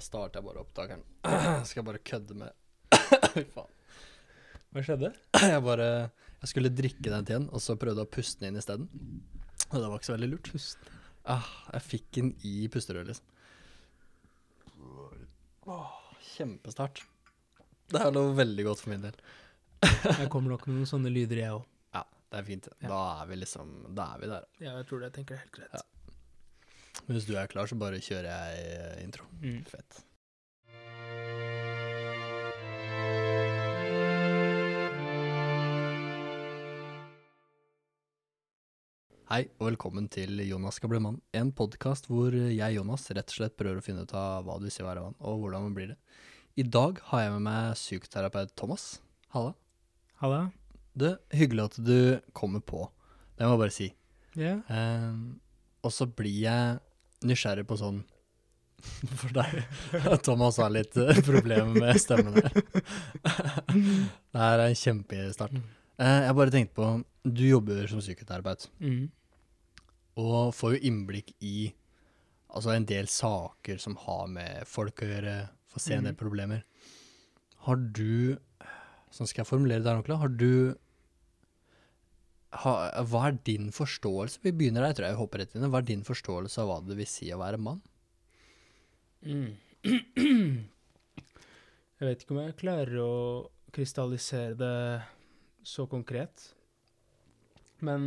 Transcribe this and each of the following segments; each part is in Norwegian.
Da starter jeg bare opptakeren. Skal jeg bare kødde med Fy faen. Hva skjedde? Jeg bare Jeg skulle drikke den teen, og så prøvde jeg å puste den inn isteden. Og det var ikke så veldig lurt. Pust. Ah, jeg fikk den i pusterøret, liksom. Oh, kjempestart. Det er noe veldig godt for min del. Jeg kommer nok med noen sånne lyder, jeg òg. Ja, det er fint. Ja. Da er vi liksom Da er vi der. Ja, jeg tror det. Jeg tenker det er helt greit. Ja. Men hvis du er klar, så bare kjører jeg eh, intro. Mm. Fett. Hei, og velkommen til Jonas skal bli mann. En podkast hvor jeg, Jonas, rett og slett prøver å finne ut av hva det vil si å være mann, og hvordan man blir det. I dag har jeg med meg psykoterapeut Thomas. Halla. Halla? Du, hyggelig at du kommer på. Det må jeg bare si. Ja? Um, og så blir jeg nysgjerrig på sånn For deg. Thomas har litt eh, problemer med stemmen her. det her er en kjempestart. Eh, jeg bare tenkte på Du jobber som psykoterapeut Mm. og får jo innblikk i altså en del saker som har med folk å gjøre. Får se en del Mhm. problemer. Har du Sånn skal jeg formulere det her ordentlig. Har du ha, Hva er din forståelse Vi begynner der, jeg tror jeg hopper rett inn. Hva er din forståelse av hva det vil si å være mann? Mm. Jeg vet ikke om jeg klarer å krystallisere det så konkret. Men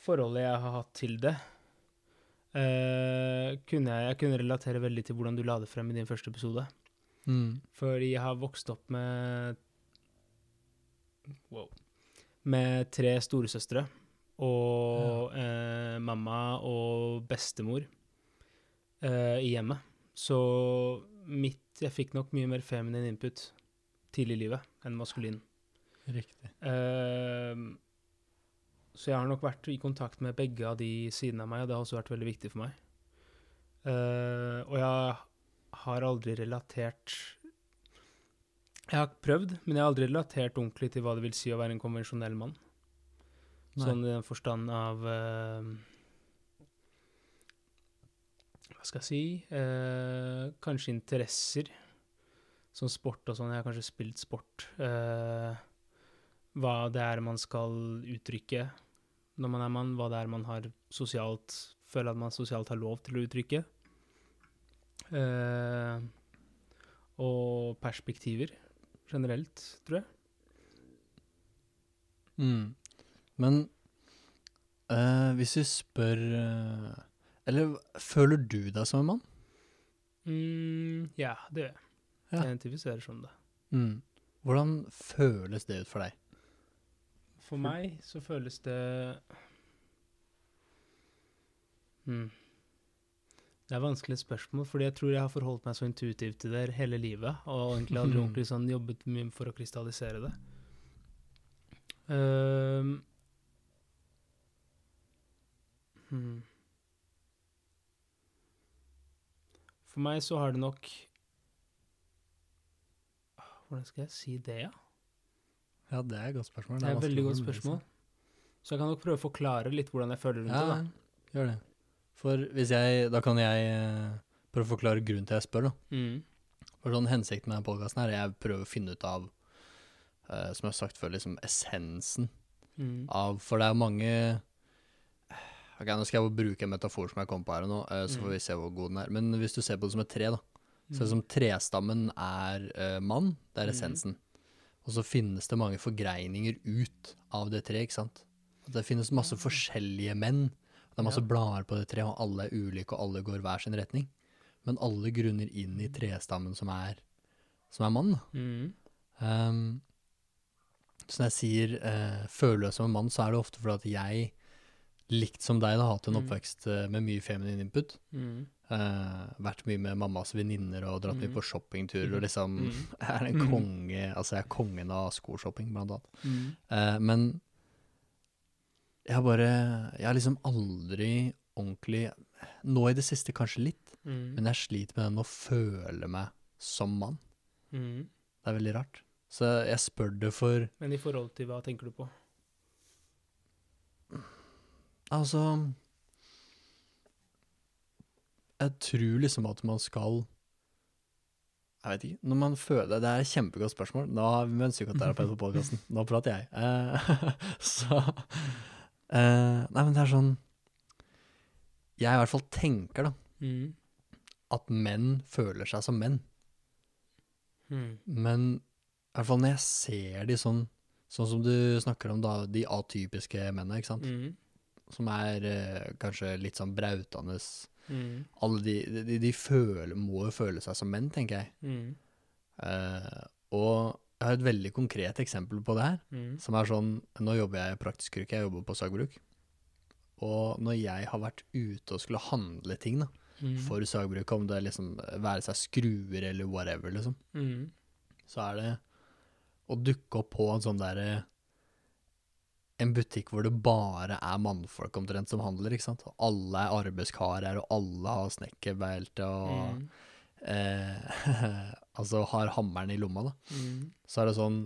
forholdet jeg har hatt til det eh, kunne jeg, jeg kunne relatere veldig til hvordan du la det frem i din første episode. Fordi jeg har vokst opp med Wow. Med tre storesøstre og eh, mamma og bestemor eh, i hjemmet. Så mitt Jeg fikk nok mye mer feminin input tidlig i livet enn maskulin. Riktig. Eh, så jeg har nok vært i kontakt med begge av de sidene av meg, og det har også vært veldig viktig for meg. Eh, og jeg har aldri relatert Jeg har prøvd, men jeg har aldri relatert ordentlig til hva det vil si å være en konvensjonell mann. Nei. Sånn i den forstand av uh, Hva skal jeg si uh, Kanskje interesser. Som sport og sånn. Jeg har kanskje spilt sport. Uh, hva det er man skal uttrykke når man er mann. Hva det er man har sosialt Føler at man sosialt har lov til å uttrykke. Og perspektiver generelt, tror jeg. Mm. Men uh, hvis vi spør uh, Eller føler du deg som en mann? Mm, ja, det gjør jeg. Ja. Jeg identifiserer som det. Mm. Hvordan føles det ut for deg? For meg så føles det hmm. Det er vanskelig spørsmål, fordi jeg tror jeg har forholdt meg så intuitivt til det hele livet, og egentlig aldri ordentlig sånn jobbet mye for å krystallisere det. Ehm. hmm. For meg så har det nok Hvordan skal jeg si det, ja? Ja, det er et godt spørsmål. Det er et er veldig godt spørsmål. Så jeg kan nok prøve å forklare litt hvordan jeg føler rundt Ja, det. da. gjør det. For hvis jeg, da kan jeg eh, prøve å forklare grunnen til at jeg spør, da. Mm. For sånn hensikten med denne podkasten her, jeg prøver å finne ut av, uh, som jeg har sagt før, liksom essensen Mm. av For det er mange Ok, nå skal jeg bruke en metafor som jeg kom på her nå, uh, så får Mm. vi se hvor god den er. Men hvis du ser på det som et tre, da. Så Mm. som trestammen er uh, mann, det er Mhm. essensen. Og så finnes det mange forgreininger ut av det treet, ikke sant. At det finnes masse forskjellige menn. Det er masse Ja. blader på det treet, og alle er ulike, og alle går hver sin retning. Men alle grunner inn i trestammen som er, som er mann. Mm. Um, så når jeg sier uh, føler jeg som en mann, så er det ofte fordi at jeg, likt som deg, har hatt en Mm. oppvekst uh, med mye feminin input. Mm. Uh, vært mye med mammas venninner og dratt mye Mhm. på shoppingturer. Og Mhm. liksom Mm. er en Mhm. konge Altså, jeg er kongen av skoshopping, blant annet. Mm. Eh, men jeg har bare Jeg har liksom aldri ordentlig Nå i det siste kanskje litt, Mm. men jeg sliter med den å føle meg som mann. Mm. Det er veldig rart. Så jeg spør det for Men i forhold til hva tenker du på? Altså Jeg tror liksom at man skal Jeg vet ikke. Når man føler Det er et kjempegodt spørsmål. Nå har vi en psykoterapeut på podkasten. Nå prater jeg. Eh, så eh, Nei, men det er sånn Jeg i hvert fall tenker, da, Mm. at menn føler seg som menn. Mm. Men i hvert fall når jeg ser de sånn Sånn som du snakker om, da, de atypiske mennene, ikke sant. Mm. Som er uh, kanskje litt sånn brautende. Mm. Alle de, de, de føler, må jo føle seg som menn, tenker jeg. Eh, og jeg har et veldig konkret eksempel på det her. Mm. Som er sånn Nå jobber jeg i praktisk yrke, jeg jobber på sagbruk. Og når jeg har vært ute og skulle handle ting da, Mm. for sagbruket, om det liksom være seg skruer eller whatever, liksom, Mm. så er det å dukke opp på en sånn derre En butikk hvor det bare er mannfolk omtrent som handler, ikke sant. Og alle er arbeidskarer, og alle har snekkerbelte og Mm. eh, Altså har hammeren i lomma, da. Mm. Så er det sånn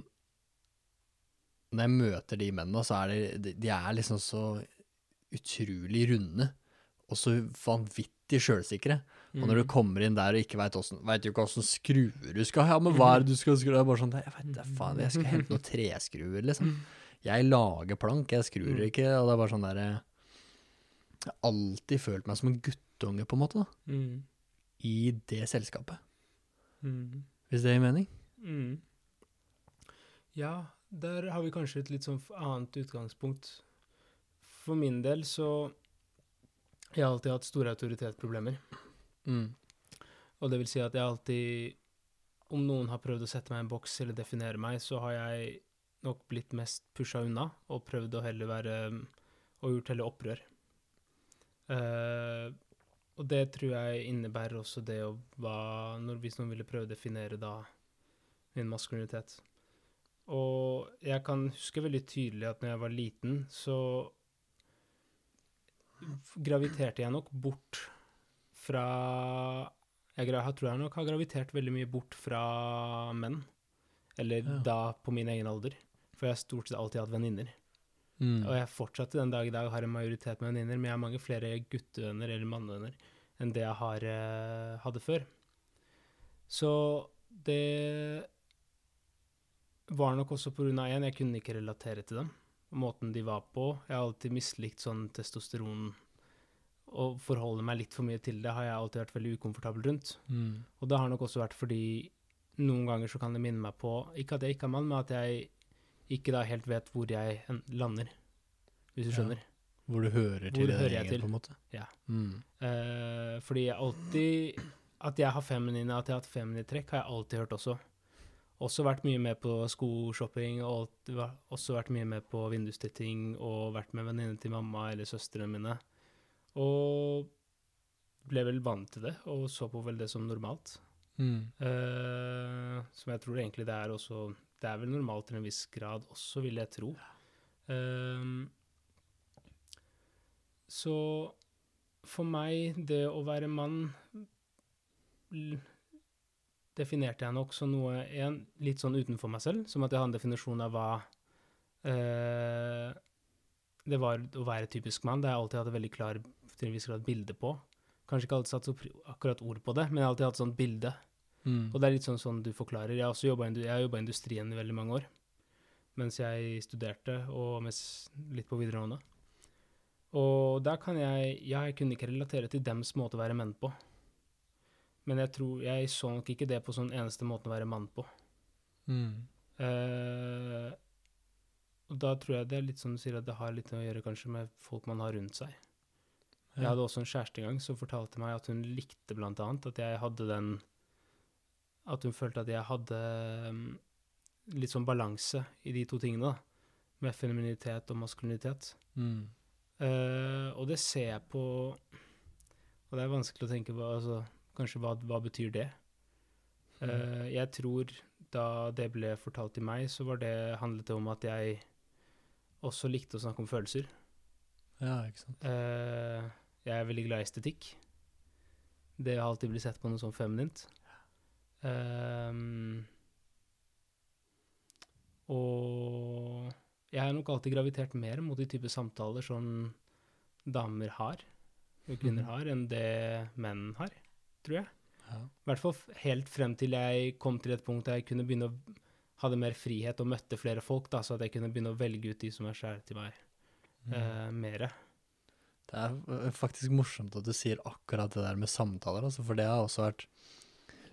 Når jeg møter de mennene, så er det, de, de er liksom så utrolig runde. Og så vanvittig sjølsikre. Og når du Mm. kommer inn der og ikke veit jo ikke åssen skruer du skal ha, men hva er det du skal skru? Det er bare sånn Jeg vet da faen, jeg skal hente noen treskruer, liksom. Jeg lager plank, jeg skrur Mm. ikke. Og det er bare sånn derre Jeg har alltid følt meg som en guttunge, på en måte, da. Mm. I det selskapet. Mm. Hvis det gir mening? Mm. Ja, der har vi kanskje et litt sånn annet utgangspunkt. For min del så Jeg har alltid hatt store autoritetsproblemer. Mm. Og det vil si at jeg alltid Om noen har prøvd å sette meg i en boks eller definere meg, så har jeg nok blitt mest pusha unna og prøvd å heller være Og gjort heller opprør. Eh, og det tror jeg innebærer også det å hva når, Hvis noen ville prøve å definere da min maskulinitet. Og jeg kan huske veldig tydelig at når jeg var liten, så graviterte jeg nok bort fra Jeg tror jeg nok har gravitert veldig mye bort fra menn. Eller Ja. da på min egen alder. For jeg har stort sett alltid hatt venninner. Mm. Og jeg fortsatt den dag i dag har en majoritet med venninner, men jeg har mange flere guttevenner eller mannevenner enn det jeg har, eh, hadde før. Så det var nok også av en, jeg kunne ikke relatere til dem. Måten de var på. Jeg har alltid mislikt sånn testosteron og forholde meg litt for mye til det, har jeg alltid vært veldig ukomfortabel rundt. Mm. Og det har nok også vært fordi noen ganger så kan det minne meg på, ikke at jeg ikke er mann, men at jeg ikke da helt vet hvor jeg lander, hvis du Ja. skjønner. Hvor du hører til Hvor hører jeg til? på en måte. Ja. Mm. Uh, fordi jeg alltid At jeg har feminine, at jeg har hatt feminine trekk, har jeg alltid hørt også. Også vært mye med på skoshopping, og alltid også vært mye med på vindustitting, og vært med venninnene til mamma eller søstrene mine. Og ble vel vant til det, og så på vel det som normalt. Mm. Uh, som jeg tror egentlig det er også Det er vel normalt til en viss grad også, vil jeg tro. Um, så for meg, det å være mann definerte jeg nok som noe en, litt sånn utenfor meg selv, som at jeg har en definisjon av hva uh, det var å være typisk mann. Det har jeg alltid hatt et veldig klart bilde på. Kanskje ikke alltid satt så akkurat ord på det, men jeg har alltid hatt sånt bilde. Mm. Og det er litt sånn sånn du forklarer. Jeg har også jobba i industrien i veldig mange år, mens jeg studerte, og mens, litt på videregående. Og der kan jeg Ja, jeg kunne ikke relatere til dems måte å være menn på. Men jeg tror Jeg så nok ikke det på sånn eneste måten å være mann på. Mm. Eh, og da tror jeg det er litt som du sier, at det har litt å gjøre kanskje med folk man har rundt seg. Jeg hadde også en kjæreste en gang som fortalte meg at hun likte blant annet at jeg hadde den At hun følte at jeg hadde um, litt sånn balanse i de to tingene, da. Med femininitet og maskulinitet. Mm. Uh, og det ser jeg på Og det er vanskelig å tenke på altså, Kanskje hva, hva betyr det? Eh, jeg tror da det ble fortalt til meg, så var det, handlet det om at jeg også likte å snakke om følelser. ja, ikke sant. Uh, jeg er veldig glad i estetikk. Det har alltid blitt sett på noe sånn feminint. Ehm, og jeg har nok alltid gravitert mer mot de typer samtaler som damer har, og kvinner Mhm. har, enn det menn har, tror jeg. Ja. I hvert fall helt frem til jeg kom til et punkt der jeg kunne begynne å hadde mer frihet og møtte flere folk, da, så at jeg kunne begynne å velge ut de som er kjære til meg, Mm. eh, mere. Det er eh, faktisk morsomt at du sier akkurat det der med samtaler, altså, for det har også vært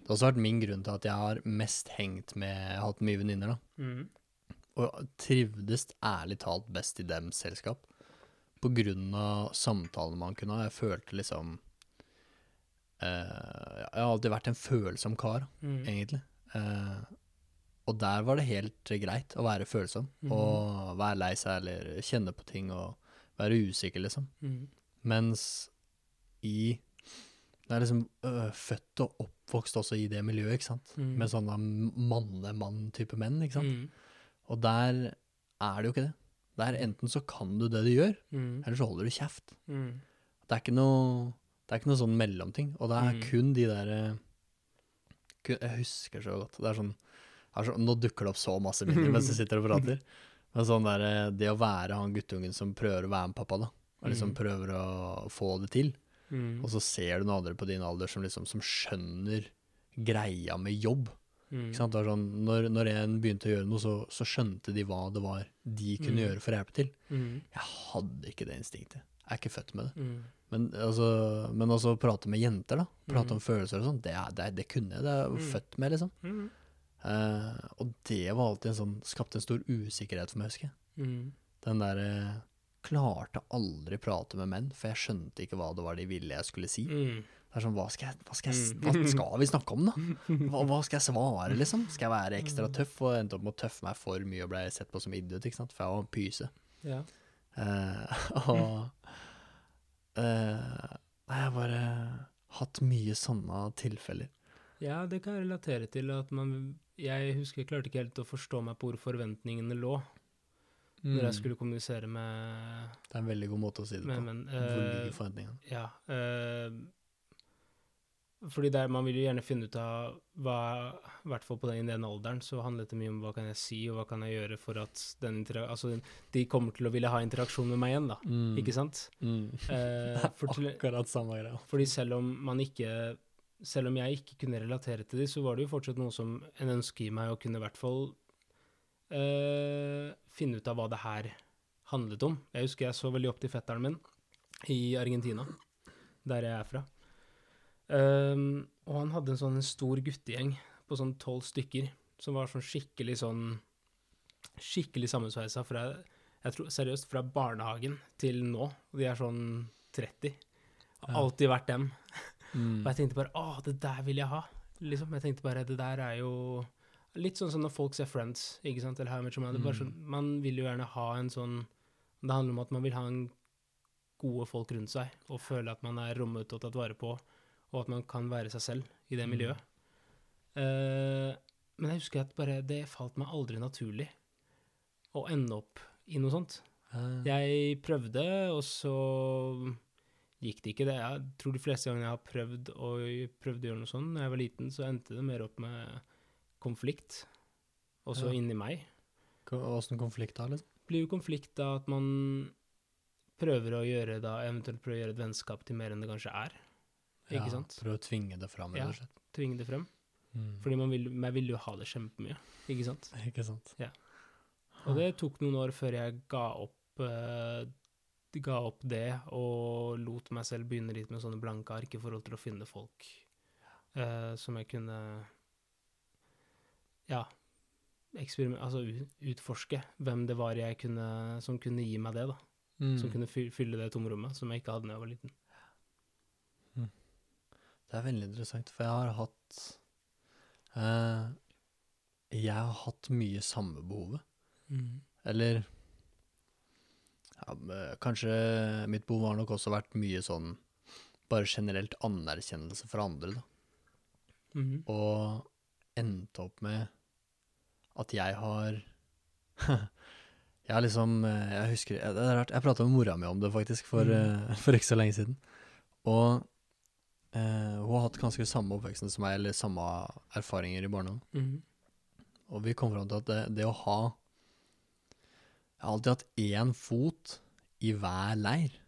det har også vært min grunn til at jeg har mest hengt med Jeg har hatt mye venninner, da. Mm. Og trivdes ærlig talt best i dems selskap. På grunn av samtalene man kunne ha. Jeg følte liksom eh, Jeg har alltid vært en følsom kar, Mm. egentlig. Eh, og der var det helt greit å være følsom. mm. Og være lei seg eller kjenne på ting og være usikker, liksom. Mm. Mens i Det er liksom øh, født og oppvokst også i det miljøet, ikke sant. Mm. Med sånne manne-mann-type menn, ikke sant. Mm. Og der er det jo ikke det. Der enten så kan du det du gjør, Mm. eller så holder du kjeft. Mm. Det er noe, det er ikke noe sånn mellomting. Og det er Mm. kun de der eh, kun, Jeg husker så godt. Det er sånn, sånn Nå dukker det opp så masse minner mens du sitter og prater. Men sånn der, eh, det å være han guttungen som prøver å være med pappa, da. Og liksom Mm. prøver å få det til. Mm. Og så ser du noen andre på din alder som liksom som skjønner greia med jobb. Mm. Sånn, når, når en begynte å gjøre noe, så, så skjønte de hva det var de kunne Mm. gjøre for å hjelpe til. Mm. Jeg hadde ikke det instinktet. Jeg er ikke født med det. Mm. Men altså, men også prate med jenter, da. Prate Mm. om følelser og sånn. Det, det, det kunne jeg. Det er jeg født med, liksom. Eh, og det var alltid en sånn Skapte en stor usikkerhet for meg, husker jeg. Den derre Klarte aldri prate med menn, for jeg skjønte ikke hva det var de ville jeg skulle si. Mm. Det er sånn, hva skal, jeg, hva, skal jeg, Mm. hva skal vi snakke om, da? Hva, hva skal jeg svare, liksom? Skal jeg være ekstra tøff? Og endte opp med å tøffe meg for mye og ble sett på som idiot, ikke sant? For jeg var en pyse. Ja. Uh, og uh, jeg har bare hatt mye sånne tilfeller. ja, det kan jeg relatere til. At man Jeg husker jeg klarte ikke helt å forstå meg på hvor forventningene lå når jeg skulle kommunisere med, Det er en veldig god måte å si det med på. menn. Hvor Eh, ligger forventningene? Ja. uh, fordi der man vil jo gjerne finne ut av hva I hvert fall på den, den alderen så handlet det mye om hva kan jeg si, og hva kan jeg gjøre for at den altså, de kommer til å ville ha interaksjon med meg igjen, da. Mm. Ikke sant? Mm. Uh, til, Akkurat samme greia. fordi selv om man ikke Selv om jeg ikke kunne relatere til dem, så var det jo fortsatt noe som en ønske i meg å kunne i hvert fall eh, finne ut av hva det her handlet om. Jeg husker jeg så veldig opp til fetteren min i Argentina, der jeg er fra. Um, og han hadde en sånn stor guttegjeng på sånn tolv stykker, som var sånn skikkelig sånn Skikkelig sammensveisa fra jeg tror, Seriøst, fra barnehagen til nå. De er sånn 30. Har alltid vært dem. Mm. Og jeg tenkte bare å, det der vil jeg ha. Liksom. Jeg tenkte bare det der er jo litt sånn som når folk ser Friends, ikke sant, eller How Much Man, Mm. sånn, man vil jo gjerne ha en sånn Det handler om at man vil ha en gode folk rundt seg, og føle at man er rommet og tatt vare på, og at man kan være seg selv i det Mm. miljøet. Eh, men jeg husker at bare det falt meg aldri naturlig å ende opp i noe sånt. Uh. Jeg prøvde, og så gikk det ikke. Det jeg tror de fleste gangene jeg har prøvd å, prøvd å gjøre noe sånt, da jeg var liten, så endte det mer opp med konflikt, også Ja. inni meg. Åssen konflikt da, liksom? Blir jo konflikt da at man prøver å gjøre da, eventuelt prøver å gjøre et vennskap til mer enn det kanskje er. Ikke sant? Prøve å tvinge det fram, Ja. rett og slett. Tvinge det frem. Mm. Fordi man vil, man vil jo ha det kjempemye, ikke sant? Ikke sant? Og det tok noen år før jeg ga opp, uh, ga opp det, og lot meg selv begynne litt med sånne blanke ark i forhold til å finne folk uh, som jeg kunne Ja, altså utforske hvem det var jeg kunne, som kunne gi meg det, da. Mm. Som kunne fylle det tomrommet som jeg ikke hadde da jeg var liten. Det er veldig interessant, for jeg har hatt eh, Jeg har hatt mye samme behovet. Eller ja, Kanskje mitt behov har nok også vært mye sånn bare generelt anerkjennelse fra andre, da. Mhm. Og endte opp med at jeg har Jeg har liksom eh, Jeg husker Det er rart, jeg prata med mora mi om det faktisk for, Mm. eh, for ikke så lenge siden. Og eh, hun har hatt ganske samme oppveksten som meg, eller samme erfaringer i barndommen. Mm. Og vi kom fram til at det, det å ha Jeg har alltid hatt én fot i hver leir,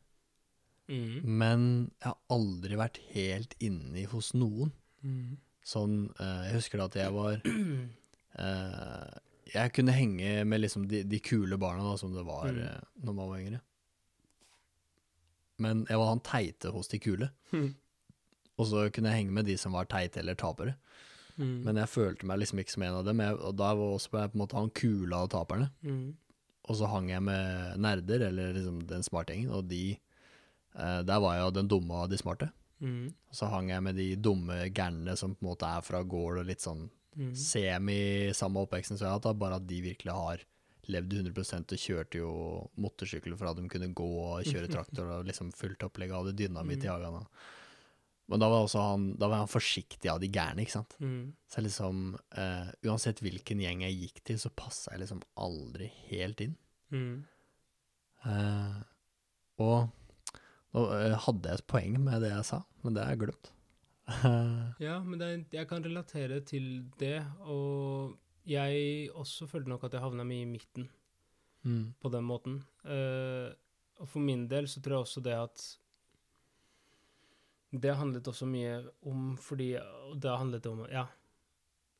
Mm. men jeg har aldri vært helt inni hos noen. Mm. Sånn, eh, jeg husker da at jeg var eh, Jeg kunne henge med liksom de, de kule barna da, som det var Mm. eh, når man var yngre. Men jeg var han teite hos de kule. Og så kunne jeg henge med de som var teite eller tapere. Mm. Men jeg følte meg liksom ikke som en av dem. Jeg, og da var også jeg på en måte han kule av taperne. Mm. Og så hang jeg med nerder, eller liksom den smarte gjengen, og de eh, Der var jeg den dumme av de smarte. Mm. Så hang jeg med de dumme gærne som på en måte er fra gård og litt sånn Mm. semi samme oppveksten som jeg har hatt, bare at de virkelig har levd 100% og kjørte jo motorsykkel fra de kunne gå og kjøre traktor og liksom fullt opplegg av det dynamitt i Mm. hagen. da. Men da var også han, da var han forsiktig av de gærne, ikke sant. Mm. Så liksom, uh, uansett hvilken gjeng jeg gikk til, så passa jeg liksom aldri helt inn. Mm. Uh, og nå eh, hadde jeg et poeng med det jeg sa, men det har jeg glemt. Ja, men det, jeg kan relatere til det, og jeg også følte nok at jeg havna mye i midten mm. på den måten. Uh, og for min del så tror jeg også det at Det handlet også mye om fordi og Det handlet om Ja,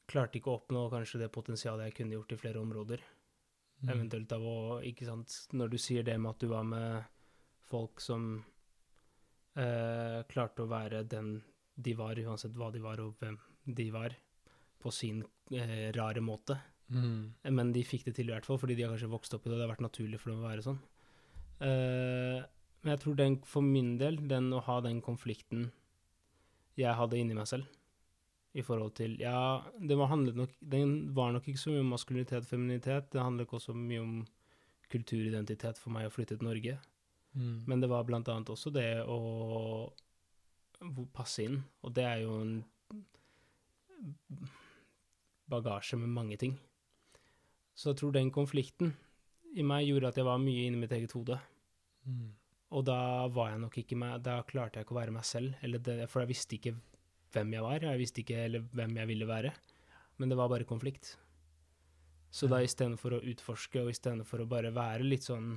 klarte ikke å oppnå kanskje det potensialet jeg kunne gjort i flere områder. Mm. Eventuelt av å Ikke sant, når du sier det med at du var med folk som klarte å være den de var, uansett hva de var og hvem de var, på sin eh, rare måte. Mm. Men de fikk det til i hvert fall, fordi de har kanskje vokst opp i det, og det har vært naturlig for dem å være sånn. Eh, men jeg tror den, for min del, den å ha den konflikten jeg hadde inni meg selv, i forhold til Ja, det var, handlet nok, den var nok ikke så mye om maskulinitet og feminitet, det handlet ikke også mye om kulturidentitet for meg å flytte til Norge. Mm. Men det var blant annet også det å passe inn, og det er jo en bagasje med mange ting. Så jeg tror den konflikten i meg gjorde at jeg var mye inni mitt eget hode. Mm. Og da var jeg nok ikke meg, da klarte jeg ikke å være meg selv, eller det, for jeg visste ikke hvem jeg var, jeg visste ikke eller hvem jeg ville være, men det var bare konflikt. Så da istedenfor å utforske, og istedenfor å bare være litt sånn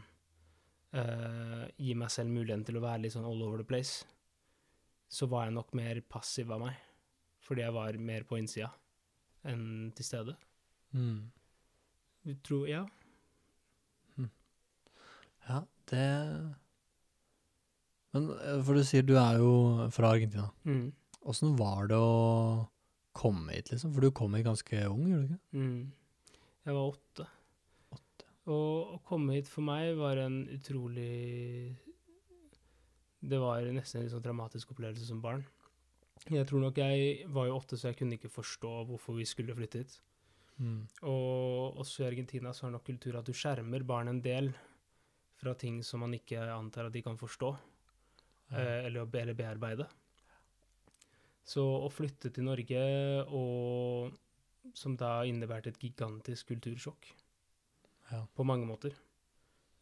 eh, Gi meg selv muligheten til å være litt sånn all over the place, så var jeg nok mer passiv av meg. Fordi jeg var mer på innsida enn til stede. Mm. Du tror, ja. Ja, det Men eh, for du sier du er jo fra Argentina. Mm. Var det å komme hit, liksom? For du kom hit ganske ung, gjorde du ikke? Mm. Jeg var åtte. Og å komme hit for meg var en utrolig Det var nesten en litt sånn dramatisk opplevelse som barn. Jeg tror nok jeg var jo åtte, så jeg kunne ikke forstå hvorfor vi skulle flytte hit. Mm. Og også i Argentina så har nok kultur at du skjermer barn en del fra ting som man ikke antar at de kan forstå, ja. eller, eller bearbeide. Så å flytte til Norge, og som da innebærte et gigantisk kultursjokk Ja. på mange måter,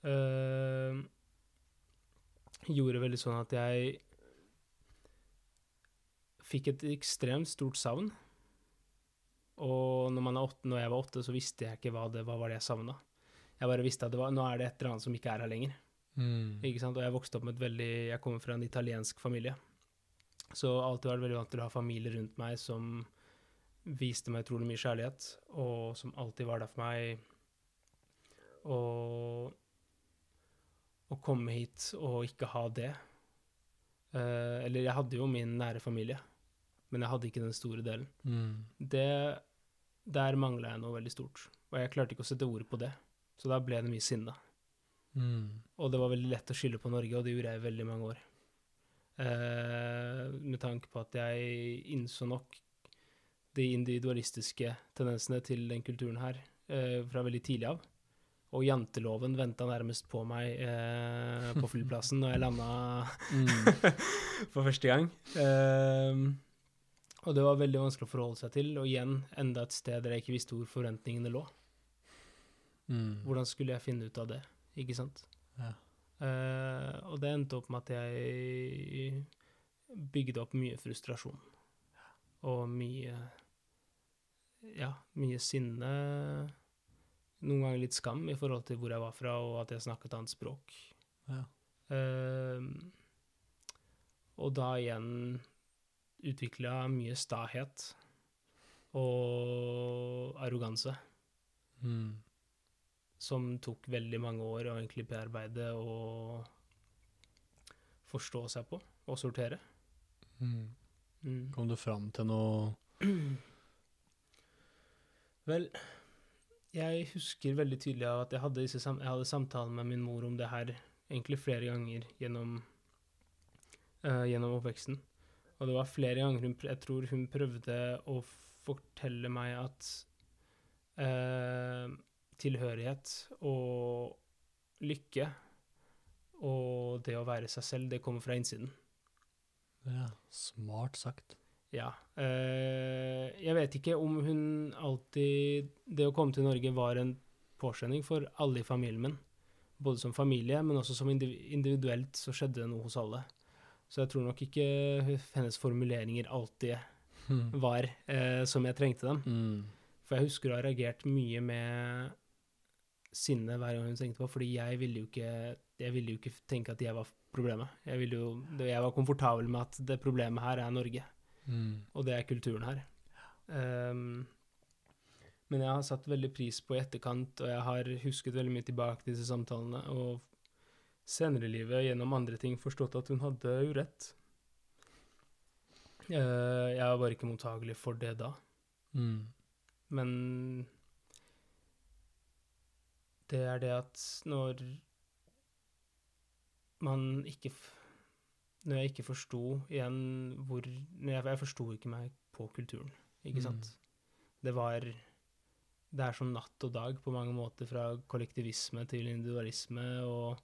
Uh, gjorde veldig sånn at jeg fikk et ekstremt stort savn. Og når, man er åtte, når jeg var åtte, så visste jeg ikke hva det hva var det jeg savna. Jeg bare visste at det var, nå er det et eller annet som ikke er her lenger. Mm. Ikke sant? Og jeg vokste opp med et veldig Jeg kommer fra en italiensk familie. Så alltid vært veldig vant til å ha familie rundt meg som viste meg utrolig mye kjærlighet, og som alltid var der for meg. Og å komme hit og ikke ha det Uh, Eller jeg hadde jo min nære familie, men jeg hadde ikke den store delen. Mm. Det Der mangla jeg noe veldig stort, og jeg klarte ikke å sette ord på det. Så da ble det mye sinne. Mm. Og det var veldig lett å skylde på Norge, og det gjorde jeg i veldig mange år. Uh, med tanke på at jeg innså nok de individualistiske tendensene til den kulturen her uh, fra veldig tidlig av. Og janteloven venta nærmest på meg eh, på flyplassen når jeg landa Mm. for første gang. Eh, og det var veldig vanskelig å forholde seg til, og igjen enda et sted der jeg ikke visste hvor forventningene lå. Mm. Hvordan skulle jeg finne ut av det, ikke sant? Ja. Eh, og det endte opp med at jeg bygde opp mye frustrasjon. Og mye Ja, mye sinne. Noen ganger litt skam i forhold til hvor jeg var fra, og at jeg snakket annet språk. Ja. Uh, og da igjen utvikla mye stahet og arroganse, Mm. som tok veldig mange år å egentlig bearbeide og forstå seg på og sortere. Mm. Mm. Kom du fram til noe Vel, jeg husker veldig tydelig at jeg hadde, disse jeg hadde samtaler med min mor om det her egentlig flere ganger gjennom, uh, gjennom oppveksten. Og det var flere ganger hun, jeg tror hun prøvde å fortelle meg at uh, tilhørighet og lykke og det å være seg selv, det kommer fra innsiden. Ja, smart sagt. Ja. eh, jeg vet ikke om hun alltid Det å komme til Norge var en påskjønning for alle i familien min. Både som familie, men også som individuelt så skjedde det noe hos alle. Så jeg tror nok ikke hennes formuleringer alltid Mm. var eh, som jeg trengte dem. Mm. For jeg husker å ha reagert mye med sinne hver gang hun tenkte på, fordi jeg ville jo ikke, jeg ville jo ikke tenke at jeg var problemet. Jeg, ville jo, jeg var komfortabel med at det problemet her er Norge. Mm. og det er kulturen her. Um, men jeg har satt veldig pris på i etterkant, og jeg har husket veldig mye tilbake til disse samtalene, og senere i livet, gjennom andre ting, forstått at hun hadde urett. rett. Eh, jeg var bare ikke mottagelig for det da, Mm. men det er det at når man ikke Når jeg ikke forsto igjen hvor Jeg, jeg forsto ikke meg på kulturen, ikke Mm. sant? Det var Det er som natt og dag på mange måter, fra kollektivisme til individualisme, og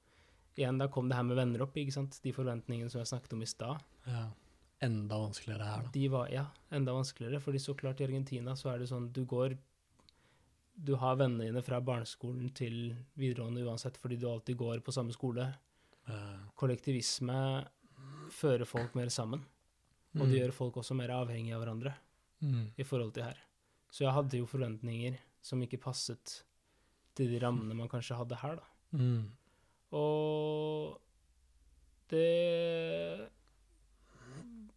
igjen, da kom det her med venner opp, ikke sant? De forventningene som jeg snakket om i stad. Ja. Enda vanskeligere her, da. De var, ja, enda vanskeligere, fordi så klart i Argentina så er det sånn, du går Du har vennene dine fra barneskolen til videregående uansett, fordi du alltid går på samme skole. Eh, Kollektivisme fører folk mer sammen, og det gjør folk også mer avhengige av hverandre mm. i forhold til her. Så jeg hadde jo forventninger som ikke passet til de rammene man kanskje hadde her, da. Mm. Og det er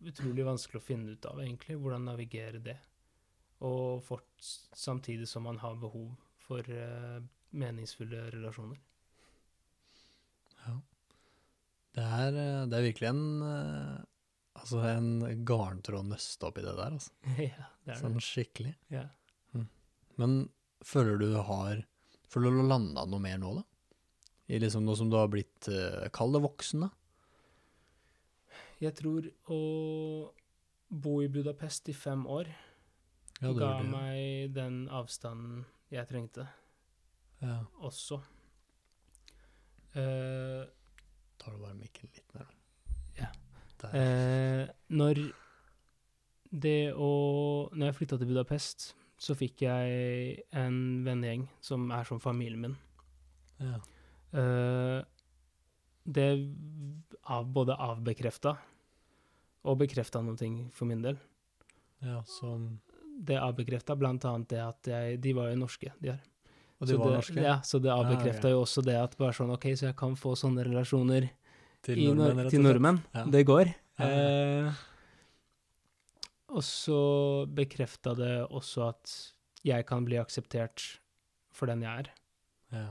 utrolig vanskelig å finne ut av, egentlig, hvordan navigere det. Og fort, samtidig som man har behov for uh, meningsfulle relasjoner. Ja. Det er, eh, det er virkelig en eh, Altså en garntråd nøste opp i det der, altså. ja, det er Sånn det. skikkelig. Ja. Men føler du har Føler du har landa noe mer nå, da? I liksom noe som du har blitt uh, Kall det voksen, da. Jeg tror å bo i Budapest i fem år Ja, ga det. meg den avstanden jeg trengte, Ja. også. Eh, Tar du bare mikken litt nærmere. Ja. Eh, når det å Når jeg flytta til Budapest, så fikk jeg en vennegjeng som er som familien min. ja. Eh, det av, både avbekrefta og bekrefta noen ting for min del. ja, som Det avbekrefta blant annet det at jeg De var jo norske, de her. Og de Så var det, norske? Ja, så det Ah, okay. jo også det at bare sånn OK, så jeg kan få sånne relasjoner Til nordmenn, Nor- til nordmenn. Ja. Det går. Ja, ja. Eh, og så bekrefta det også at jeg kan bli akseptert for den jeg er, Ja.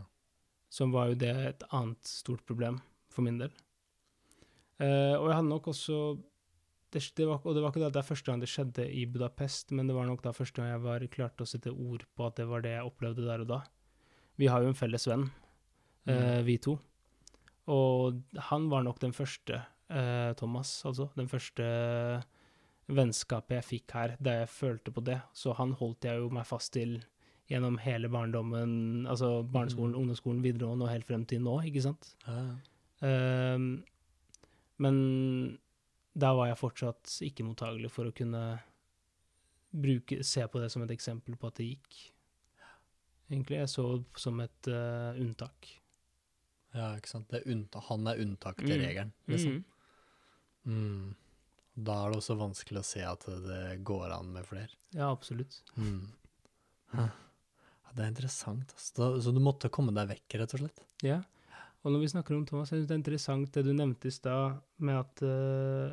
som var jo det et annet stort problem for min del. Eh, og jeg hadde nok også det, det var, Og det var ikke da det første gang det skjedde i Budapest, men det var nok da første gang jeg var klarte å sette ord på at det var det jeg opplevde der og da. Vi har jo en felles venn, eh, Mm. vi to. Og han var nok den første, eh, Thomas, altså. Den første vennskapet jeg fikk her, da jeg følte på det. Så han holdt jeg jo meg fast til gjennom hele barndommen, altså barneskolen, Mm. ungdomsskolen, videregående og helt frem til nå, ikke sant? Ja. Eh, men da var jeg fortsatt ikke mottagelig for å kunne bruke, se på det som et eksempel på at det gikk. Egentlig. Jeg så det som et uh, unntak. ja, ikke sant. Det er unnta han er unntak til Mm. regelen, liksom. Mm. Mm. Da er det også vanskelig å se at det går an med flere. Ja, absolutt. Mm. Ja, det er interessant. Altså. Så du måtte komme deg vekk, rett og slett? Ja. Og når vi snakker om Thomas, jeg synes det er interessant det du nevnte i stad, med at uh,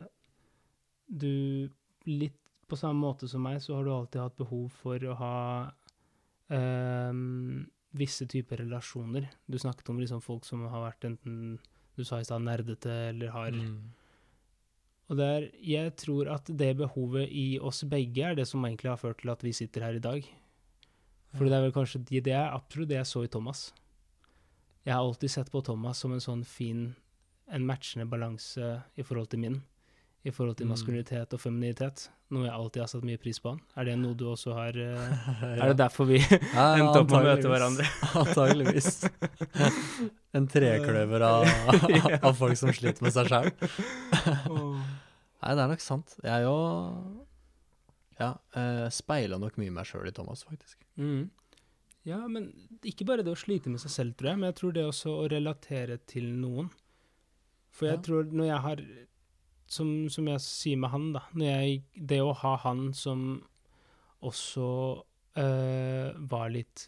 du litt på samme måte som meg, så har du alltid hatt behov for å ha uh, visse typer relasjoner. Du snakket om liksom folk som har vært enten du sa i stad nerdete, eller har Mm. Og det er, jeg tror at det behovet i oss begge er det som egentlig har ført til at vi sitter her i dag. For det er vel kanskje det, det er absolutt det jeg så i Thomas. Jeg har alltid sett på Thomas som en sånn fin, en matchende balanse i forhold til min. I forhold til Mm. maskulinitet og feminitet. Noe jeg alltid har satt mye pris på han. Er det noe du også har uh. Er det derfor vi endte opp med å møte hverandre? Antageligvis. En trekløver av, av folk som sliter med seg sjæl. Nei, det er nok sant. Jeg òg ja, uh, speila nok mye meg sjøl i Thomas, faktisk. Mm. Ja, men ikke bare det å slite med seg selv, tror jeg, men jeg tror det også å relatere til noen. For jeg Ja. tror når jeg har som, som jeg sier med han, da når jeg, Det å ha han som også øh, var litt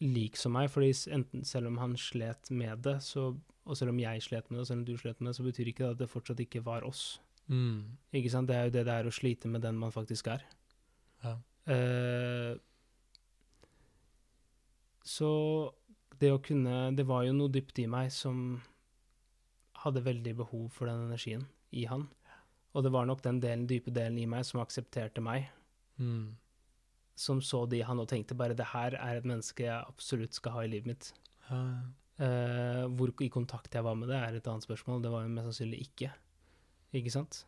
lik som meg, fordi enten selv om han slet med det, så, og selv om jeg slet med det, og selv om du slet med det, så betyr ikke det at det fortsatt ikke var oss. Mm. Ikke sant? Det er jo det det er å slite med den man faktisk er. Ja. Eh, så det å kunne Det var jo noe dypt i meg som hadde veldig behov for den energien i han. Og det var nok den delen, dype delen i meg som aksepterte meg, Mm. som så de han og tenkte bare det her er et menneske jeg absolutt skal ha i livet mitt. Ja. Eh, hvor i kontakt jeg var med det, er et annet spørsmål. Det var jo mest sannsynlig ikke. Ikke sant?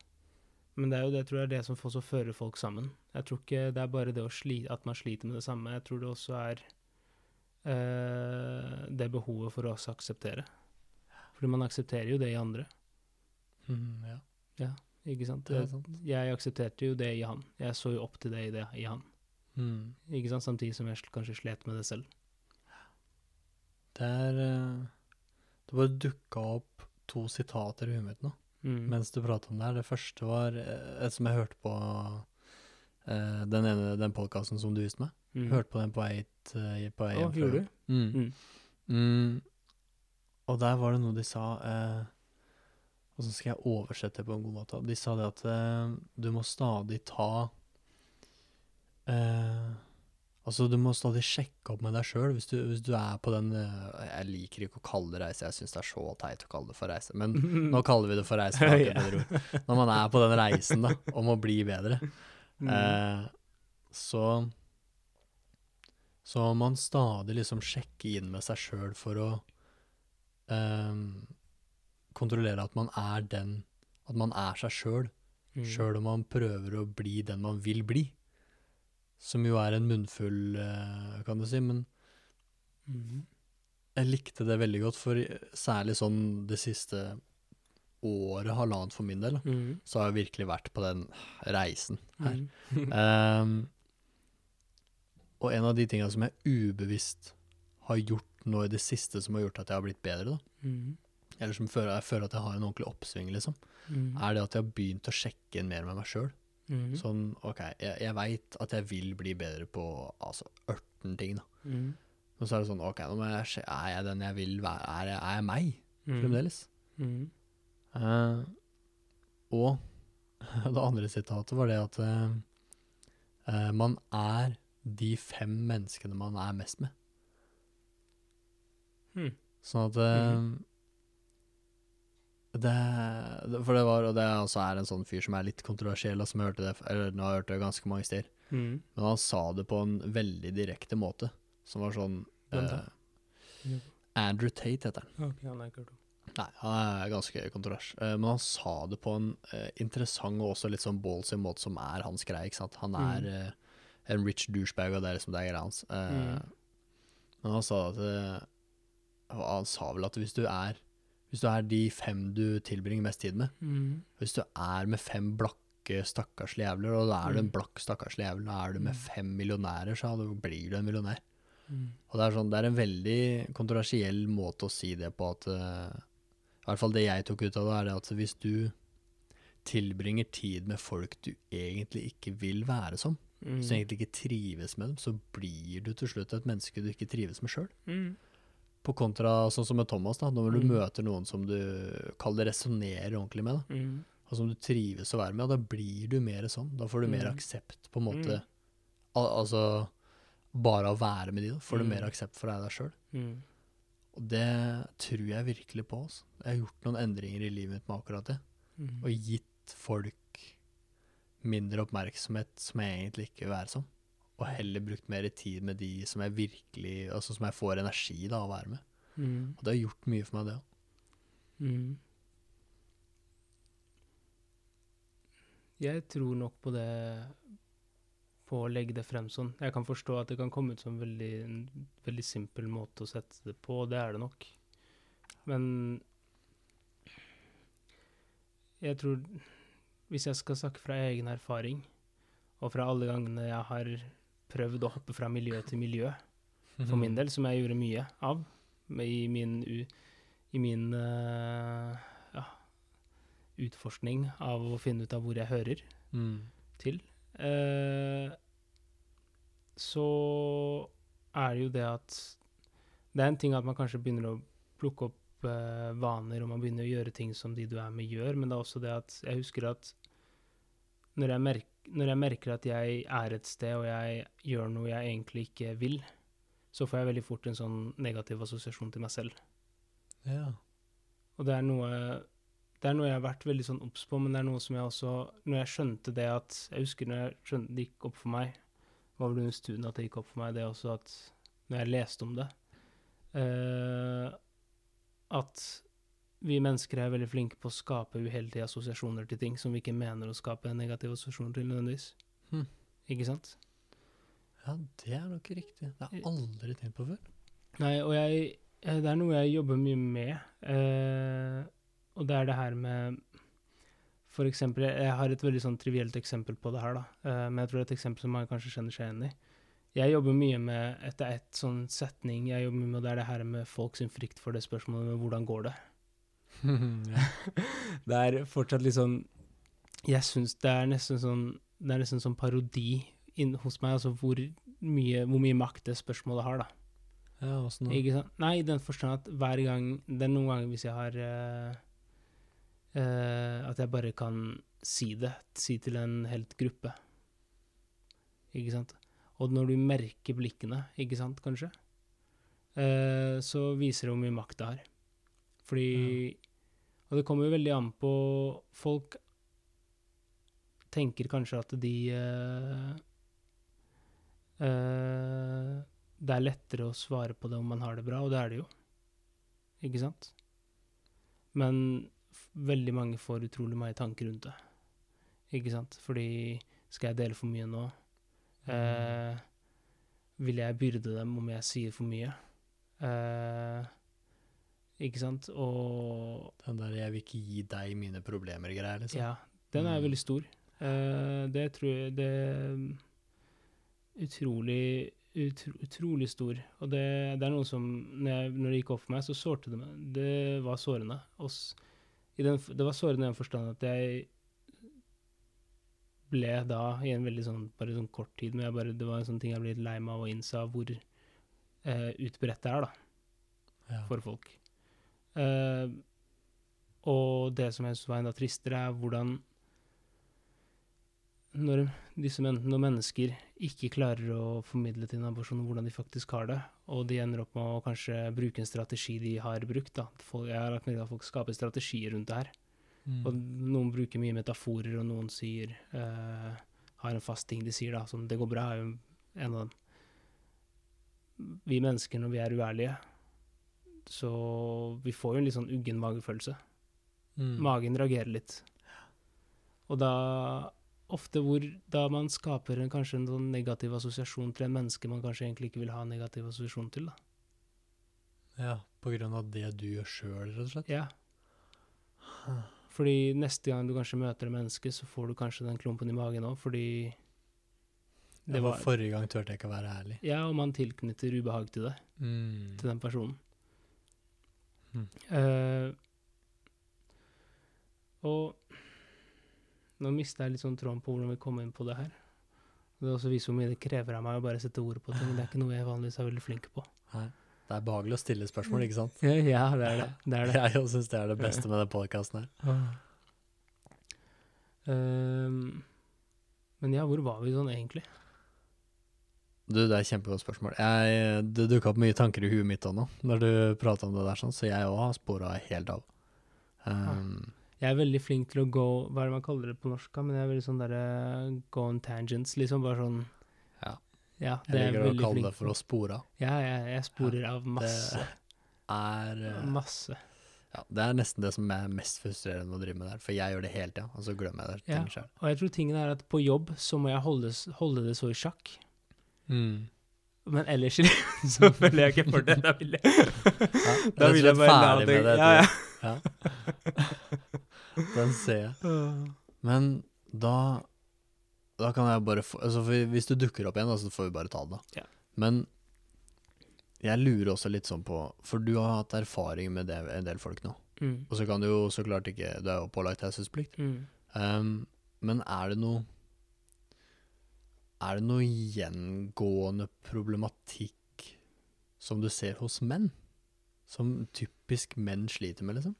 Men det er jo det, tror jeg, er det som også fører folk sammen. Jeg tror ikke det er bare det å sli, at man sliter med det samme. Jeg tror det også er det behovet for å akseptere. Fordi man aksepterer jo det i andre, Mm, ja. ikke sant? Det sant. Jeg aksepterte jo det i han. Jeg så jo opp til det i, det, i han. Mm. Ikke sant? Samtidig som jeg kanskje slet med det selv. Det er eh, Det bare dukka opp to sitater i huet mitt nå Mm. mens du prata om det her. Det første var eh, et som jeg hørte på eh, den ene den podkasten som du viste meg. Mm. Hørte på den på vei hit, eh, på Å, hjem fra gjorde du? Mm. Mm. Mm. Og der var det noe de sa eh, Og så skal jeg oversette det på en god måte. De sa det at eh, du må stadig ta eh, Altså, du må stadig sjekke opp med deg sjøl hvis, du- hvis du er på den eh, Jeg liker ikke å kalle det reise, jeg syns det er så teit å kalle det for reise. Men nå kaller vi det for reise. ord. Når man er på den reisen da, om å bli bedre, Mm. eh, så så man stadig liksom sjekker inn med seg sjøl for å eh, kontrollere at man er den At man er seg sjøl, Mm. sjøl om man prøver å bli den man vil bli. Som jo er en munnfull, eh, kan du si, men Mm. jeg likte det veldig godt, for særlig sånn det siste året, halvannet for min del, Mm. så har jeg virkelig vært på den reisen her. Mm. Ehm, og en av de tinga som jeg ubevisst har gjort nå i det siste, som har gjort at jeg har blitt bedre, da, Mm. eller som føler, jeg føler at jeg har en ordentlig oppsving, liksom, Mm. er det at jeg har begynt å sjekke inn mer med meg sjøl. Mm. Sånn, OK, jeg, jeg veit at jeg vil bli bedre på altså ørten ting, da. Mm. Men så er det sånn, OK, nå må jeg se, er jeg den jeg vil være? Er jeg, er jeg meg, Mm. fremdeles? Eh, og det andre sitatet var det at eh, man er de fem menneskene man er mest med. Hmm. Sånn at mm. det, det, For det var, og det også er en sånn fyr som er litt kontroversiell, og som hørte det, eller nå har jeg hørt det ganske mange steder, Mm. men han sa det på en veldig direkte måte, som var sånn eh, Andrew Tate heter han. Okay, han er ikke. Nei, han er ganske kontrovers. Eh, men han sa det på en eh, interessant og også litt sånn ballsy måte som er hans greie. ikke sant? Han er Mm. En rich douchebag, og det er liksom det er greia hans. Uh, Mm. Men han sa at eh, Han sa vel at hvis du er Hvis du er de fem du tilbringer mest tid med Mm. Hvis du er med fem blakke, stakkarslige jævler, og da er du en Mm. blakk, stakkarslig jævel, da er du med Mm. fem millionærer, så blir du en millionær. Mm. Og det er, sånn, det er en veldig kontroversiell måte å si det på at uh, I hvert fall det jeg tok ut av det, er det at hvis du tilbringer tid med folk du egentlig ikke vil være som, Mm. som egentlig ikke trives med dem, så blir du til slutt et menneske du ikke trives med sjøl. Mm. På kontra sånn som med Thomas, da, når du Mm. møter noen som du kaller resonnerer ordentlig med, da, Mm. og som du trives å være med, da blir du mer sånn. Da får du mer Mm. aksept, på en måte. Mm. Al altså bare å være med de, da får du mer aksept for deg, sjøl. Mm. Og det tror jeg virkelig på. Altså. Jeg har gjort noen endringer i livet mitt med akkurat det. Mm. Og gitt folk mindre oppmerksomhet som jeg egentlig ikke vil være som. Og heller brukt mer tid med de som jeg virkelig Altså som jeg får energi da av å være med. Mm. Og det har gjort mye for meg, det òg. Mm. Jeg tror nok på det På å legge det frem sånn. Jeg kan forstå at det kan komme ut som veldig, en veldig simpel måte å sette det på, og det er det nok. Men jeg tror Hvis jeg skal snakke fra egen erfaring, og fra alle gangene jeg har prøvd å hoppe fra miljø til miljø, for min del, som jeg gjorde mye av i min, i min eh, ja, utforskning av å finne ut av hvor jeg hører Mm. til. Eh, så er det jo det at Det er en ting at man kanskje begynner å plukke opp eh, vaner, og man begynner å gjøre ting som de du er med, gjør, men det er også det at jeg husker at når jeg, merker, når jeg merker at jeg er et sted, og jeg gjør noe jeg egentlig ikke vil, så får jeg veldig fort en sånn negativ assosiasjon til meg selv. Ja. Og det er noe det er noe jeg har vært veldig sånn obs på, men det er noe som jeg også Når jeg skjønte det at Jeg husker når jeg skjønte det gikk opp for meg, var vel under studien at det gikk opp for meg, det også at Når jeg leste om det eh, At vi mennesker er veldig flinke på å skape uheldige assosiasjoner til ting som vi ikke mener å skape en negativ assosiasjon til nødvendigvis. Hm. Ikke sant? ja, det er nok riktig. Det har jeg aldri tenkt på før. Nei, og jeg eh, Det er noe jeg jobber mye med. Eh, og det er det her med For eksempel Jeg jeg har et veldig sånn trivielt eksempel på det her, da. Eh, men jeg tror det er et eksempel som man kanskje kjenner seg igjen i. Jeg jobber mye med Etter ett sånn setning jeg jobber mye med, det er det her med folks frykt for det spørsmålet med hvordan går det. Det er fortsatt litt sånn Jeg syns det er nesten sånn Det er nesten sånn parodi inn hos meg, altså hvor mye, hvor mye makt det spørsmålet har, da. ja, åssen da? Ikke sant? Nei, i den forstand at hver gang Det er noen ganger hvis jeg har uh, uh, At jeg bare kan si det. Si til en helt gruppe. Ikke sant? Og når du merker blikkene, ikke sant, kanskje, eh, så viser det hvor mye makt det har. Fordi Og det kommer jo veldig an på Folk tenker kanskje at de eh, eh, Det er lettere å svare på det om man har det bra, og det er det jo. Ikke sant? Men veldig mange får utrolig mange tanker rundt det. Ikke sant? Fordi skal jeg dele for mye nå? Eh, vil jeg byrde dem om jeg sier for mye? Eh, ikke sant? Og Den der 'jeg vil ikke gi deg mine problemer'-greia, liksom. ja, den er Mm. veldig stor. Eh, det tror jeg det utrolig utro, utrolig stor. Og det, det er noe som når, jeg, når det gikk opp for meg, så sårte det meg. Det var sårende. Og i den, det var sårende i den forstand at jeg ble da i en veldig sånn bare sånn kort tid, men jeg bare, det var en sånn ting jeg ble litt lei meg av og innså hvor eh, utbredt det er da, Ja. for folk. Eh, og det som jeg synes var enda tristere, er hvordan når, disse men når mennesker ikke klarer å formidle til en person hvordan de faktisk har det, og de ender opp med å kanskje bruke en strategi de har brukt da. Folk, jeg har lagt merke til at folk skaper strategier rundt det her. Mm. Og noen bruker mye metaforer, og noen sier uh, har en fast ting de sier, da. Som 'det går bra' er jo en av dem. Vi mennesker, når vi er uærlige, så vi får jo en litt sånn uggen magefølelse. Mm. Magen reagerer litt. Og da ofte hvor da man skaper en, kanskje en sånn negativ assosiasjon til en menneske man kanskje egentlig ikke vil ha en negativ assosiasjon til. da. Ja, på grunn av det du gjør sjøl, rett og slett. Ja. Fordi neste gang du kanskje møter et menneske, så får du kanskje den klumpen i magen òg, fordi Det det var Forrige gang turte jeg ikke å være ærlig. Ja, og man tilknytter ubehag til det, Mm. til den personen. Mm. Uh, og nå mista jeg litt sånn tråden på hvordan vi kom inn på det her. Det Det også viser hvor mye det krever av meg å bare sette ord på ting. Det er ikke noe jeg vanligvis er veldig flink på. Nei. Det er behagelig å stille spørsmål, ikke sant? Ja, det er det. Det er det. Jeg syns det er det beste med den podkasten her. Ehm, men ja, hvor var vi sånn egentlig? Du, det er et kjempegodt spørsmål. Jeg, det dukka opp mye tanker i huet mitt òg nå, når du prata om det der, sånn, så jeg òg har spora helt av. Um, Jeg er veldig flink til å gå Hva er det man kaller det på norsk? Men jeg er veldig sånn derre go on tangents, liksom. Bare sånn Ja. Ja, jeg det er jeg liker å kalle flink det for å spore av. Ja, jeg, jeg sporer av masse. Er eh, Masse. Ja, det er nesten det som er mest frustrerende å drive med der, for jeg gjør det hele tida, og så glemmer jeg det Ja. selv. Og jeg tror tingen er at på jobb så må jeg holde, holde det så i sjakk. Mm. Men ellers så føler jeg ikke for det. Da vil jeg, Ja, da vil jeg bare la det med det. Ja, ja. Ja. Den ser jeg. Men da Da kan jeg bare få altså Hvis du dukker opp igjen, da, så får vi bare ta det. Ja. Men jeg lurer også litt sånn på For du har hatt erfaring med det, en del folk nå. Mm. Og så kan du jo så klart ikke Du er jo pålagt taushetsplikt. Mm. Um, men er det noe Er det noe gjengående problematikk som du ser hos menn? Som typisk menn sliter med, liksom?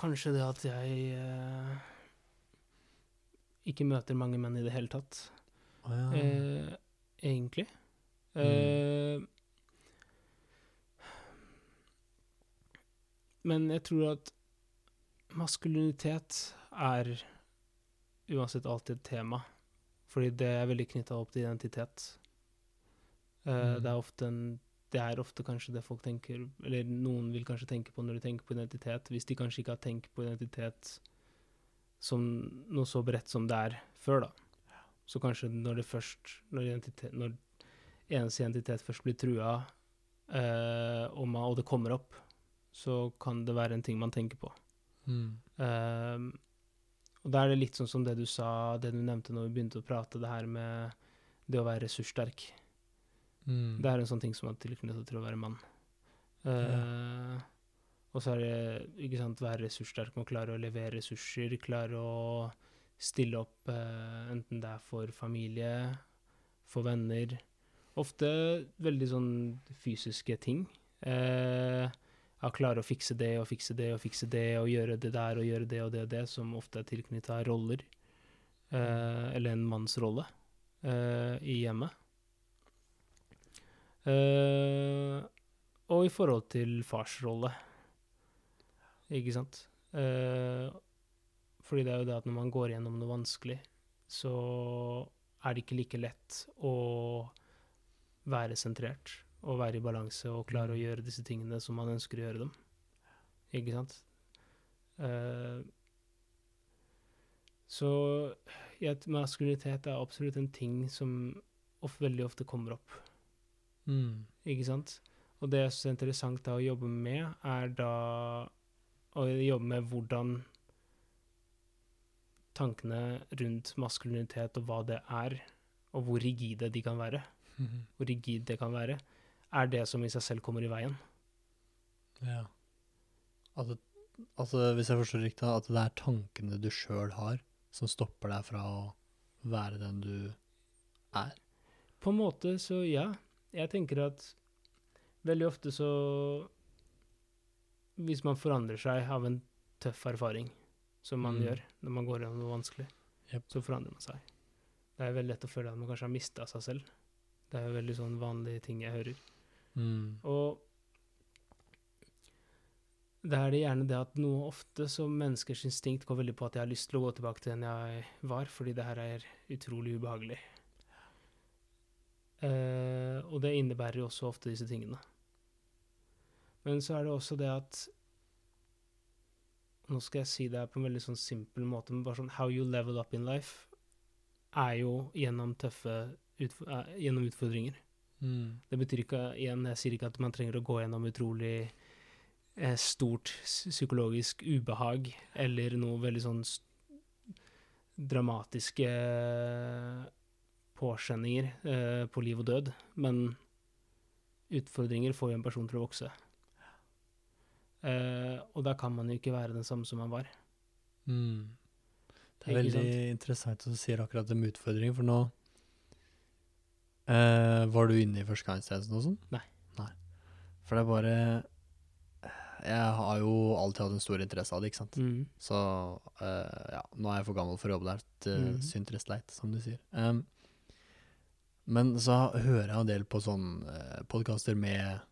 Kanskje det at jeg eh, ikke møter mange menn i det hele tatt. oh, ja. Eh, egentlig. Mm. Eh, men jeg tror at maskulinitet er uansett alltid et tema. Fordi det er veldig knytta opp til identitet. Eh, Mm. Det er ofte en det er ofte kanskje det folk tenker Eller noen vil kanskje tenke på når de tenker på identitet, hvis de kanskje ikke har tenkt på identitet som noe så bredt som det er før, da. Så kanskje når det først Når, identitet, når ens identitet først blir trua, eh, og, man, og det kommer opp, så kan det være en ting man tenker på. Mm. Ehm, og da er det litt sånn som det du sa, det du nevnte når vi begynte å prate, det her med det å være ressurssterk. Mm. Det er en sånn ting som er tilknyttet til å være mann. Eh, og så er det ikke sant, være ressurssterk med å klare å levere ressurser, klare å stille opp eh, enten det er for familie, for venner. Ofte veldig sånn fysiske ting. Eh, ja, klare å fikse det og fikse det og fikse det og gjøre det der og gjøre det og det og det, som ofte er tilknyttet roller. Eh, eller en manns rolle eh, i hjemmet. Eh, og i forhold til fars rolle. Ikke sant? Eh, fordi det er jo det at når man går gjennom noe vanskelig, så er det ikke like lett å være sentrert og være i balanse og klare å gjøre disse tingene som man ønsker å gjøre dem. Ikke sant? Eh, så ja, maskulinitet er absolutt en ting som of, veldig ofte kommer opp. Mm. Ikke sant? Og det jeg syns er interessant da å jobbe med, er da å jobbe med hvordan tankene rundt maskulinitet og hva det er, og hvor rigide de kan være, hvor rigid det kan være, er det som i seg selv kommer i veien. Ja. Altså, altså, hvis jeg forstår riktig, at det er tankene du sjøl har, som stopper deg fra å være den du er? På en måte så ja. Jeg tenker at veldig ofte så Hvis man forandrer seg av en tøff erfaring, som man Mm. gjør når man går gjennom noe vanskelig, yep. så forandrer man seg. Det er veldig lett å føle at man kanskje har mista seg selv. Det er jo veldig sånn vanlige ting jeg hører. Mm. Og det er det gjerne det at noe ofte så menneskers instinkt går veldig på at jeg har lyst til å gå tilbake til den jeg var, fordi det her er utrolig ubehagelig. Uh, og det innebærer jo også ofte disse tingene. Men så er det også det at Nå skal jeg si det her på en veldig sånn simpel måte, men bare sånn How you level up in life er jo gjennom tøffe utf eh, gjennom utfordringer. Mm. Det betyr ikke, igjen, jeg sier ikke at man trenger å gå gjennom utrolig eh, stort psykologisk ubehag, eller noe veldig sånn dramatiske påkjenninger eh, på liv og død, men utfordringer får jo en person til å vokse. Eh, og da kan man jo ikke være den samme som man var. Mm. Det er veldig interessant at du sier akkurat det med utfordringer, for nå uh, Var du inne i førstegangstjenesten og sånn? Nei. Nei. For det er bare jeg har jo alltid hatt en stor interesse av det, ikke sant. Mm. Så uh, ja, nå er jeg for gammel for å jobbe der. Mhm. syntes leit, som du sier. Um, men så hører jeg en del på sånne uh, podkaster med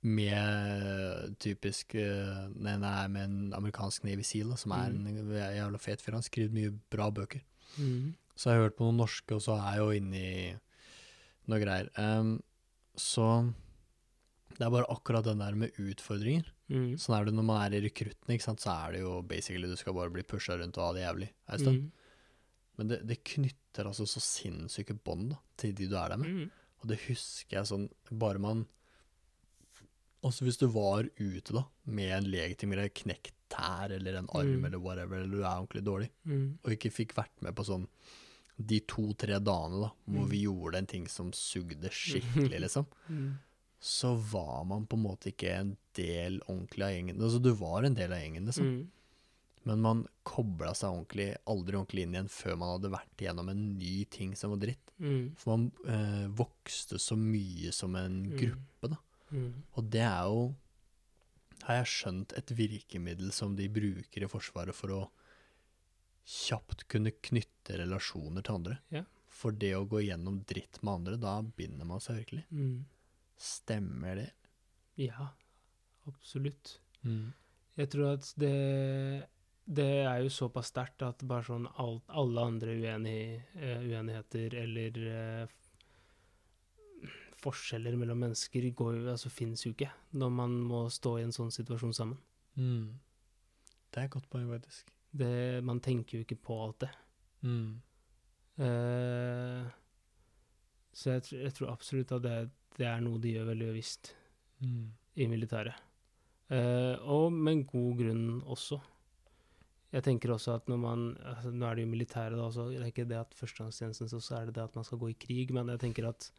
med typisk nei Den ene er med en amerikansk Navy Seal, som er en jævla fet fyr. Han skriver mye bra bøker. Mm. Så jeg har hørt på noen norske, og så er jeg jo inne i noe greier. Um, så det er bare akkurat den der med utfordringer. Mm. Sånn er det når man er i rekrutten, ikke sant, så er det jo basically du skal bare bli pusha rundt og ha det jævlig stund. Mm. Men det, det knytter altså så sinnssyke bånd til de du er der med. Mm. Og det husker jeg sånn, bare man Altså hvis du var ute da, med en legitim greie, knekt tær eller en arm Mm. eller whatever, eller du er ordentlig dårlig, Mm. og ikke fikk vært med på sånn de to-tre dagene da, hvor Mm. vi gjorde en ting som sugde skikkelig, liksom, Mm. så var man på en måte ikke en del ordentlig av gjengen. Altså du var en del av gjengen, liksom. Mm. Men man kobla seg ordentlig, aldri ordentlig inn igjen før man hadde vært igjennom en ny ting som var dritt. Mm. For man eh, vokste så mye som en gruppe, da. Mm. Og det er jo, har jeg skjønt, et virkemiddel som de bruker i Forsvaret for å kjapt kunne knytte relasjoner til andre. Ja. For det å gå gjennom dritt med andre, da binder man seg virkelig. Mm. Stemmer det? Ja, absolutt. Jeg tror at det det er jo såpass sterkt at bare sånn alt, alle andre uenig, uh, uenigheter eller eh, f- forskjeller mellom mennesker går altså finnes jo ikke når man må stå i en sånn situasjon sammen. Mm. Det er et godt poeng, faktisk. Det, man tenker jo ikke på alt det. Mm. Uh, så jeg, jeg tror absolutt at det, det er noe de gjør veldig bevisst Mm. i militæret. Uh, og med god grunn også. Jeg tenker også at når man altså, Nå er det jo militæret, da, så det er ikke det at førstegangstjenesten så, så er det det at man skal gå i krig, men jeg tenker at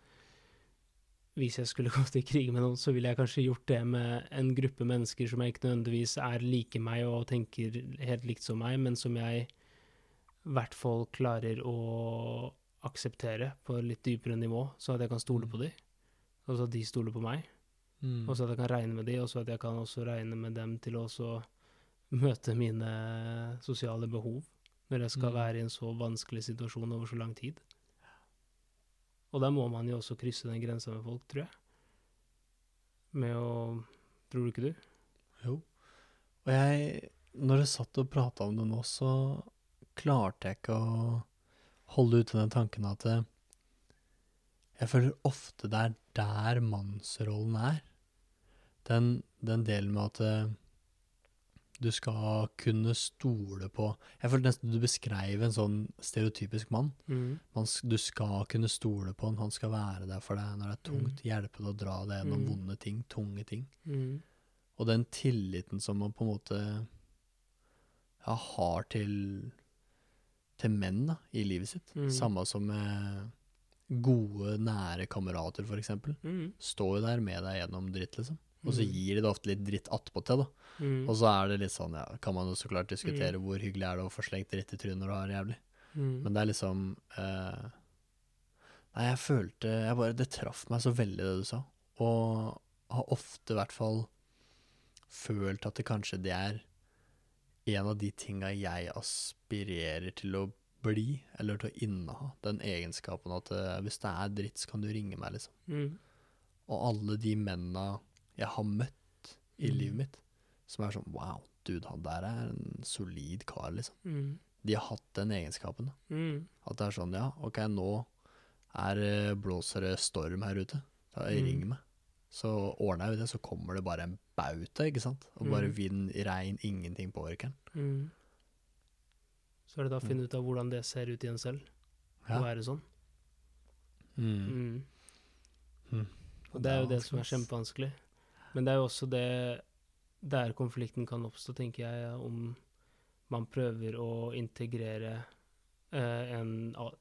hvis jeg skulle gått i krig med noen, så ville jeg kanskje gjort det med en gruppe mennesker som jeg ikke nødvendigvis er like meg og tenker helt likt som meg, men som jeg i hvert fall klarer å akseptere på litt dypere nivå, så at jeg kan stole på dem, og så at de stoler på meg. Mm. Og så at jeg kan regne med dem, og så at jeg kan også regne med dem til å også møte mine sosiale behov når jeg skal Mm. være i en så vanskelig situasjon over så lang tid. Og da må man jo også krysse den grensa med folk, tror jeg. Med å Tror du ikke du? Jo. Og jeg, når jeg satt og prata om det nå, så klarte jeg ikke å holde ute den tanken at jeg føler ofte det er der mannsrollen er. Den, den delen med at du skal kunne stole på Jeg føler nesten du beskrev en sånn stereotypisk mann. Man, du skal kunne stole på han, han skal være der for deg når det er tungt, hjelpe deg å dra deg gjennom Mm. vonde ting, tunge ting. Mm. Og den tilliten som man på en måte ja, har til, til menn da, i livet sitt. Mm. Samme som med gode, nære kamerater, eksempel. Mm. Står jo der med deg gjennom dritt, liksom. Og så Mm. gir de det ofte litt dritt attpåtil. Mm. Og så er det litt sånn, ja, kan man jo så klart diskutere hvor hyggelig er det å få slengt dritt i trynet når du har det jævlig. Mm. Men det er liksom eh, Nei, jeg følte jeg bare, Det traff meg så veldig, det du sa. Og har ofte i hvert fall følt at det kanskje det er en av de tinga jeg aspirerer til å bli, eller til å inneha. Den egenskapen at eh, hvis det er dritt, så kan du ringe meg, liksom. Mm. Og alle de menna jeg har møtt i Mm. livet mitt, som er sånn Wow, dude, han der er en solid kar, liksom. Mm. De har hatt den egenskapen. da. Mm. At det er sånn, ja, ok, nå er blåser det storm her ute. Da Mm. ring meg. Så ordner jeg det, så kommer det bare en bauta, ikke sant? Og bare Mm. vind, regn, ingenting påvirker den. Mm. Så er det da å finne ut av hvordan det ser ut i en selv, å Ja. være sånn. Mm. Mm. Mm. Og det er jo det som er kjempevanskelig. Men det er jo også det der konflikten kan oppstå, tenker jeg, om man prøver å integrere eh, en ah,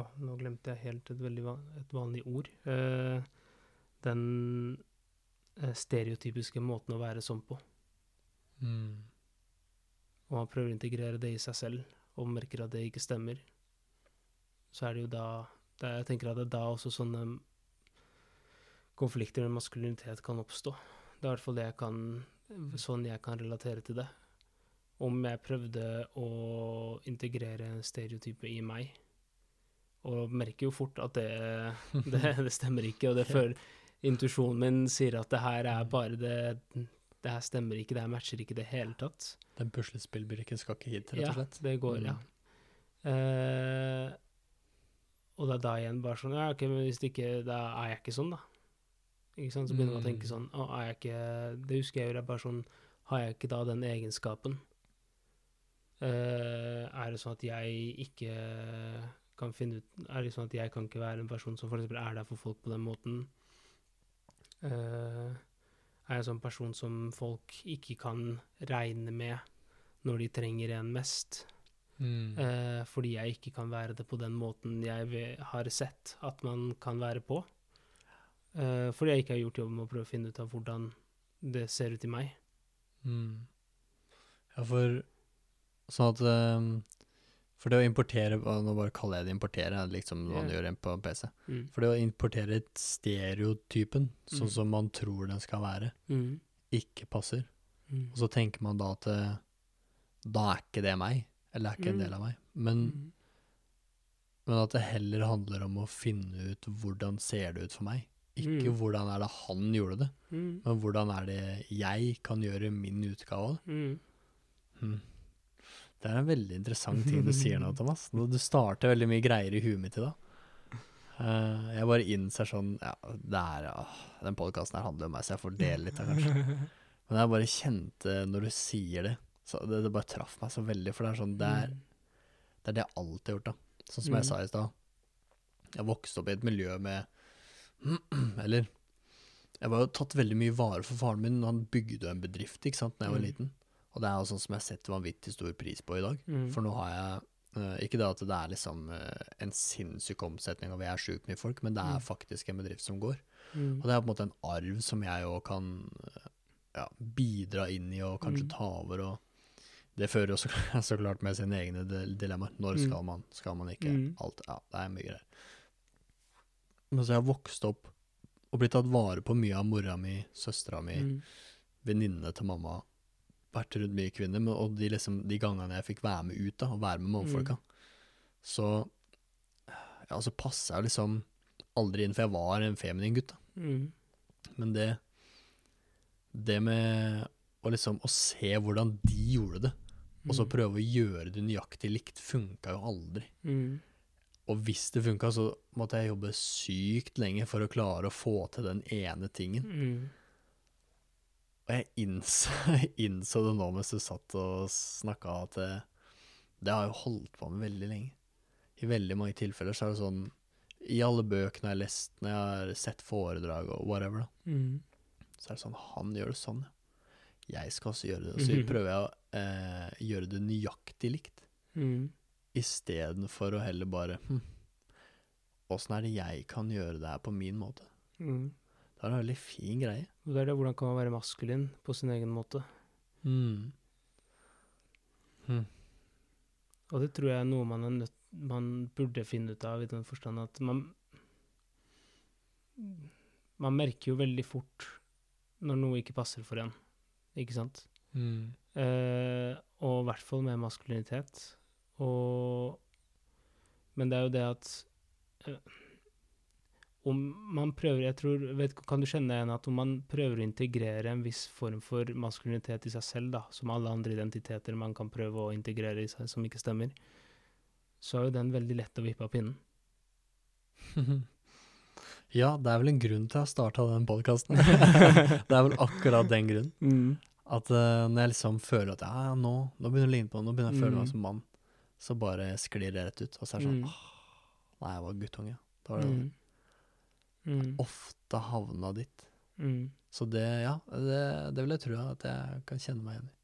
ah, nå glemte jeg helt et veldig van et vanlig ord. Eh, den eh, stereotypiske måten å være sånn på. Mm. Og man prøver å integrere det i seg selv, og merker at det ikke stemmer. Så er det jo da det Jeg tenker at det er da også sånne konflikter med maskulinitet kan oppstå. Det er i hvert fall det jeg kan Sånn jeg kan relatere til det. Om jeg prøvde å integrere en stereotype i meg, og merker jo fort at det, det, det stemmer ikke, og det føler Intuisjonen min sier at det her er bare det Det her stemmer ikke, det her matcher ikke i det hele tatt. Den puslespillbrikken skal ikke hit, rett og slett. Ja, det går, Mm. ja. Eh, og det er da igjen bare sånn Ja, ok, men hvis det ikke Da er jeg ikke sånn, da. Ikke sant? Så begynner man å tenke Mm. sånn Å, er jeg ikke Det husker jeg jo, det er bare sånn Har jeg ikke da den egenskapen? Uh, er det sånn at jeg ikke kan finne ut Er det sånn at jeg kan ikke være en person som f.eks. er der for folk på den måten? Uh, er jeg en sånn person som folk ikke kan regne med når de trenger en mest? Mm. Uh, fordi jeg ikke kan være det på den måten jeg har sett at man kan være på. Eh, fordi jeg ikke har gjort jobben med å prøve å finne ut av hvordan det ser ut i meg. Mm. Ja, for sånn at um, For det å importere Nå bare kaller jeg det importere, liksom hva yeah. du gjør på PC. Mm. For det å importere stereotypen, sånn Mm. som man tror den skal være, Mm. ikke passer. Mm. Og så tenker man da at eh, da er ikke det meg, eller er ikke en Mm. del av meg. Men, men at det heller handler om å finne ut hvordan ser det ut for meg. Ikke Mm. hvordan er det han gjorde det, Mm. men hvordan er det jeg kan gjøre min utgave av det. Mm. Hmm. Det er en veldig interessant ting du sier nå, Thomas. Du starter veldig mye greier i huet mitt i dag. Uh, jeg bare innser sånn Ja, det er ja, Den podkasten her handler om meg, så jeg får dele litt, av kanskje. Men jeg bare kjente, når du sier det så det, det bare traff meg så veldig, for det er sånn Det er Mm. det, er det jeg alltid har gjort, da. Sånn som jeg Mm. sa i stad. Jeg vokste opp i et miljø med Eller Jeg var jo tatt veldig mye vare for faren min. Han bygde jo en bedrift ikke sant, da jeg var Mm. liten. Og det er jo sånn som jeg setter vanvittig stor pris på i dag. Mm. For nå har jeg uh, Ikke det at det er liksom uh, en sinnssyk omsetning og vi er sjukt mye folk, men det er Mm. faktisk en bedrift som går. Mm. Og det er på en måte en arv som jeg òg kan eh, ja, bidra inn i og kanskje Mm. ta over. og Det fører jo så, klart med sine egne di- dilemmaer. Når Mm. skal man, skal man ikke? Alt, ja, det er mye greier. Men så har vokst opp og blitt tatt vare på mye av mora mi, søstera mi, Mm. venninnene til mamma. Vært rundt mye kvinner, men, og de, liksom, de gangene jeg fikk være med ut da, og være med mannfolka, så ja, så passa jeg liksom aldri inn, for jeg var en feminin gutt. da. Mm. Men det Det med å liksom å se hvordan de gjorde det, og så Mm. prøve å gjøre det nøyaktig likt, funka jo aldri. Mm. Og hvis det funka, så måtte jeg jobbe sykt lenge for å klare å få til den ene tingen. Mm. Og jeg innså, jeg innså det nå mens du satt og snakka, at det, det har jeg jo holdt på med veldig lenge. I veldig mange tilfeller så er det sånn I alle bøkene jeg har lest, når jeg har sett foredrag og whatever, da, Mm. så er det sånn Han gjør det sånn, ja. Jeg skal også gjøre det. Så Mhm. prøver jeg å eh, gjøre det nøyaktig likt, Mm. Istedenfor å heller bare hm, Åssen er det jeg kan gjøre det her på min måte? Mm. Det er en veldig fin greie. Det er det hvordan kan man være maskulin på sin egen måte. Mm. Hm. Og det tror jeg er noe man, er nødt, man burde finne ut av, i den forstand at man Man merker jo veldig fort når noe ikke passer for en, ikke sant? Mm. Eh, og i hvert fall med maskulinitet. Og Men det er jo det at eh, om man prøver jeg tror, vet, Kan du kjenne igjen at om man prøver å integrere en viss form for maskulinitet i seg selv, da, som alle andre identiteter man kan prøve å integrere i seg som ikke stemmer, så er jo den veldig lett å vippe av pinnen. Ja, det er vel en grunn til jeg starta den podkasten. det er vel akkurat den grunnen. At uh, når jeg liksom føler at ja, nå, nå begynner det å ligne på, nå begynner jeg å føle meg Mm. som mann, så bare sklir det rett ut. Og så er det sånn Mm. «Åh, Nei, jeg var guttunge. Da var det Mm. Mm. ofte havna dit. Mm. Så det, ja, det, det vil jeg tro at jeg kan kjenne meg igjen i.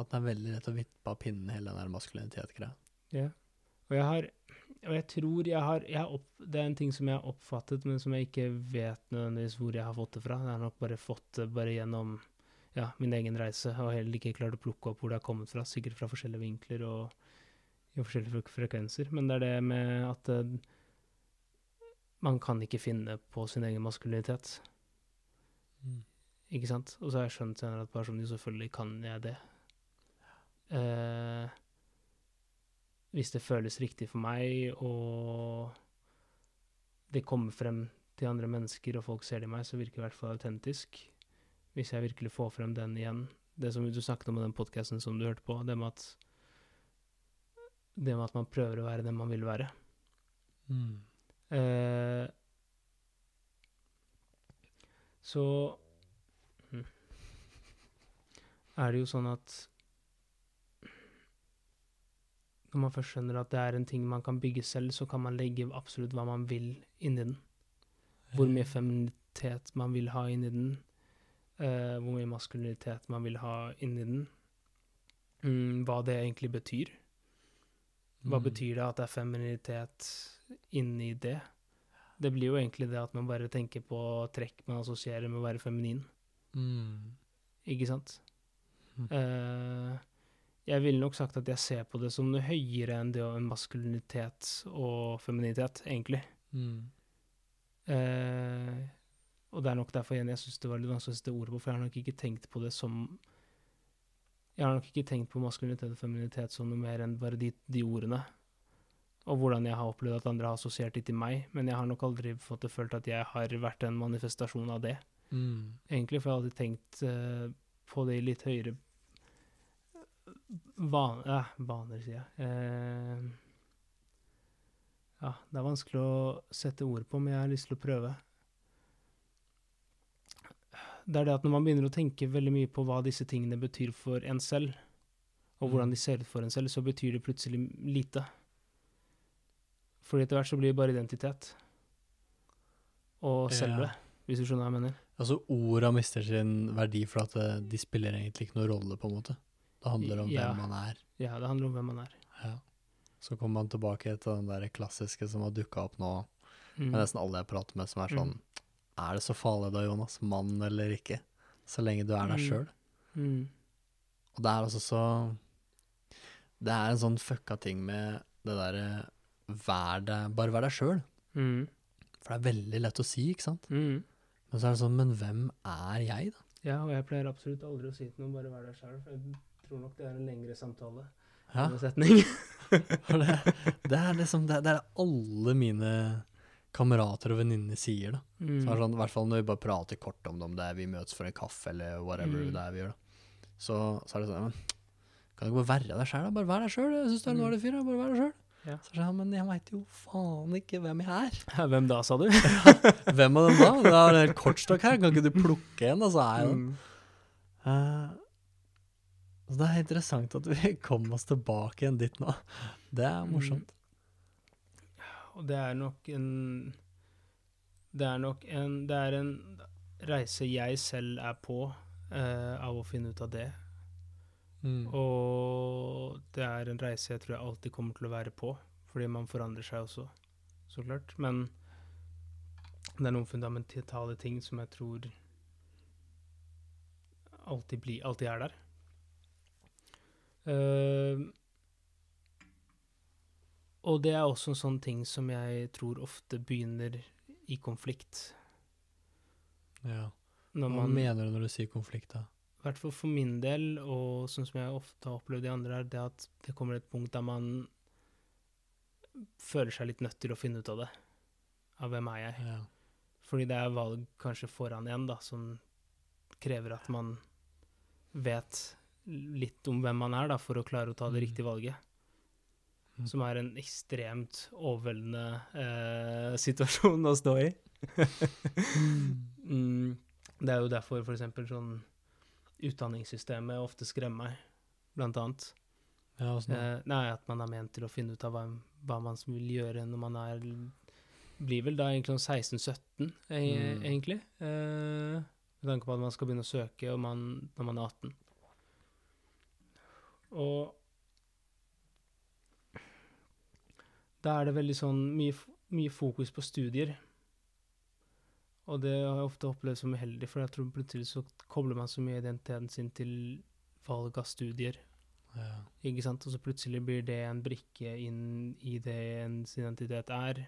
At det er veldig lett å vippe av pinnen, hele den der maskulinitet-greia. Ja. Og jeg har Og jeg tror jeg har, jeg opp, Det er en ting som jeg har oppfattet, men som jeg ikke vet nødvendigvis hvor jeg har fått det fra. Jeg har nok bare fått det bare gjennom ja, min egen reise, og heller ikke klart å plukke opp hvor det har kommet fra. Sikkert fra forskjellige vinkler og i forskjellige frekvenser. Men det er det med at eh, man kan ikke finne på sin egen maskulinitet. Ikke sant? Og så har jeg skjønt senere at personlig selvfølgelig kan jeg det. Eh, hvis det føles riktig for meg, og det kommer frem til andre mennesker, og folk ser det i meg, så virker det i hvert fall autentisk. Hvis jeg virkelig får frem den igjen. Det som du snakket om i den podkasten som du hørte på, det med at det med at man prøver å være den man vil være. Mm. Eh, så hm, er det jo sånn at når man først skjønner at det er en ting man kan bygge selv, så kan man legge absolutt hva man vil inni den. Hvor mye feminitet man vil ha inni den. Uh, hvor mye maskulinitet man vil ha inni den. Mm, hva det egentlig betyr. Hva Mm. betyr det at det er femininitet inni det? Det blir jo egentlig det at man bare tenker på trekk man assosierer med å være feminin, Mm. ikke sant? Mm. Uh, jeg ville nok sagt at jeg ser på det som noe høyere enn det å maskulinitet og femininitet, egentlig. Mm. Eh, og det er nok derfor igjen jeg syns det var litt vanskelig å sette ord på, for jeg har nok ikke tenkt på det som Jeg har nok ikke tenkt på maskulinitet og feminitet som noe mer enn bare de, de ordene. Og hvordan jeg har opplevd at andre har assosiert det til meg, men jeg har nok aldri fått det følt at jeg har vært en manifestasjon av det, Mm. egentlig, for jeg har alltid tenkt uh, på det i litt høyere van, eh, baner, sier jeg. Eh, ja, det er vanskelig å sette ord på, men jeg har lyst til å prøve. Det er det at når man begynner å tenke veldig mye på hva disse tingene betyr for en selv, og hvordan de ser ut for en selv, så betyr det plutselig lite. Fordi etter hvert så blir det bare identitet. Og Ja. selve, hvis du skjønner hva jeg mener. Altså, orda mister sin verdi for at eh, de spiller egentlig ikke noen rolle, på en måte. Det handler om Ja. hvem man er. Ja, det handler om hvem man er. Ja. Så kommer man tilbake til den der klassiske som har dukka opp nå, Mm. med nesten alle jeg prater med, som er sånn Er det så farlig da, Jonas? Mann eller ikke? Så lenge du er deg Mm. sjøl. Mm. Og det er altså så Det er en sånn fucka ting med det derre deg Bare vær deg sjøl. Mm. For det er veldig lett å si, ikke sant? Mm. Men så er det sånn Men hvem er jeg, da? Ja, og jeg pleier absolutt aldri å si til noen bare vær deg sjøl, for jeg tror nok det er en lengre samtale Ja, det, det er liksom det, det er alle mine kamerater og venninner sier, da. Mm. Så er det sånn, I hvert fall når vi bare prater kort om det, om det er vi møtes for en kaffe eller whatever Mm. det er vi gjør, da. Så, så er det sånn men, Kan du ikke bare være deg sjøl, da? Bare vær deg sjøl. Jeg syns du er en ålreit fyr. da. Bare vær deg sjøl. Ja. Så sa sånn, men jeg veit jo faen ikke hvem jeg er. Hvem da, sa du? Hvem av dem da? Det er en kortstokk her, kan ikke du plukke en, og så er den. Mm. uh, det er interessant at vi kom oss tilbake igjen dit nå. Det er morsomt. Og det er nok en Det er nok en Det er en reise jeg selv er på, eh, av å finne ut av det. Mm. Og det er en reise jeg tror jeg alltid kommer til å være på, fordi man forandrer seg også, så klart. Men det er noen fundamentale ting som jeg tror alltid, blir, alltid er der. Eh, og det er også en sånn ting som jeg tror ofte begynner i konflikt. Ja. Når Hva man, mener du når du sier konflikt, da? I hvert fall for min del, og sånn som jeg ofte har opplevd i andre, er det at det kommer et punkt der man føler seg litt nødt til å finne ut av det. Av hvem er jeg? Ja. Fordi det er valg kanskje foran en da, som krever at man vet litt om hvem man er, da, for å klare å ta det Mm. riktige valget. Mm. Som er en ekstremt overveldende eh, situasjon å stå i. Mm, det er jo derfor for eksempel sånn utdanningssystemet ofte skremmer meg, blant annet. Ja, sånn. Eh, nei, at man er ment til å finne ut av hva, hva man vil gjøre når man er Blir vel da egentlig sånn 16-17, e Mm. egentlig. Eh, med tanke på at man skal begynne å søke man, når man er 18. Og da er det veldig sånn mye, mye fokus på studier. Og det har jeg ofte opplevd som uheldig, for jeg tror plutselig så kobler man så mye identiteten sin til valg av studier. Ja. Ikke sant? Og så plutselig blir det en brikke inn i det ens identitet er.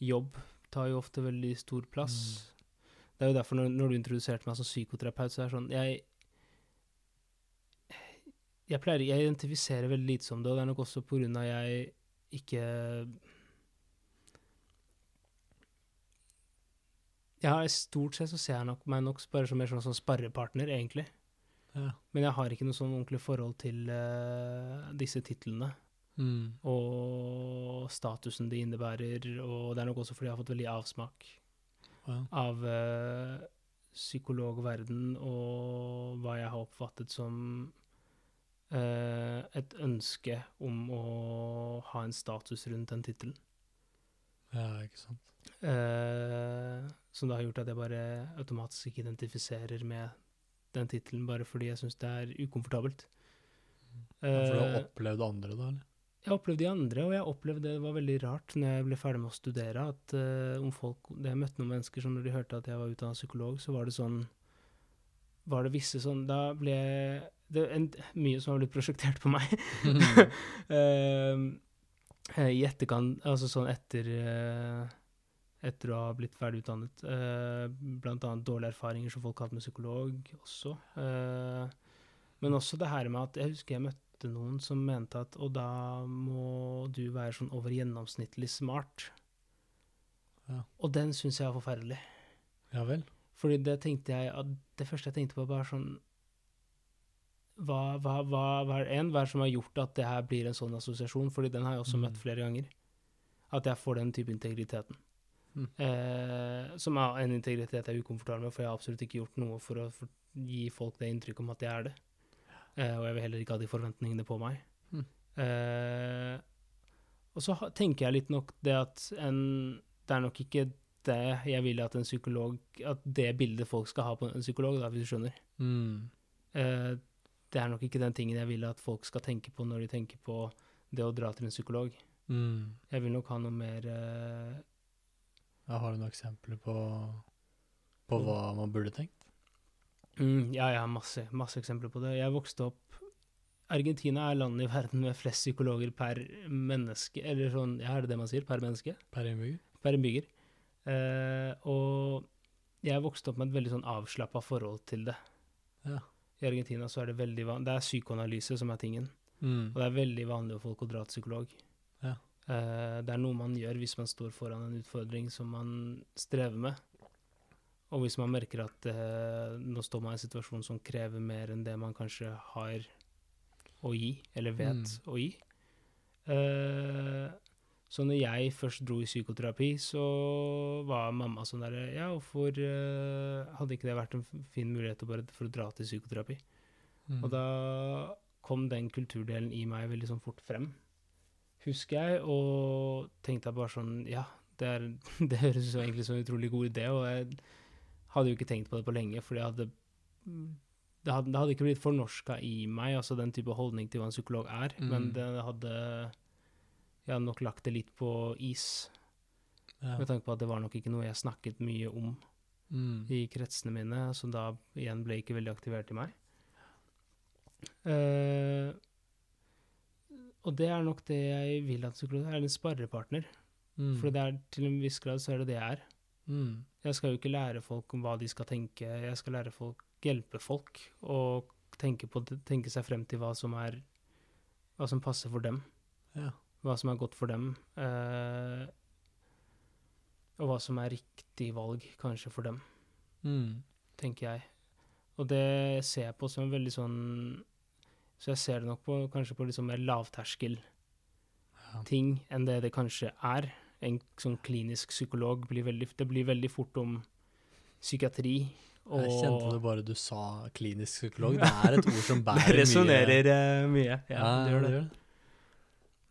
Jobb tar jo ofte veldig stor plass. Det er jo derfor når, når du introduserte meg som psykoterapeut, så er det sånn Jeg jeg pleier, jeg identifiserer veldig lite som det, og det er nok også på grunn av jeg ikke Ja, stort sett så ser jeg nok meg nok bare som mer sånn sånn sparrepartner, egentlig. Ja. Men jeg har ikke noe sånn ordentlig forhold til uh, disse titlene Mm. og statusen de innebærer, og det er nok også fordi jeg har fått veldig avsmak wow. av uh, psykologverden og hva jeg har oppfattet som et ønske om å ha en status rundt den tittelen. ja, ikke sant. Eh, som da har gjort at jeg bare automatisk ikke identifiserer med den tittelen, bare fordi jeg syns det er ukomfortabelt. Ja, for du har Eh, opplevd andre, da? eller? jeg opplevde de andre, og jeg opplevde det var veldig rart når jeg ble ferdig med å studere, at uh, om folk Jeg møtte noen mennesker som når de hørte at jeg var utdannet psykolog, så var det sånn Var det visse sånn Da ble det en, mye som har blitt prosjektert på meg. uh, I etterkant, altså sånn etter uh, etter å ha blitt ferdig utdannet. Uh, blant annet dårlige erfaringer som folk har hatt med psykolog også. Uh, men også det her med at Jeg husker jeg møtte noen som mente at Og da må du være sånn over gjennomsnittlig smart. Ja. Og den syns jeg er forferdelig. ja vel? Fordi det tenkte jeg at Det første jeg tenkte på, var sånn hva, hva, hva, hva, er, en, hva er det som har gjort at det her blir en sånn assosiasjon? Fordi den har jeg også Mm. møtt flere ganger. At jeg får den type integriteten. Mm. Eh, som er en integritet jeg er ukomfortabel med, for jeg har absolutt ikke gjort noe for å for, gi folk det inntrykk om at jeg er det. Eh, og jeg vil heller ikke ha de forventningene på meg. Mm. Eh, og så tenker jeg litt nok det at en Det er nok ikke det jeg vil at en psykolog At det bildet folk skal ha på en psykolog, da, hvis du skjønner. Mm. Det er nok ikke den tingen jeg vil at folk skal tenke på når de tenker på det å dra til en psykolog. Mm. Jeg vil nok ha noe mer uh, Ja, har du noen eksempler på, på hva man burde tenkt? mm, Ja, jeg har masse, masse eksempler på det. Jeg vokste opp Argentina er landet i verden med flest psykologer per menneske, eller sånn, ja, er det det man sier? Per menneske? Per innbygger? Per innbygger. Uh, og jeg vokste opp med et veldig sånn avslappa forhold til det. Ja. I Argentina så er det veldig van Det er psykoanalyse som er tingen. Mm. Og det er veldig vanlig for folk å dra til psykolog. Ja. Uh, det er noe man gjør hvis man står foran en utfordring som man strever med. Og hvis man merker at uh, nå står man i en situasjon som krever mer enn det man kanskje har å gi, eller vet Mm. å gi. Eh, så når jeg først dro i psykoterapi, så var mamma sånn derre Ja, hvorfor uh, hadde ikke det vært en fin mulighet å bare for å dra til psykoterapi? Mm. Og da kom den kulturdelen i meg veldig sånn fort frem, husker jeg, og tenkte jeg bare sånn Ja, det, er, det høres jo egentlig som en utrolig god idé, og jeg hadde jo ikke tenkt på det på lenge, for jeg hadde det hadde, det hadde ikke blitt fornorska i meg, altså den type holdning til hva en psykolog er, men Mm. det hadde Jeg hadde nok lagt det litt på is, ja. med tanke på at det var nok ikke noe jeg snakket mye om Mm. i kretsene mine, som da igjen ble ikke veldig aktivert i meg. Uh, og det er nok det jeg vil at psykolog er, en sparrepartner. Mm. For det er til en viss grad så er det det jeg er. Mm. Jeg skal jo ikke lære folk om hva de skal tenke, jeg skal lære folk, hjelpe folk, og tenke, på, tenke seg frem til hva som er hva som passer for dem, Ja. Hva som er godt for dem, eh, og hva som er riktig valg kanskje for dem. Mm. tenker jeg. Og det ser jeg på som en veldig sånn Så jeg ser det nok på kanskje på liksom mer lavterskel Ja. ting enn det det kanskje er. En sånn klinisk psykolog blir veldig Det blir veldig fort om psykiatri og Jeg kjente det bare du sa klinisk psykolog. Det er et ord som bærer mye. Det resonnerer mye. mye. Ja, det gjør det.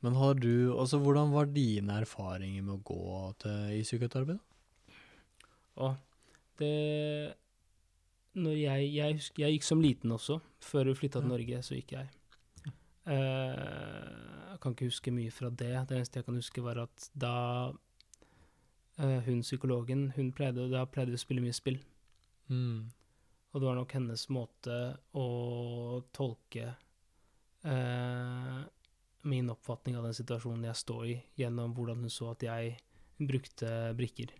Men har du Altså, hvordan var dine erfaringer med å gå til, i psykoterapi? Og det Når jeg, jeg husker Jeg gikk som liten også. Før vi flytta til Norge, så gikk jeg. Uh, jeg kan ikke huske mye fra det. Det eneste jeg kan huske, var at da uh, hun psykologen hun pleide, Da pleide vi å spille mye spill. Mm. Og det var nok hennes måte å tolke eh, min oppfatning av den situasjonen jeg står i, gjennom hvordan hun så at jeg brukte brikker.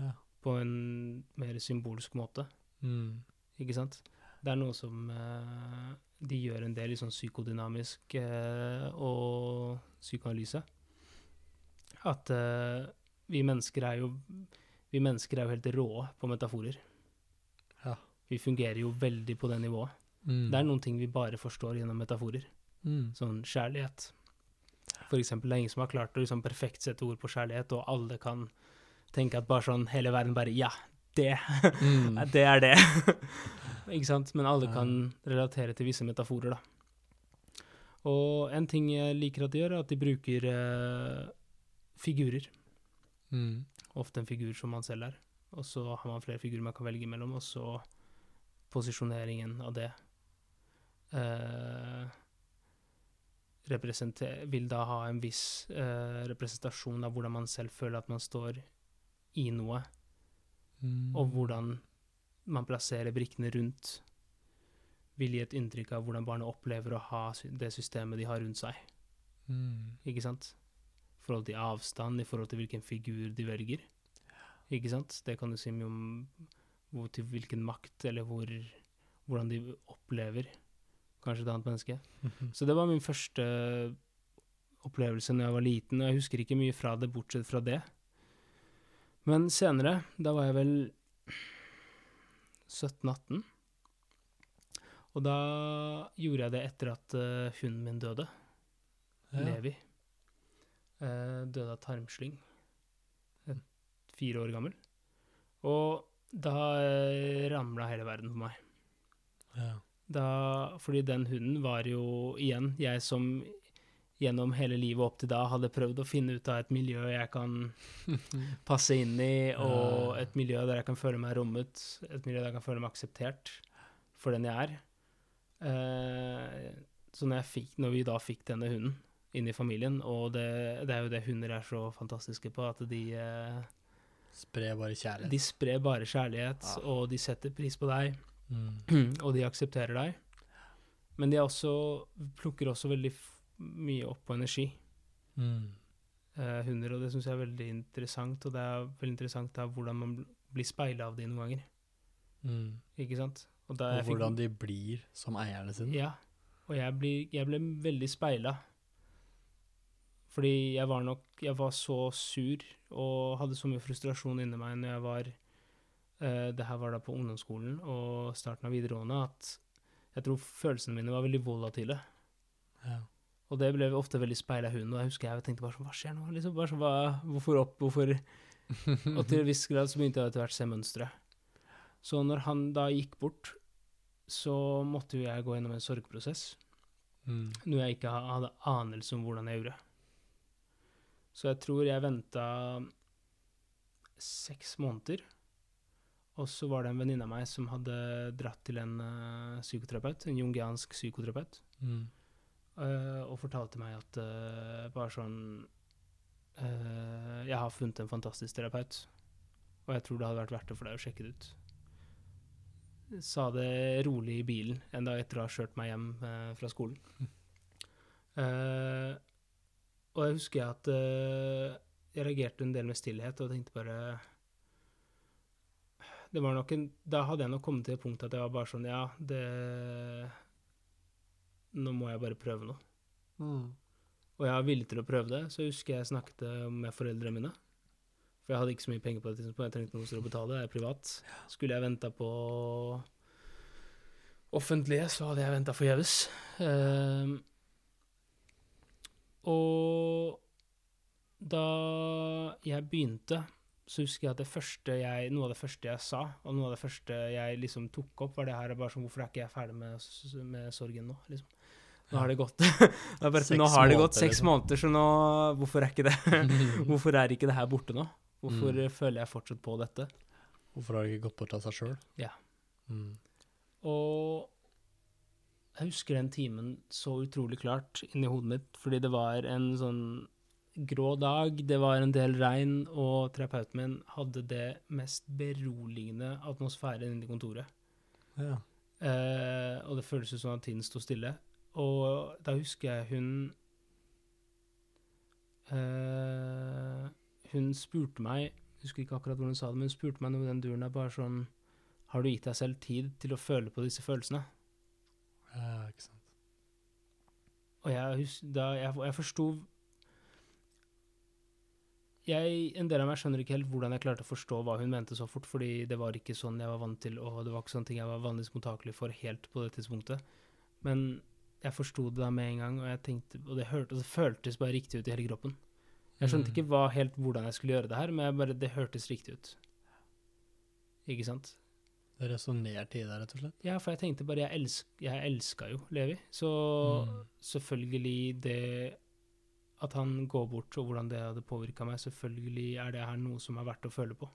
Ja. på en mer symbolsk måte. Mm. Ikke sant? Det er noe som uh, de gjør en del i sånn psykodynamisk uh, og psykoanalyse. At uh, vi mennesker er jo Vi mennesker er jo helt rå på metaforer. Ja. Vi fungerer jo veldig på det nivået. Mm. Det er noen ting vi bare forstår gjennom metaforer. Mm. Sånn kjærlighet. For eksempel, det er ingen som har klart å liksom perfekt sette ord på kjærlighet, og alle kan tenke at bare sånn hele verden bare Ja, det! Mm. Det er det. ikke sant? Men alle kan relatere til visse metaforer, da. Og en ting jeg liker at de gjør, er at de bruker eh, figurer. Mm. Ofte en figur som man selv er. Og så har man flere figurer man kan velge mellom, og så posisjoneringen av det. Eh, vil da ha en viss uh, representasjon av hvordan man selv føler at man står i noe, Mm. og hvordan man plasserer brikkene rundt, vil gi et inntrykk av hvordan barnet opplever å ha det systemet de har rundt seg. mm. Ikke sant? I forhold til avstand, i forhold til hvilken figur de velger. Ikke sant? Det kan du si mye om hvor, til hvilken makt, eller hvor, hvordan de opplever kanskje et annet menneske. Så det var min første opplevelse når jeg var liten, og jeg husker ikke mye fra det, bortsett fra det. Men senere, da var jeg vel 17-18, og da gjorde jeg det etter at eh, hunden min døde. Ja. Levi. Eh, døde av tarmslyng. Fire år gammel. Og da uh, ramla hele verden for meg. Ja. Da, fordi den hunden var jo igjen jeg som gjennom hele livet opp til da hadde prøvd å finne ut av et miljø jeg kan passe inn i, og et miljø der jeg kan føle meg rommet, et miljø der jeg kan føle meg akseptert for den jeg er. Eh, så når, jeg fikk, når vi da fikk denne hunden inn i familien, og det, det er jo det hunder er så fantastiske på, at de, eh, Spre bare kjærlighet. de sprer bare kjærlighet, Ja. og de setter pris på deg, Mm. og de aksepterer deg. Men de er også, plukker også veldig f mye opp på energi, Mm. eh, hunder, og det syns jeg er veldig interessant. Og det er veldig interessant da, hvordan man bl- blir speila av de noen ganger, Mm. ikke sant? Og, da Og fikk- hvordan de blir som eierne sine. Ja, og jeg, blir, jeg ble veldig speila. Fordi jeg var nok Jeg var så sur og hadde så mye frustrasjon inni meg når jeg var eh, Det her var da på ungdomsskolen og starten av videregående, at jeg tror følelsene mine var veldig volatile. Ja. Og det ble ofte veldig speila hunden. Og jeg husker jeg tenkte bare sånn Hva skjer nå? Liksom bare sånn, hva, hvorfor opp? Hvorfor Og til en viss grad så begynte jeg etter hvert å se mønsteret. Så når han da gikk bort, så måtte jo jeg gå gjennom en sorgprosess. Mm. Noe jeg ikke hadde anelse om hvordan jeg gjorde. Så jeg tror jeg venta seks måneder. Og så var det en venninne av meg som hadde dratt til en uh, psykoterapeut, en jungiansk psykoterapeut, Mm. uh, og fortalte meg at uh, bare sånn Jeg har funnet en fantastisk terapeut, og jeg tror det hadde vært verdt det for deg å sjekke det ut. Sa det rolig i bilen en dag etter å ha kjørt meg hjem fra skolen. Eh, og jeg husker at jeg reagerte en del med stillhet og tenkte bare det var nok en, Da hadde jeg nok kommet til et punkt at jeg var bare sånn Ja, det Nå må jeg bare prøve noe. Mm. Og jeg var villig til å prøve det, så jeg husker jeg snakket med foreldrene mine. For jeg hadde ikke så mye penger på det tidspunktet, jeg trengte noen til å betale, det er privat. Skulle jeg venta på offentlige, så hadde jeg venta forgjeves. Um, og da jeg begynte, så husker jeg at det første jeg, noe av det første jeg sa, og noe av det første jeg liksom tok opp, var det her bare sånn Hvorfor er ikke jeg ferdig med, med sorgen nå? Liksom. Nå har det gått Det bare, Nå har det gått seks liksom. måneder, så nå Hvorfor er ikke det Hvorfor er ikke det her borte nå? Hvorfor Mm. føler jeg fortsatt på dette? Hvorfor har det ikke gått bort av seg sjøl? Ja. Mm. Og jeg husker den timen så utrolig klart inni hodet mitt, fordi det var en sånn grå dag, det var en del regn, og terapeuten min hadde det mest beroligende atmosfæren inne i kontoret. Ja. Eh, og det føltes ut som at tiden sto stille. Og da husker jeg hun eh, Hun spurte meg jeg husker ikke akkurat hvordan hun sa det, men hun spurte meg noe i den duren der bare sånn Har du gitt deg selv tid til å føle på disse følelsene? Ja, ikke sant. Og jeg, da, jeg, jeg forsto jeg, En del av meg skjønner ikke helt hvordan jeg klarte å forstå hva hun mente så fort, fordi det var ikke sånn jeg var vant til, og det var ikke sånne ting jeg var vanligvis mottakelig for helt på det tidspunktet. Men jeg forsto det da med en gang, og, jeg tenkte, og det, hørte, og det føltes bare riktig ut i hele kroppen. Jeg skjønte Mm. ikke hva, helt hvordan jeg skulle gjøre det her, men bare, det hørtes riktig ut. Ikke sant? Det resonnerte i deg, rett og slett. Ja, for jeg tenkte bare Jeg, elsk, jeg elska jo Levi, så Mm. selvfølgelig det At han går bort, og hvordan det hadde påvirka meg, selvfølgelig er det her noe som er verdt å føle på.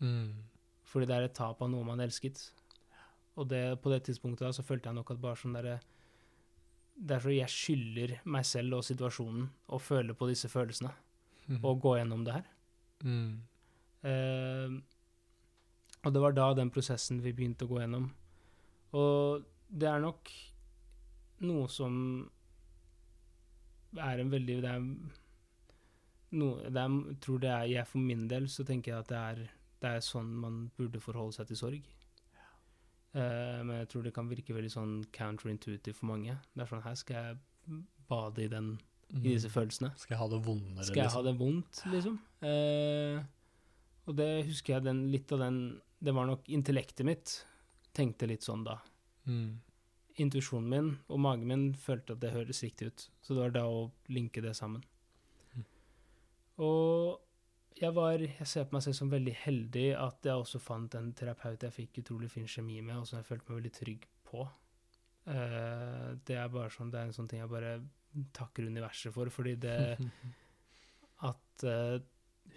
Mm. Fordi det er et tap av noe man elsket. Og det, på det tidspunktet da, så følte jeg nok at bare sånn derre Det er så jeg skylder meg selv og situasjonen å føle på disse følelsene, og gå gjennom det her. Mm. Eh, og det var da den prosessen vi begynte å gå gjennom. Og det er nok noe som er en veldig Det er noe det er, tror det er jeg For min del så tenker jeg at det er, det er sånn man burde forholde seg til sorg. Uh, men jeg tror det kan virke veldig sånn counterintuitive for mange. Det er sånn Her skal jeg bade i, den, i disse følelsene. Mm. Skal jeg ha det vondere, Skal jeg ha det vondt, liksom? Uh, og det husker jeg den, litt av den Det var nok intellektet mitt tenkte litt sånn da. Mm. Intuisjonen min og magen min følte at det høres riktig ut. Så det var da å linke det sammen. Mm. Og jeg var Jeg ser på meg selv som veldig heldig at jeg også fant en terapeut jeg fikk utrolig fin kjemi med, og som jeg følte meg veldig trygg på. Uh, det er bare sånn Det er en sånn ting jeg bare takker universet for, fordi det at uh,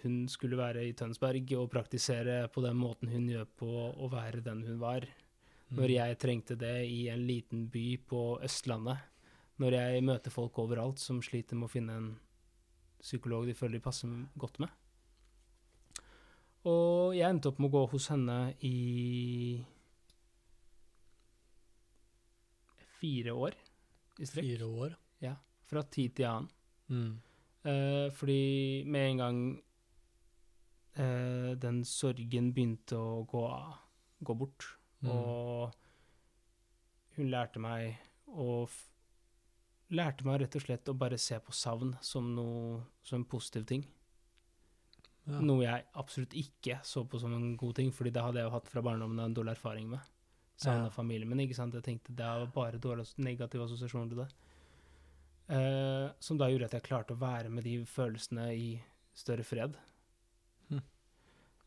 hun skulle være i Tønsberg og praktisere på den måten hun gjør på å være den hun var. Mm. Når jeg trengte det i en liten by på Østlandet. Når jeg møter folk overalt som sliter med å finne en psykolog de føler de passer godt med. Og jeg endte opp med å gå hos henne i fire år i strekk. Fire år. Ja. Fra tid til annen. Mm. Eh, fordi med en gang eh, den sorgen begynte å gå, gå bort, Mm. og hun lærte meg å Lærte meg rett og slett å bare se på savn som noe som en positiv ting. Ja. Noe jeg absolutt ikke så på som en god ting, fordi det hadde jeg jo hatt fra barndommen en dårlig erfaring med. Savna Ja. familien min, ikke sant. Jeg tenkte det var bare dårlig negative assosiasjoner til det. Eh, som da gjorde at jeg klarte å være med de følelsene i større fred. Hm.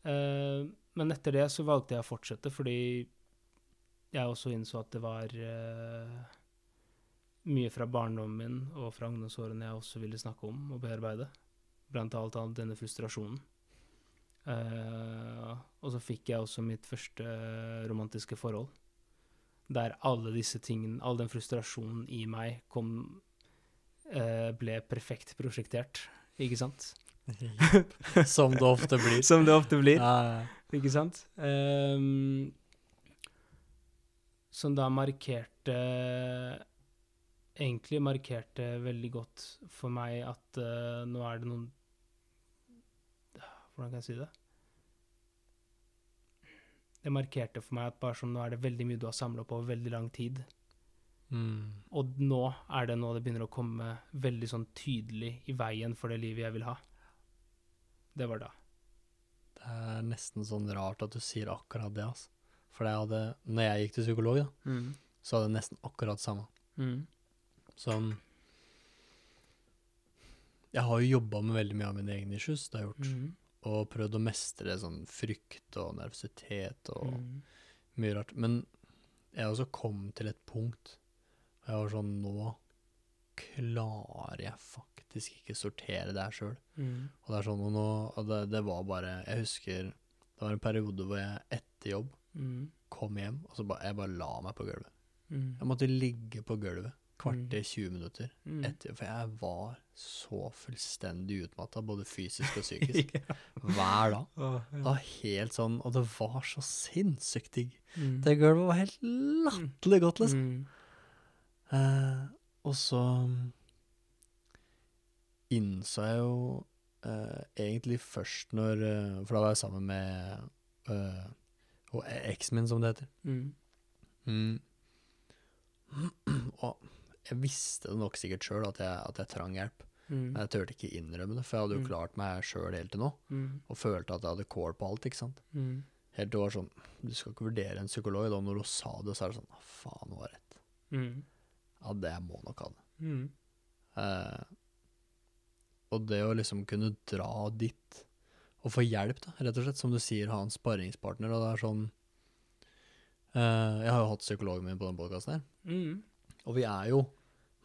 Eh, men etter det så valgte jeg å fortsette, fordi jeg også innså at det var uh, mye fra barndommen min og fra ungdomsårene jeg også ville snakke om og bearbeide. Blant annet all denne frustrasjonen. Uh, og så fikk jeg også mitt første romantiske forhold. Der alle disse tingene, all den frustrasjonen i meg kom uh, Ble perfekt prosjektert, ikke sant? Som det ofte blir. Som det ofte blir. Ja, ja. Ikke sant? Ehm, som da markerte Egentlig markerte veldig godt for meg at uh, nå er det noen Hvordan kan jeg si det? Det markerte for meg at bare som nå er det veldig mye du har samla opp over veldig lang tid. Mm. Og nå er det nå det begynner å komme veldig sånn tydelig i veien for det livet jeg vil ha. Det var da. Det er nesten sånn rart at du sier akkurat det, altså. For jeg hadde, når jeg gikk til psykolog, da, så hadde jeg nesten akkurat samme. Mm. Sånn Jeg har jo jobba med veldig mye av mine egne issues, det har jeg gjort. Mm. Og prøvd å mestre sånn frykt og nervøsitet og Mm. mye rart. Men jeg også kom til et punkt hvor jeg var sånn Nå klarer jeg faktisk ikke sortere det her sjøl. Mm. Og det er sånn, og nå, og det, det var bare Jeg husker det var en periode hvor jeg etter jobb Mm. kom hjem, og så ba, jeg bare la meg på gulvet. Mm. Jeg måtte ligge på gulvet kvarter 20 minutter Mm. etter, for jeg var så fullstendig utmatta, både fysisk og psykisk, hver dag. Det var helt sånn, og det var så sinnssykt digg. Mm. Det gulvet var helt latterlig godt, liksom. Mm. Eh, og så innså jeg jo eh, egentlig først når eh, For da var jeg sammen med eh, og min, som det heter. Mm. Mm. og jeg visste det nok sikkert sjøl at, jeg- at jeg trang hjelp, Mm. men jeg turte ikke innrømme det, for jeg hadde jo Mm. klart meg sjøl helt til nå, Mm. og følte at jeg hadde kål på alt, ikke sant. Mm. Helt til det var sånn Du skal ikke vurdere en psykolog, da når hun sa det, så er det sånn Faen, hun har rett. Mm. Ja, det må nok ha det. Mm. Eh, og det å liksom kunne dra dit og få hjelp, da, rett og slett, som du sier, ha en sparringspartner, og det er sånn uh, Jeg har jo hatt psykologen min på den podkasten her, Mm. og vi er jo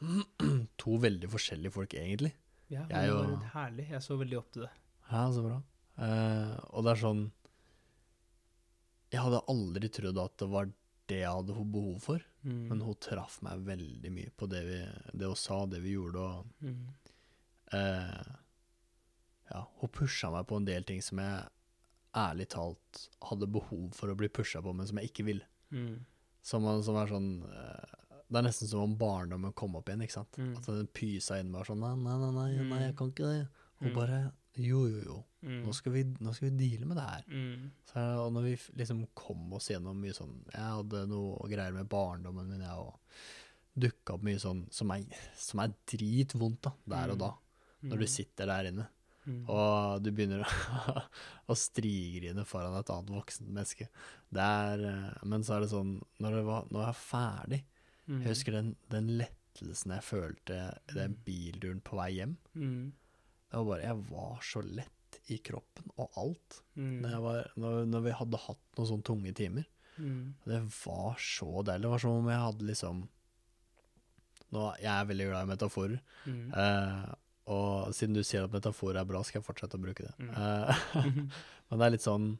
to veldig forskjellige folk, egentlig. Ja, Jeg det var og- herlig. Jeg så veldig opp til det. Ja, så bra. Uh, og det er sånn Jeg hadde aldri trodd at det var det jeg hadde behov for, Mm. men hun traff meg veldig mye på det, vi, det hun sa, det vi gjorde, og Mm. eh, Ja, hun pusha meg på en del ting som jeg ærlig talt hadde behov for å bli pusha på, men som jeg ikke ville. Mm. Som, som er sånn eh, Det er nesten som om barndommen kom opp igjen, ikke sant? Mm. At den pysa inn meg og sånn Nei, nei, nei, nei, jeg kan ikke det. Hun Mm. bare Jo, jo, jo. Mm. Nå skal vi, nå skal vi deale med det her. Mm. Så, og når vi liksom kom oss gjennom mye sånn Jeg hadde noe greier med barndommen min, jeg, og dukka opp mye sånn som er, som er dritvondt, da, der og da. Når du Mm. sitter der inne, Mm. og du begynner å, å strigrine foran et annet voksent menneske. Er eh, Men så er det sånn Når, det var, når jeg er ferdig Mm. Jeg husker den, den lettelsen jeg følte i den bilturen på vei hjem. Mm. Det var bare Jeg var så lett i kroppen og alt. Mm. Når, var, når, når vi hadde hatt noen sånne tunge timer. Mm. Det var så deilig. Det var som om jeg hadde liksom nå, Jeg er veldig glad i metaforer, Mm. eh, og siden du sier at metaforer er bra, skal jeg fortsette å bruke det. Mm. Eh, men det er litt sånn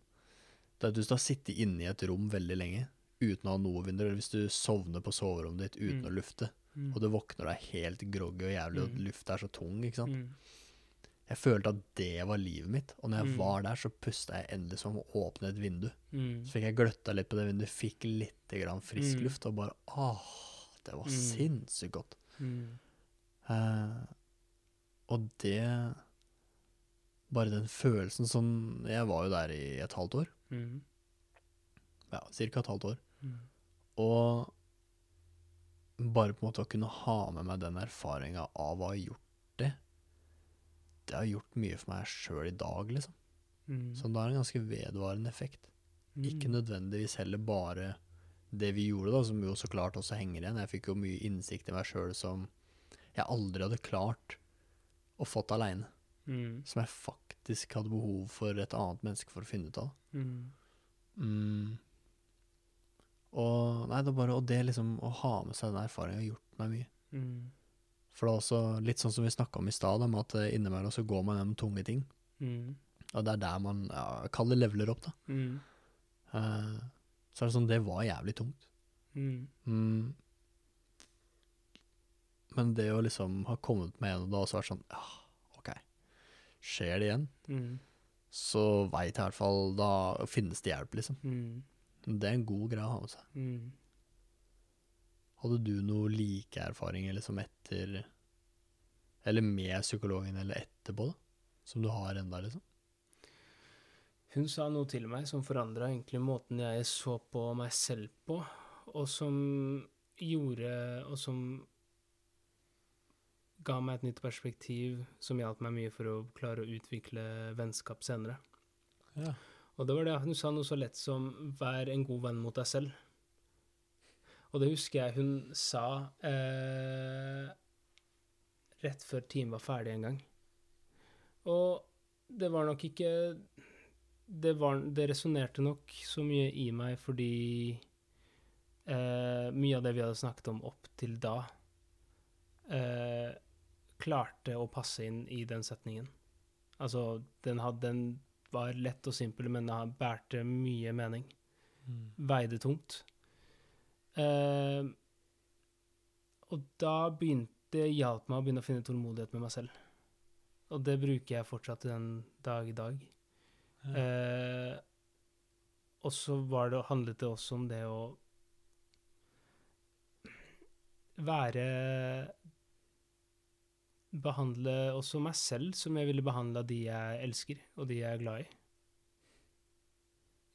det at Hvis du har sittet inne i et rom veldig lenge uten å ha noe vinduer, eller hvis du sovner på soverommet ditt uten Mm. å lufte, Mm. og du våkner er helt groggy og jævlig, og Mm. lufta er så tung, ikke sant. Mm. Jeg følte at det var livet mitt, og når jeg Mm. var der, så pusta jeg endelig som å åpne et vindu. Så fikk jeg gløtta litt på det vinduet, fikk litt grann frisk luft, og bare åh, det var sinnssykt godt. Mm. Eh, og det Bare den følelsen som Jeg var jo der i et halvt år. Mm. Ja, cirka et halvt år. Mm. Og bare på en måte å kunne ha med meg den erfaringa av å ha gjort det, det har gjort mye for meg sjøl i dag, liksom. Mm. Så det har en ganske vedvarende effekt. Ikke Mm. nødvendigvis heller bare det vi gjorde, da, som jo så klart også henger igjen. Jeg fikk jo mye innsikt i meg sjøl som jeg aldri hadde klart å fått aleine. Mm. Som jeg faktisk hadde behov for et annet menneske for å finne ut av. Mm. Mm. Og nei, det bare, og det liksom å ha med seg den erfaringa har gjort meg mye. Mm. For det er også litt sånn som vi snakka om i stad, om at eh, innimellom så går man gjennom tunge ting. Mm. Og det er der man ja, Kall det leveler opp, da. Mm. Eh, så er det sånn, det var jævlig tungt. Mm. Men det å liksom ha kommet med en og da og så vært sånn Ja, OK. Skjer det igjen, Mm. så veit jeg i hvert fall Da finnes det hjelp, liksom. Mm. Det er en god greie å ha med seg. Mm. Hadde du noe like erfaringer liksom etter Eller med psykologen eller etterpå, da? Som du har enda, liksom? Hun sa noe til meg som forandra egentlig måten jeg så på meg selv på, og som gjorde Og som ga meg et nytt perspektiv som hjalp meg mye for å klare å utvikle vennskap senere. Ja. Og det var det hun sa noe så lett som 'vær en god venn mot deg selv'. Og det husker jeg hun sa eh, rett før timen var ferdig en gang. Og det var nok ikke Det, var, det resonnerte nok så mye i meg fordi eh, mye av det vi hadde snakket om opp til da, eh, klarte å passe inn i den setningen. Altså, den, hadde, den var lett og simpel, men den bærte mye mening. Mm. Veide tungt. Eh, og da begynte det hjalp meg å begynne å finne tålmodighet med meg selv. Og det bruker jeg fortsatt den dag i dag. Eh, og så var det, handlet det også om det å være behandle også meg selv som jeg ville behandla de jeg elsker, og de jeg er glad i.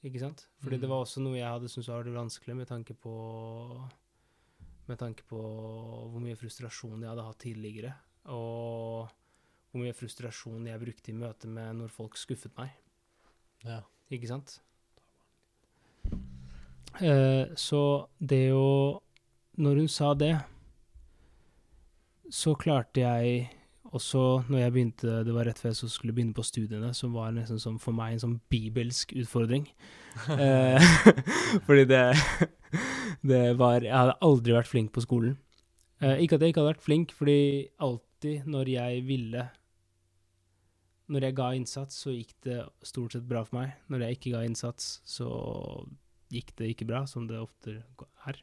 Ikke sant? Fordi det Mm. var også noe jeg hadde syntes var vanskelig, med tanke på Med tanke på hvor mye frustrasjon jeg hadde hatt tidligere, og hvor mye frustrasjon jeg brukte i møte med når folk skuffet meg. Ja. Ikke sant? Eh, så det å Når hun sa det, så klarte jeg også når jeg begynte, det var rett før jeg skulle begynne på studiene, som var nesten som for meg en sånn bibelsk utfordring. Eh, fordi det, det var Jeg hadde aldri vært flink på skolen. Eh, ikke at jeg ikke hadde vært flink, fordi alltid når jeg ville Når jeg ga innsats, så gikk det stort sett bra for meg. Når jeg ikke ga innsats, så gikk det ikke bra, som det ofte er.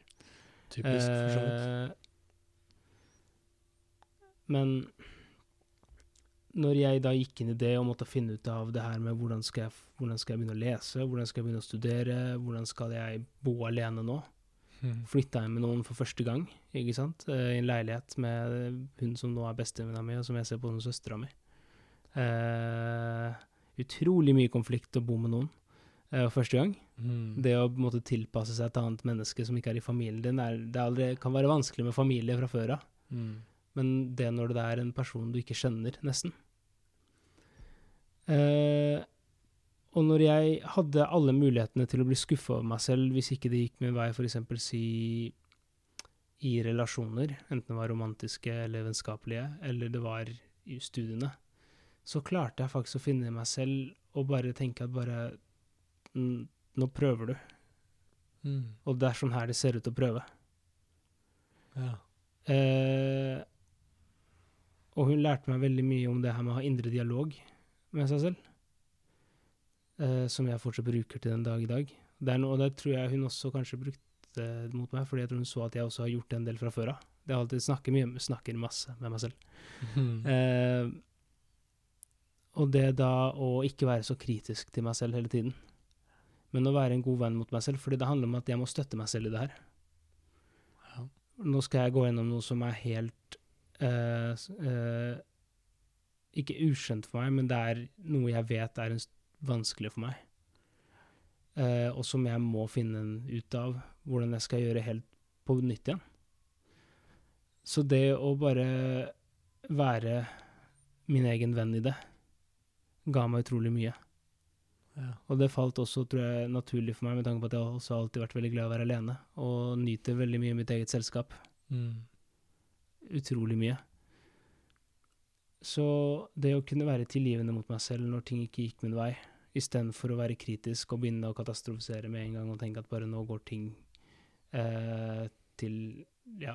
Typisk, for så vidt. Eh, Men når jeg da gikk inn i det og måtte finne ut av det her med hvordan skal jeg, hvordan skal jeg begynne å lese, hvordan skal jeg begynne å studere, hvordan skal jeg bo alene nå, Mm. flytta jeg med noen for første gang, ikke sant, eh, i en leilighet med hun som nå er bestevenninna mi, og som jeg ser på som søstera mi. Uh, utrolig mye konflikt å bo med noen uh, første gang. Mm. Det å måtte tilpasse seg et annet menneske som ikke er i familien din, er, det aldri, kan være vanskelig med familie fra før av. Mm. Men det når det er en person du ikke skjønner, nesten. Eh, og når jeg hadde alle mulighetene til å bli skuffa over meg selv hvis ikke det gikk min vei, f.eks. si i relasjoner, enten det var romantiske eller vennskapelige, eller det var i studiene, så klarte jeg faktisk å finne meg selv og bare tenke at bare Nå prøver du. Mm. Og det er sånn her det ser ut å prøve. Ja. Eh, og hun lærte meg veldig mye om det her med å ha indre dialog med seg selv. Eh, som jeg fortsatt bruker til den dag i dag. Det er noe, og det tror jeg hun også kanskje brukte mot meg, fordi jeg tror hun så at jeg også har gjort en del fra før av. Jeg har alltid snakker, mye, snakker masse med meg selv. Mm. Eh, og det da å ikke være så kritisk til meg selv hele tiden, men å være en god venn mot meg selv, fordi det handler om at jeg må støtte meg selv i det her. Ja. Nå skal jeg gå gjennom noe som er helt eh, Ikke ukjent for meg, men det er noe jeg vet er en vanskelig for meg. Uh, og som jeg må finne ut av hvordan jeg skal gjøre helt på nytt igjen. Så det å bare være min egen venn i det, ga meg utrolig mye. Ja. Og det falt også, tror jeg, naturlig for meg, med tanke på at jeg også alltid vært veldig glad i å være alene, og nyter veldig mye mitt eget selskap. Mm. Utrolig mye. Så det å kunne være tilgivende mot meg selv når ting ikke gikk min vei, istedenfor å være kritisk og begynne å katastrofisere med en gang og tenke at bare nå går ting eh, til Ja,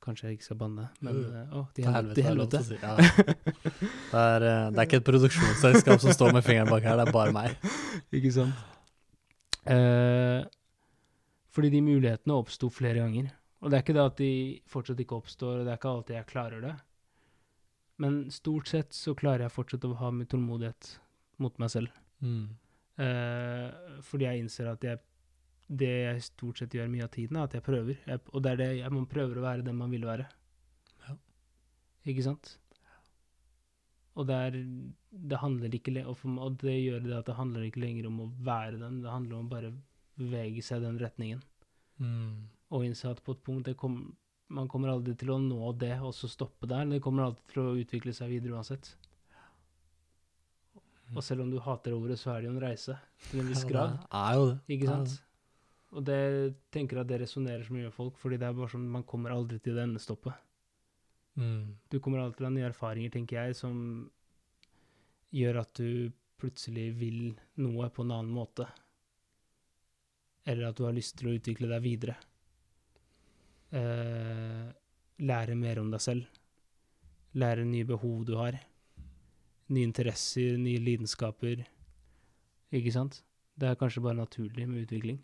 kanskje jeg ikke skal banne, men jo. eh, Å, til helvete. helvete, si. Ja. Det, er, eh, det er ikke et produksjonsselskap som står med fingeren bak her, det er bare meg. Ikke sant? Eh, fordi de mulighetene oppsto flere ganger. Og det er ikke det at de fortsatt ikke oppstår, og det er ikke alltid jeg klarer det. Men stort sett så klarer jeg fortsatt å ha min tålmodighet mot meg selv. Mm. Eh, fordi jeg innser at jeg, det jeg stort sett gjør mye av tiden, er at jeg prøver. Jeg, og det er det jeg, man prøver å være den man vil være. Ja. Ikke sant? Og det er Det handler ikke og, for, og det gjør det at det handler ikke lenger om å være den, det handler om å bare bevege seg i den retningen. Mm. Og innse at på et punkt det kom, Man kommer aldri til å nå det og så stoppe der. Det kommer alltid til å utvikle seg videre uansett. Og selv om du hater ordet, så er det jo en reise til en viss Ja, grad. Det er jo det. Ikke sant? Og det tenker jeg at det resonnerer så mye med folk, fordi det er bare sånn man kommer aldri til det endestoppet. Mm. Du kommer alltid til å ha nye erfaringer, tenker jeg, som gjør at du plutselig vil noe på en annen måte. Eller at du har lyst til å utvikle deg videre. Eh, lære mer om deg selv. Lære nye behov du har. Nye interesser, nye lidenskaper. Ikke sant? Det er kanskje bare naturlig med utvikling.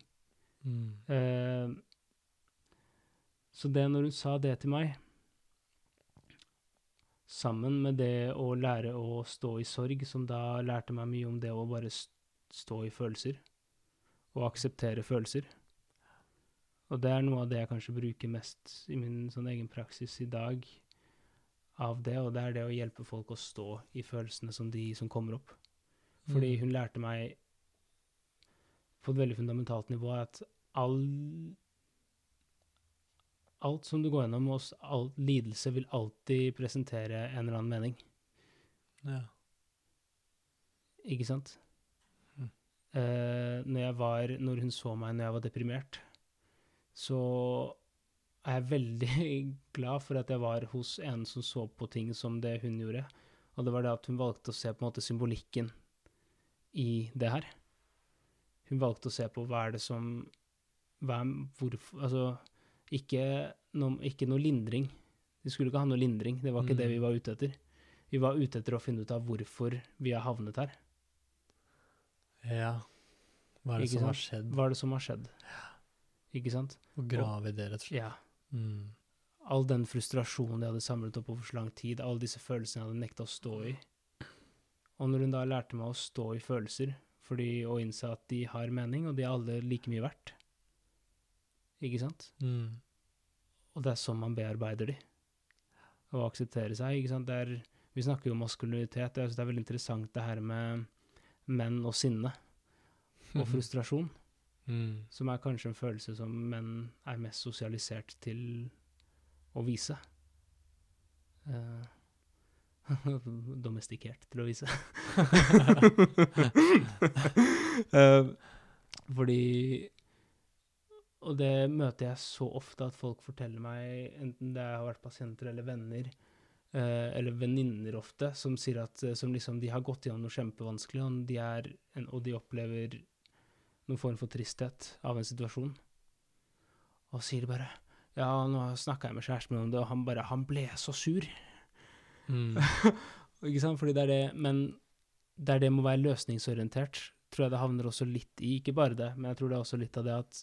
Mm. Eh, så det når hun sa det til meg, sammen med det å lære å stå i sorg, som da lærte meg mye om det å bare stå i følelser, og akseptere følelser. Og det er noe av det jeg kanskje bruker mest i min sånn egen praksis i dag, av det, og det er det å hjelpe folk å stå i følelsene som de som kommer opp. Fordi Mm. hun lærte meg på et veldig fundamentalt nivå at all Alt som du går gjennom, og all lidelse, vil alltid presentere en eller annen mening. Ja. Ikke sant? Mm. Eh, når, jeg var, når hun så meg når jeg var deprimert, så er jeg veldig glad for at jeg var hos en som så på ting som det hun gjorde. Og det var det at hun valgte å se på en måte symbolikken i det her. Hun valgte å se på hva er det som hva hvorfor, Altså, ikke, noe- ikke noe lindring. Vi skulle ikke ha noe lindring, det var ikke det Mm. vi var ute etter. Vi var ute etter å finne ut av hvorfor vi har havnet her. ja. Hva er det Ikke som har skjedd? Hva er det som har skjedd? Ikke sant? Og grave i det, rett og slett. Ja. Mm. All den frustrasjonen jeg hadde samlet opp over så lang tid, alle disse følelsene jeg hadde nekta å stå i. Og når hun da lærte meg å stå i følelser, fordi å innse at de har mening, og de er alle like mye verdt. Ikke sant? Mm. Og det er sånn man bearbeider de. Å akseptere seg, ikke sant. Er, vi snakker jo om maskulinitet, jeg synes det er veldig interessant det her med menn og sinne og frustrasjon. Mm. som er kanskje en følelse som menn er mest sosialisert til å vise. Uh, domestikert til å vise. uh, fordi Og det møter jeg så ofte at folk forteller meg, enten det har vært pasienter eller venner, Uh, eller venninner ofte, som sier at som liksom, de har gått gjennom noe kjempevanskelig, og de, er en, og de opplever noen form for tristhet av en situasjon. Og sier bare Ja, nå snakka jeg med kjæresten min om det, og han bare Han ble så sur. Mm. Ikke sant? Fordi det er det Men det er det må være løsningsorientert, tror jeg det havner også litt i. Ikke bare det, men jeg tror det er også litt av det at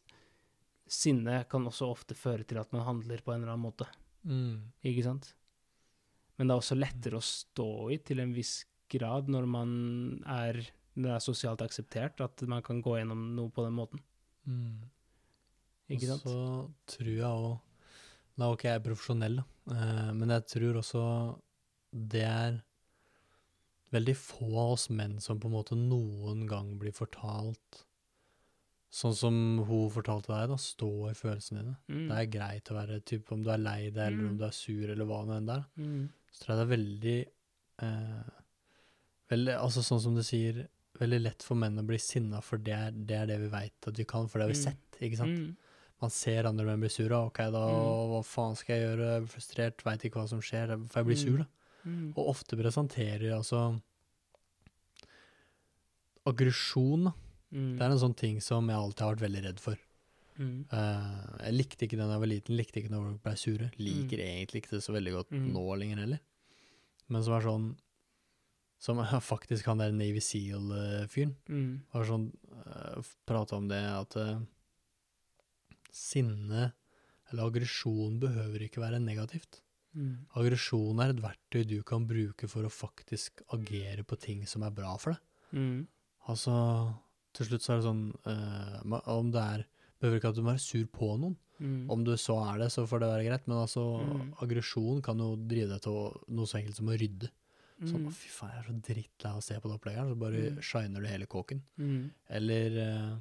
sinne kan også ofte føre til at man handler på en eller annen måte. Mm. Ikke sant? Men det er også lettere å stå i til en viss grad når man er det er sosialt akseptert at man kan gå gjennom noe på den måten. Mm. Ikke sant? Og så tror jeg òg Da er ikke jeg profesjonell, da, eh, men jeg tror også det er veldig få av oss menn som på en måte noen gang blir fortalt Sånn som hun fortalte deg, da. Stå i følelsene dine. Mm. Det er greit å være typ om du er lei deg, eller Mm. om du er sur, eller hva det enn er. Mm. Så tror jeg det er veldig eh, veldig, Altså sånn som du sier, veldig lett for menn å bli sinna, for det er, det er det vi veit at vi kan, for det har vi Mm. sett, ikke sant? Mm. Man ser andre menn bli sure, ok, da, Mm. hva faen skal jeg gjøre, jeg blir frustrert, veit ikke hva som skjer, for jeg blir Mm. sur, da. Mm. Og ofte presenterer altså Aggresjon, da. Mm. Det er en sånn ting som jeg alltid har vært veldig redd for. Mm. Uh, jeg likte ikke den da jeg var liten, likte ikke når folk ble sure. Liker egentlig ikke det så veldig godt Mm. nå lenger heller. Men som er sånn Som faktisk han der Navy Seal-fyren Mm. var sånn uh, Prata om det at uh, sinne eller aggresjon behøver ikke være negativt. Mm. Aggresjon er et verktøy du kan bruke for å faktisk agere på ting som er bra for deg. Mm. Altså, til slutt så er det sånn uh, Om det er Behøver ikke at du må være sur på noen. Mm. Om du så er det, så får det være greit, men altså, Mm. aggresjon kan jo drive deg til noe så enkelt som å rydde. Sånn, Mm. fy faen, jeg er så drittlei av å se på det opplegget så bare Mm. shiner du hele kåken. Mm. Eller eh,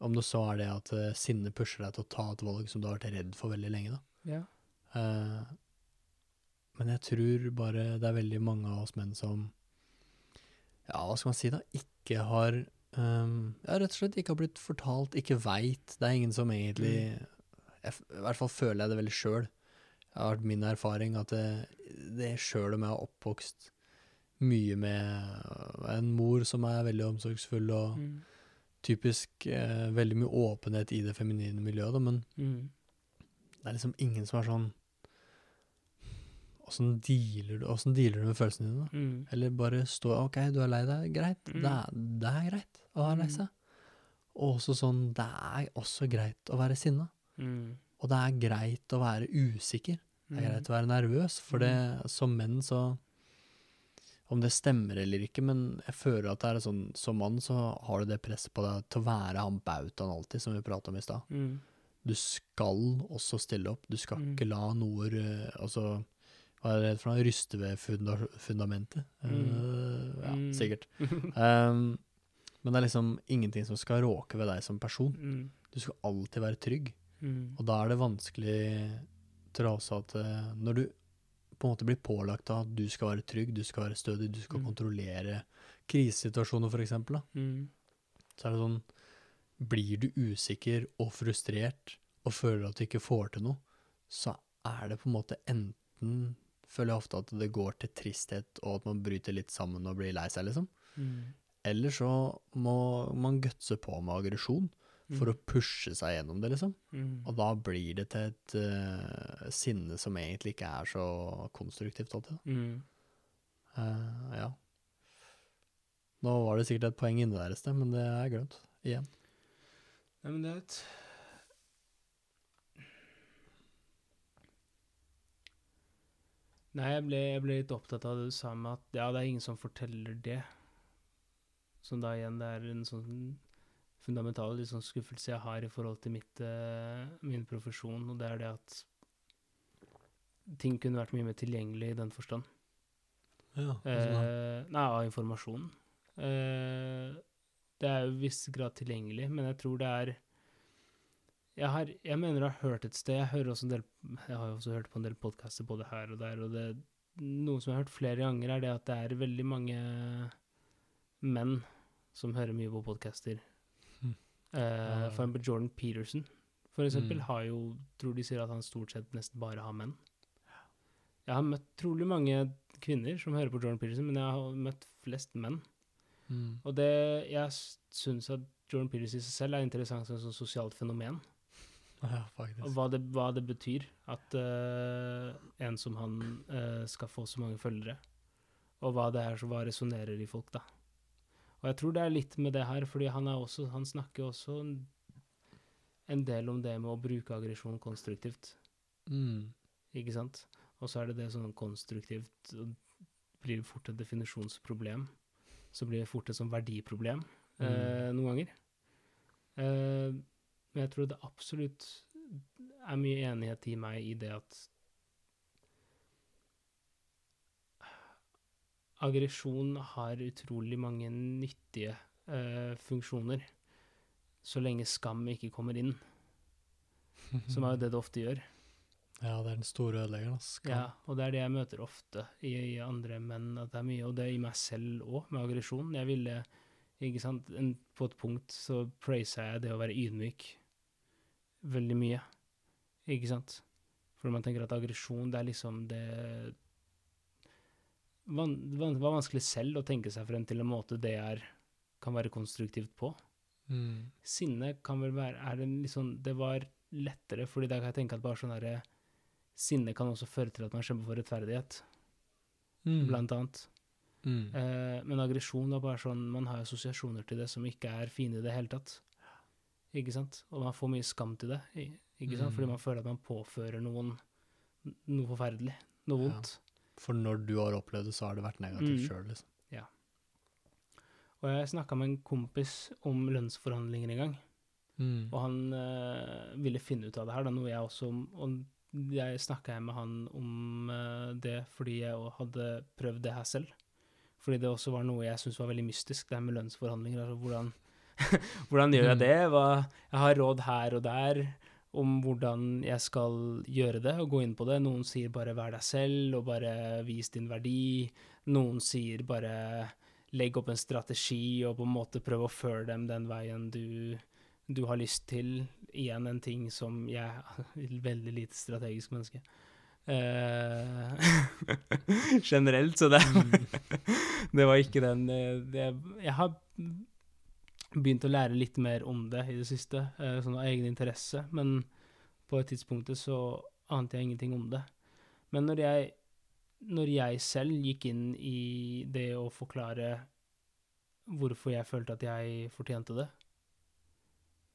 om det så er det at uh, sinne pusher deg til å ta et valg som du har vært redd for veldig lenge, da. Ja. Eh, men jeg tror bare det er veldig mange av oss menn som Ja, hva skal man si da? Ikke har um, Ja, rett og slett ikke har blitt fortalt, ikke veit. Det er ingen som egentlig jeg, I hvert fall føler jeg det veldig sjøl. Det har vært min erfaring at det, det sjøl om jeg er oppvokst mye med en mor som er veldig omsorgsfull, og Mm. typisk eh, veldig mye åpenhet i det feminine miljøet, da, men Mm. det er liksom ingen som er sånn Åssen dealer dealer du med følelsene dine? da? Mm. Eller bare stå OK, du er lei deg. Greit. Mm. Det, er, det er greit å være lei Mm. seg. Og også sånn Det er også greit å være sinna. Mm. Og det er greit å være usikker. Det er greit å være nervøs, for det, som menn så Om det stemmer eller ikke, men jeg føler at det er sånn Som mann så har du det presset på deg til å være han bautaen alltid, som vi prata om i stad. Mm. Du skal også stille opp. Du skal Mm. ikke la noe Altså, Hva er det for noe? Ryste ved funda fundamentet? Mm. Uh, ja, Mm. sikkert. Um, men det er liksom ingenting som skal råke ved deg som person. Mm. Du skal alltid være trygg. Mm. Og da er det vanskelig, tror jeg også, at eh, når du på en måte blir pålagt av at du skal være trygg, du skal være stødig, du skal Mm. kontrollere krisesituasjoner, eksempel, Mm. så er det sånn Blir du usikker og frustrert og føler at du ikke får til noe, så er det på en måte enten Føler jeg ofte at det går til tristhet, og at man bryter litt sammen og blir lei seg, liksom. Mm. Eller så må man gutse på med aggresjon for å pushe seg gjennom det, liksom. Mm. Og da blir det til et uh, sinne som egentlig ikke er så konstruktivt alltid. Mm. Uh, ja. Nå var det sikkert et poeng inni der et sted, men det er glemt. Igjen. Nei, men det er et Nei, jeg ble, jeg ble litt opptatt av det du sa med at ja, det er ingen som forteller det. Som da igjen det er en sånn fundamental litt sånn skuffelse jeg har i forhold til mitt, eh, min profesjon, og det er det at ting kunne vært mye mer tilgjengelig i den forstand. Ja, Eh, nei, av informasjon. Eh, det er jo i viss grad tilgjengelig, men jeg tror det er jeg, har, jeg mener jeg har hørt et sted Jeg hører også en del Jeg har jo også hørt på en del podkaster både her og der, og det noe som jeg har hørt flere ganger, er det at det er veldig mange menn som hører mye på podcaster. Eh, for Jordan Peterson, for eksempel, Mm. har jo Tror de sier at han stort sett nesten bare har menn. Jeg har møtt trolig mange kvinner som hører på Jordan Peterson, men jeg har møtt flest menn. Mm. Og det jeg syns at Jordan Peterson i seg selv er interessant som et sosialt fenomen. Ja, Og hva det, hva det betyr at uh, en som han uh, skal få så mange følgere. Og hva det er som resonnerer i folk, da. Og jeg tror det er litt med det her, fordi han, er også, han snakker også en, del om det med å bruke aggresjon konstruktivt. Mm. Ikke sant? Og så er det det sånn konstruktivt blir fort et definisjonsproblem. Så blir det fort et sånn verdiproblem eh, noen ganger. Eh, men jeg tror det absolutt er mye enighet i meg i det at aggresjon har utrolig mange nyttige uh, funksjoner, så lenge skam ikke kommer inn, som er jo det det ofte gjør. Ja, det er den store ødeleggeren. Skam. Ja, og det er det jeg møter ofte i, i andre menn, at det er mye, og det er i meg selv òg, med aggresjon. Jeg ville, ikke sant, en, på et punkt så praiser jeg det å være ydmyk veldig mye, ikke sant? For man tenker at aggresjon, det er liksom det van, van, var vanskelig selv å tenke seg frem til en måte det er, kan være konstruktivt på. Mm. Sinne kan vel være er det, liksom, det var lettere, fordi da kan jeg tenke at bare sånn herre Sinne kan også føre til at man kjemper for rettferdighet, Mm. blant annet. Mm. Eh, men aggresjon er bare sånn Man har assosiasjoner til det som ikke er fine i det hele tatt. Ikke sant? Og man får mye skam til det, ikke sant? Mm. Fordi man føler at man påfører noen noe forferdelig. Noe Ja. For når du har opplevd det, så har det vært negativt Mm. sjøl, liksom. Og jeg snakka med en kompis om lønnsforhandlinger en gang. Mm. Og han eh, ville finne ut av det her, da, noe jeg også Og jeg snakka med han om eh, det fordi jeg hadde prøvd det her selv. Fordi det også var noe jeg syntes var veldig mystisk, det her med lønnsforhandlinger. Altså hvordan, hvordan gjør jeg Mm. det? Hva, jeg har råd her og der om hvordan jeg skal gjøre det, og gå inn på det. Noen sier bare 'vær deg selv', og bare 'vis din verdi'. Noen sier bare 'legg opp en strategi', og på en måte prøve å føre dem den veien du du har lyst til. Igjen en ting som jeg er veldig lite strategisk menneske. Uh, generelt, så det, det var ikke den eh, det, Jeg har begynt å lære litt mer om det i det siste, eh, sånn av egen interesse, men på et tidspunkt så ante jeg ingenting om det. Men når jeg, når jeg selv gikk inn i det å forklare hvorfor jeg følte at jeg fortjente det,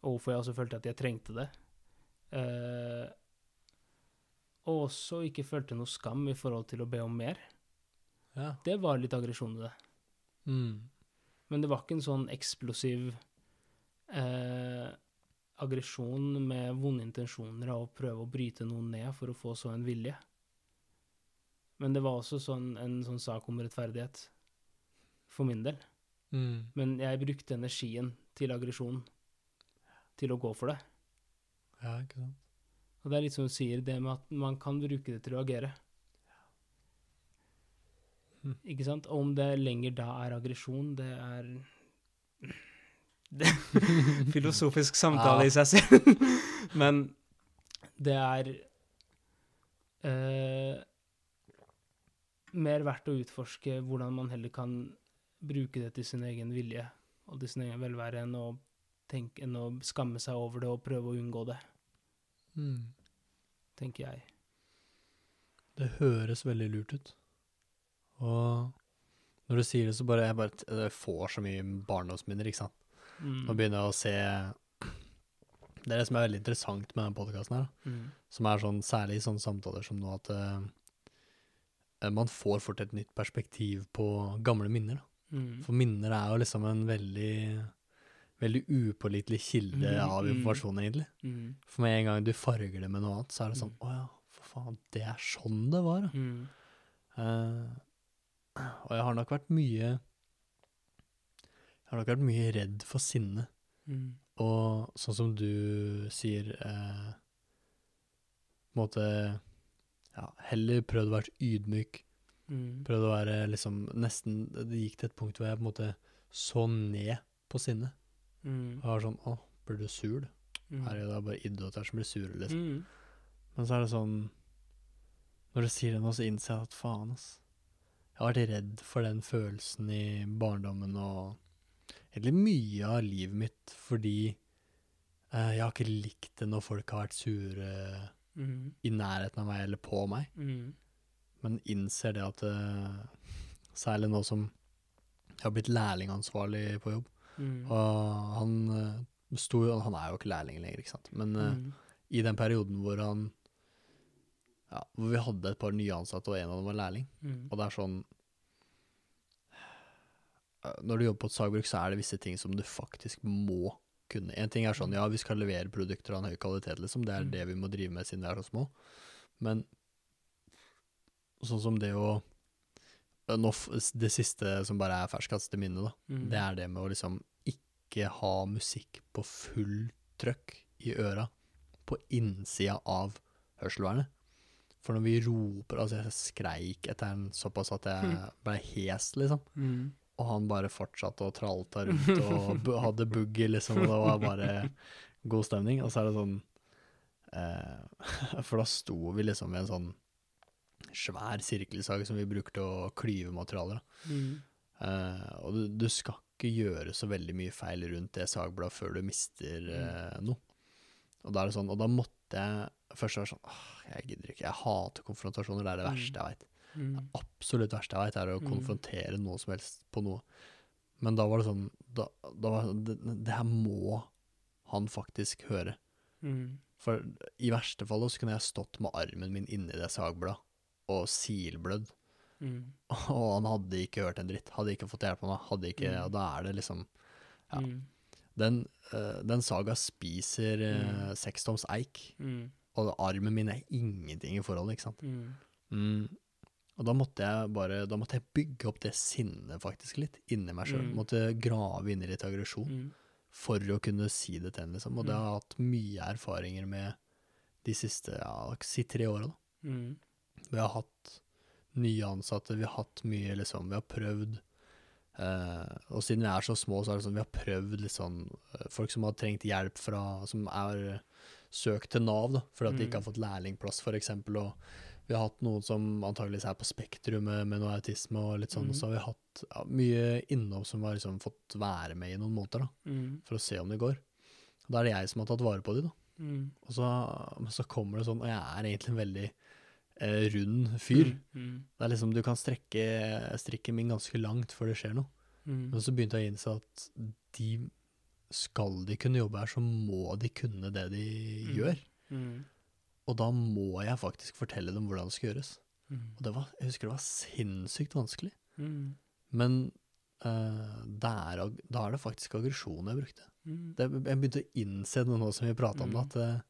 og hvorfor jeg også følte at jeg trengte det. Eh, og også ikke følte noe skam i forhold til å be om mer. Ja. Det var litt aggresjon i det. Mm. Men det var ikke en sånn eksplosiv eh, aggresjon med vonde intensjoner av å prøve å bryte noen ned for å få så en vilje. Men det var også sånn, en sånn sak om rettferdighet, for min del. Mm. Men jeg brukte energien til aggresjon til å gå for det. Ja, ikke sant. Og det er litt som du sier, det med at man kan bruke det til å agere. Mm. Ikke sant? Og om det lenger da er aggresjon, det er det Filosofisk samtale Ja. i seg selv. Men det er eh, mer verdt å utforske hvordan man heller kan bruke det til sin egen vilje og til sin egen velvære enn å, tenke, enn å skamme seg over det og prøve å unngå det, Mm. tenker jeg. Det høres veldig lurt ut. Og når du sier det, så bare jeg bare jeg får så mye barndomsminner, ikke sant. Mm. Nå begynner jeg å se Det er det som er veldig interessant med denne podkasten her, da. Mm. som er sånn, særlig i sånne samtaler som nå, at uh, man får fort et nytt perspektiv på gamle minner. Da. Mm. For minner er jo liksom en veldig veldig upålitelig kilde mm, av mm. informasjon, egentlig. Mm. For med en gang du farger det med noe annet, så er det sånn Å ja, for faen, det er sånn det var, ja. Mm. Og jeg har nok vært mye Jeg har nok vært mye redd for sinne. Mm. Og sånn som du sier eh, På en måte Ja, heller prøvd å være ydmyk. Mm. Prøvd å være liksom nesten Det gikk til et punkt hvor jeg på en måte så ned på sinne. Mm. Og var sånn Å, blir du sur, du? Mm. Her er det bare idioter som blir sure, liksom. Mm. Men så er det sånn Når du sier det nå, så innser jeg at faen, ass. Jeg har vært redd for den følelsen i barndommen og egentlig mye av livet mitt fordi eh, jeg har ikke likt det når folk har vært sure Mm. i nærheten av meg eller på meg. Mm. Men innser det at eh, Særlig nå som jeg har blitt lærlingansvarlig på jobb. Mm. Og han eh, sto Han er jo ikke lærling lenger, ikke sant. Men eh, Mm. i den perioden hvor han ja, Hvor vi hadde et par nye ansatte, og en av dem var lærling. Mm. Og det er sånn eh, Når du jobber på et sagbruk, så er det visse ting som du faktisk må kunne. En ting er sånn, ja, vi skal levere produkter av en høy kvalitet, liksom. Det er Mm. det vi må drive med siden vi er så små. Men sånn som det å eh, Det siste som bare er ferskest til minne, da. Mm. Det er det med å liksom ikke ha musikk på full trøkk i øra på innsida av hørselvernet. For når vi roper Altså, jeg skreik etter den såpass at jeg ble hes, liksom. Mm. Og han bare fortsatte å tralta rundt og hadde boogie, liksom. Og det var bare god stemning. Og så er det sånn eh, For da sto vi liksom ved en sånn svær sirkelsag som vi bruker til å klyve materialer. Mm. Eh, og du, du skal ikke gjøre så veldig mye feil rundt det sagbladet før du mister eh, noe. Og da er det sånn, og da måtte jeg først var sånn jeg gidder ikke, jeg hater konfrontasjoner, det er det Mm. verste jeg veit. Mm. Absolutt verste jeg veit, er å Mm. konfrontere noe som helst på noe. Men da var det sånn, da, da var det, sånn, det, det her må han faktisk høre. Mm. For i verste fall så kunne jeg stått med armen min inni det sagbladet og silblødd. Mm. Og han hadde ikke hørt en dritt. Hadde ikke fått hjelp av meg. Hadde ikke, Mm. Og da er det liksom Ja. Mm. Den, uh, den saga spiser uh, Mm. sekstoms eik, Mm. og armen min er ingenting i forhold, ikke sant. Mm. Mm. Og da måtte jeg bare Da måtte jeg bygge opp det sinnet faktisk litt inni meg sjøl. Mm. Måtte grave inn i litt aggresjon Mm. for å kunne si det til henne, liksom. Og det har jeg hatt mye erfaringer med de siste ja, si tre åra, da. Mm. Vi har hatt nye ansatte, vi har hatt mye, liksom, vi har prøvd eh, Og siden vi er så små, så er det sånn vi har prøvd litt sånn eh, Folk som har trengt hjelp fra Som er søkt til Nav, da, fordi at de ikke har Mm. fått lærlingplass, eksempel, og vi har hatt noen som antageligvis er på Spektrum med, med noe autisme og litt sånn, Mm. og så har vi hatt ja, mye innom som har liksom fått være med i noen måneder, da, Mm. for å se om det går. Og Da er det jeg som har tatt vare på de, da. Mm. Og så, så kommer det sånn, og jeg er egentlig en veldig eh, rund fyr. Mm. Det er liksom, du kan strekke strikken min ganske langt før det skjer noe. Mm. Men så begynte jeg å innse at de, skal de kunne jobbe her, så må de kunne det de Mm. gjør. Mm. Og da må jeg faktisk fortelle dem hvordan det skal gjøres. Mm. Og det var, jeg husker det var sinnssykt vanskelig. Mm. Men uh, er, da er det faktisk aggresjon jeg brukte. Mm. Det, jeg begynte å innse det nå som vi prata om det, Mm. at eh,